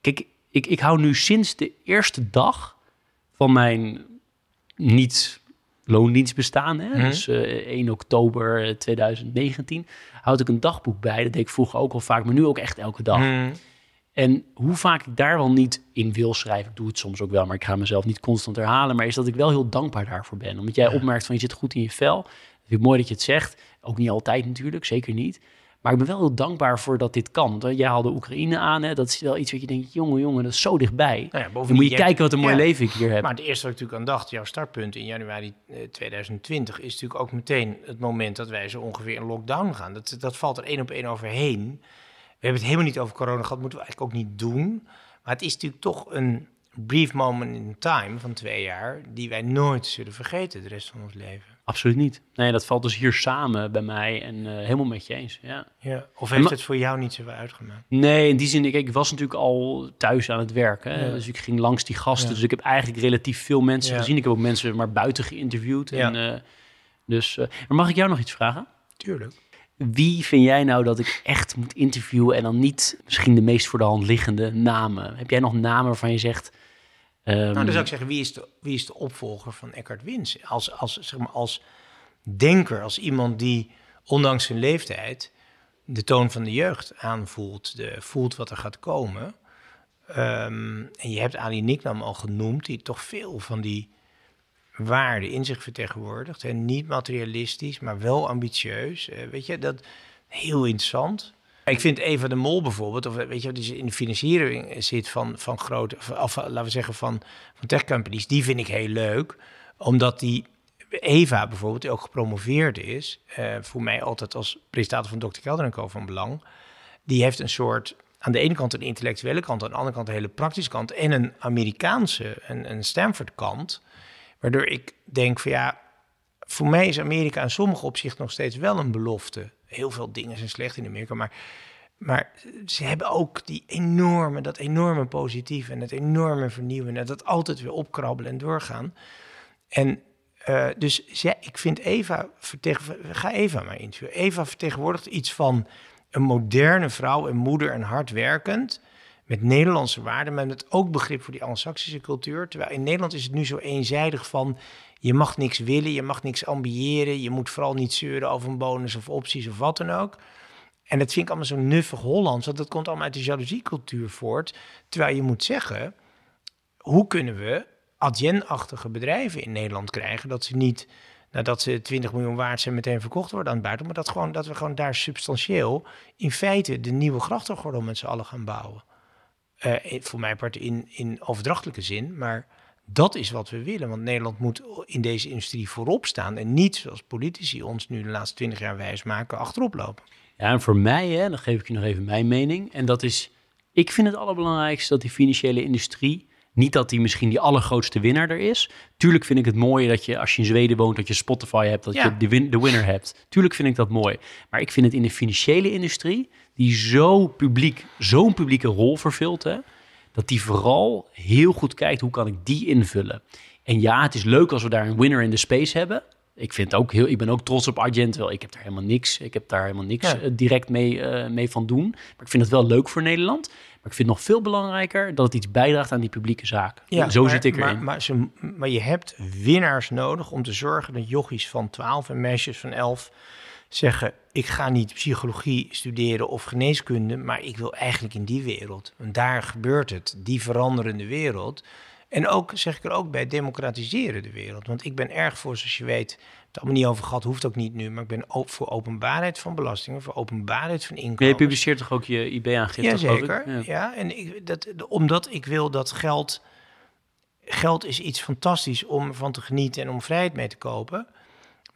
kijk, ik, ik hou nu sinds de eerste dag van mijn niet loondienstbestaan, hè? Mhm. dus eh, 1 oktober eh, 2019, houd ik een dagboek bij. Dat deed ik vroeger ook al vaak, maar nu ook echt elke dag. Hmm. En hoe vaak ik daar wel niet in wil schrijven, ik doe het soms ook wel, maar ik ga mezelf niet constant herhalen, maar is dat ik wel heel dankbaar daarvoor ben. Omdat jij opmerkt van je zit goed in je vel. Ik mooi dat je het zegt. Ook niet altijd natuurlijk, zeker niet. Maar ik ben wel heel dankbaar voor dat dit kan. Jij haalde Oekraïne aan, hè? dat is wel iets wat je denkt, jongen, jongen, dat is zo dichtbij. Nou ja, Dan moet bovendien, je kijken wat een mooi ja. leven ik hier heb. Maar het eerste wat ik natuurlijk aan dacht, jouw startpunt in januari eh, 2020, is natuurlijk ook meteen het moment dat wij zo ongeveer in lockdown gaan. Dat, dat valt er één op één overheen. We hebben het helemaal niet over corona gehad, moeten we eigenlijk ook niet doen. Maar het is natuurlijk toch een brief moment in time van twee jaar, die wij nooit zullen vergeten de rest van ons leven. Absoluut niet. Nee, dat valt dus hier samen bij mij en eh, helemaal met je eens. Ja. Ja. Of heeft Maar- het voor jou niet zoveel uitgemaakt? Nee, in die zin, ik, ik was natuurlijk al thuis aan het werk. Hè? Ja. Dus ik ging langs die gasten. Ja. Dus ik heb eigenlijk relatief veel mensen Ja. gezien. Ik heb ook mensen maar buiten geïnterviewd. Ja. En, eh, dus, eh, maar mag ik jou nog iets vragen? Tuurlijk. Wie vind jij nou dat ik echt moet interviewen en dan niet misschien de meest voor de hand liggende namen? Heb jij nog namen waarvan je zegt... ehm, Nou, dan zou ik zeggen, wie is de, wie is de opvolger van Eckhart Wins? Als, als, zeg maar, als denker, als iemand die ondanks zijn leeftijd de toon van de jeugd aanvoelt, de, voelt wat er gaat komen. Ehm, en je hebt Ali Niknam al genoemd, die toch veel van die waarden in zich vertegenwoordigt. En niet materialistisch, maar wel ambitieus. Eh, weet je, dat heel interessant. Ik vind Eva de Mol bijvoorbeeld, of weet je, die in de financiering zit van, van grote, of laten we zeggen van, van tech companies, die vind ik heel leuk. Omdat die Eva bijvoorbeeld, ook gepromoveerd is, eh, voor mij altijd als presentator van Dr. Kelder Co. van belang. Die heeft een soort, aan de ene kant een intellectuele kant, aan de andere kant een hele praktische kant en een Amerikaanse, een, een Stanford kant. Waardoor ik denk van ja, voor mij is Amerika in sommige opzichten nog steeds wel een belofte. Heel veel dingen zijn slecht in Amerika, maar, maar ze hebben ook die enorme, dat enorme positieve en het enorme vernieuwen en dat altijd weer opkrabbelen en doorgaan. En eh, dus ik vind Eva, ga Eva maar interviewen. Eva vertegenwoordigt iets van een moderne vrouw en moeder en hardwerkend. Met Nederlandse waarden, maar met ook begrip voor die Anglo-Saxische cultuur. Terwijl in Nederland is het nu zo eenzijdig van... je mag niks willen, je mag niks ambiëren... je moet vooral niet zeuren over een bonus of opties of wat dan ook. En dat vind ik allemaal zo nuffig Hollands... want dat komt allemaal uit de jaloeziecultuur voort. Terwijl je moet zeggen, hoe kunnen we adyen-achtige bedrijven in Nederland krijgen... dat ze niet, nadat ze 20 miljoen waard zijn, meteen verkocht worden aan het buitenland... maar dat, gewoon, dat we gewoon daar substantieel in feite de nieuwe grachtengordel met z'n allen gaan bouwen. Eh, voor mijn part in, in overdrachtelijke zin, maar dat is wat we willen. Want Nederland moet in deze industrie voorop staan en niet, zoals politici ons nu de laatste 20 jaar wijs maken, achterop lopen. Ja, en voor mij, hè, dan geef ik je nog even mijn mening. En dat is, ik vind het allerbelangrijkste dat die financiële industrie Niet dat die misschien die allergrootste winnaar er is. Tuurlijk vind ik het mooi dat je, als je in Zweden woont, dat je Spotify hebt, dat Ja. je de, win, de winner hebt. Tuurlijk vind ik dat mooi. Maar ik vind het in de financiële industrie, die zo publiek, zo'n publieke rol vervult, hè, dat die vooral heel goed kijkt hoe kan ik die invullen. En ja, het is leuk als we daar een winner in de space hebben. Ik, vind ook heel, ik ben ook trots op Argent. Wel, ik heb daar helemaal niks, ik heb daar helemaal niks Ja. eh, direct mee, eh, mee van doen. Maar ik vind het wel leuk voor Nederland. Maar ik vind het nog veel belangrijker dat het iets bijdraagt aan die publieke zaak. Zo maar- zit ik erin. Maar, maar, ze, maar je hebt winnaars nodig om te zorgen dat jochies van 12 en meisjes van 11 zeggen: Ik ga niet psychologie studeren of geneeskunde, maar ik wil eigenlijk in die wereld. Want daar gebeurt het, die veranderende wereld. En ook, zeg ik er ook bij, democratiseren de wereld. Want ik ben erg voor, zoals je weet, het allemaal niet over gehad, hoeft ook niet nu, maar ik ben ook voor openbaarheid van belastingen, voor openbaarheid van Maar inkomen. je publiceert toch ook je IB-aangifte? Jazeker. Ja. Ja, en ik, dat, omdat ik wil dat geld. Geld is iets fantastisch om van te genieten en om vrijheid mee te kopen.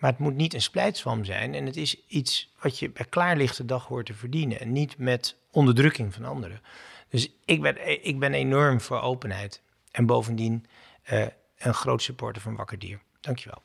Maar het moet niet een splijtswam zijn. En het is iets wat je bij klaarlichte dag hoort te verdienen. En niet met onderdrukking van anderen. Dus ik ben, ik ben enorm voor openheid. En bovendien eh, een groot supporter van Wakker Dier. Dankjewel.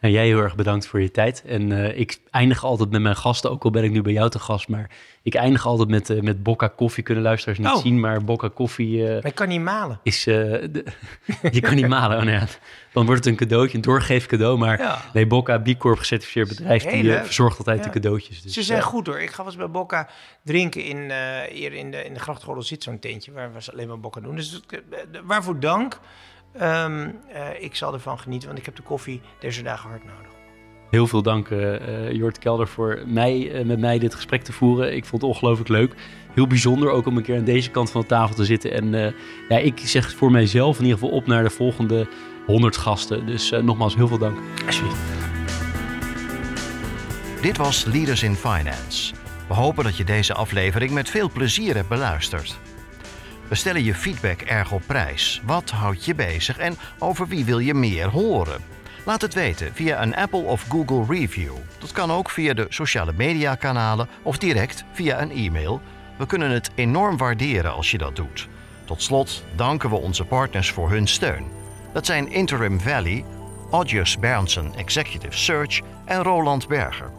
Nou, jij heel erg bedankt voor je tijd. En eh, ik eindig altijd met mijn gasten, ook al ben ik nu bij jou te gast. Maar ik eindig altijd met, eh, met Bocca Koffie. Kunnen luisteraars niet Oh. zien, maar Bocca Koffie Maar ik kan niet malen. is... de- je kan niet malen. Oh, nou ja. Dan wordt het een cadeautje, een doorgeef cadeau. Maar Ja. nee, Bocca, B Corp gecertificeerd bedrijf, die verzorgt altijd ja. de cadeautjes. Dus, Ze zijn goed hoor. Ik ga wel eens bij Bocca drinken in, hier in de, in de Grachtgordel zit zo'n tentje waar we alleen maar Bocca doen. Dus waarvoor dank. Ehm, eh, ik zal ervan genieten, want ik heb de koffie deze dagen hard nodig. Heel veel dank, eh eh, Jort Kelder, voor mij, met mij dit gesprek te voeren. Ik vond het ongelooflijk leuk. Heel bijzonder ook om een keer aan deze kant van de tafel te zitten. En eh, ja, ik zeg voor mijzelf in ieder geval op naar de volgende 100 gasten. Dus eh, nogmaals, heel veel dank. Alsjeblieft. Dit was Leaders in Finance. We hopen dat je deze aflevering met veel plezier hebt beluisterd. We stellen je feedback erg op prijs. Wat houdt je bezig en over wie wil je meer horen? Laat het weten via een Apple of Google review. Dat kan ook via de sociale media kanalen of direct via een e-mail. We kunnen het enorm waarderen als je dat doet. Tot slot danken we onze partners voor hun steun. Dat zijn Interim Valley, Audius Berndsen Executive Search en Roland Berger.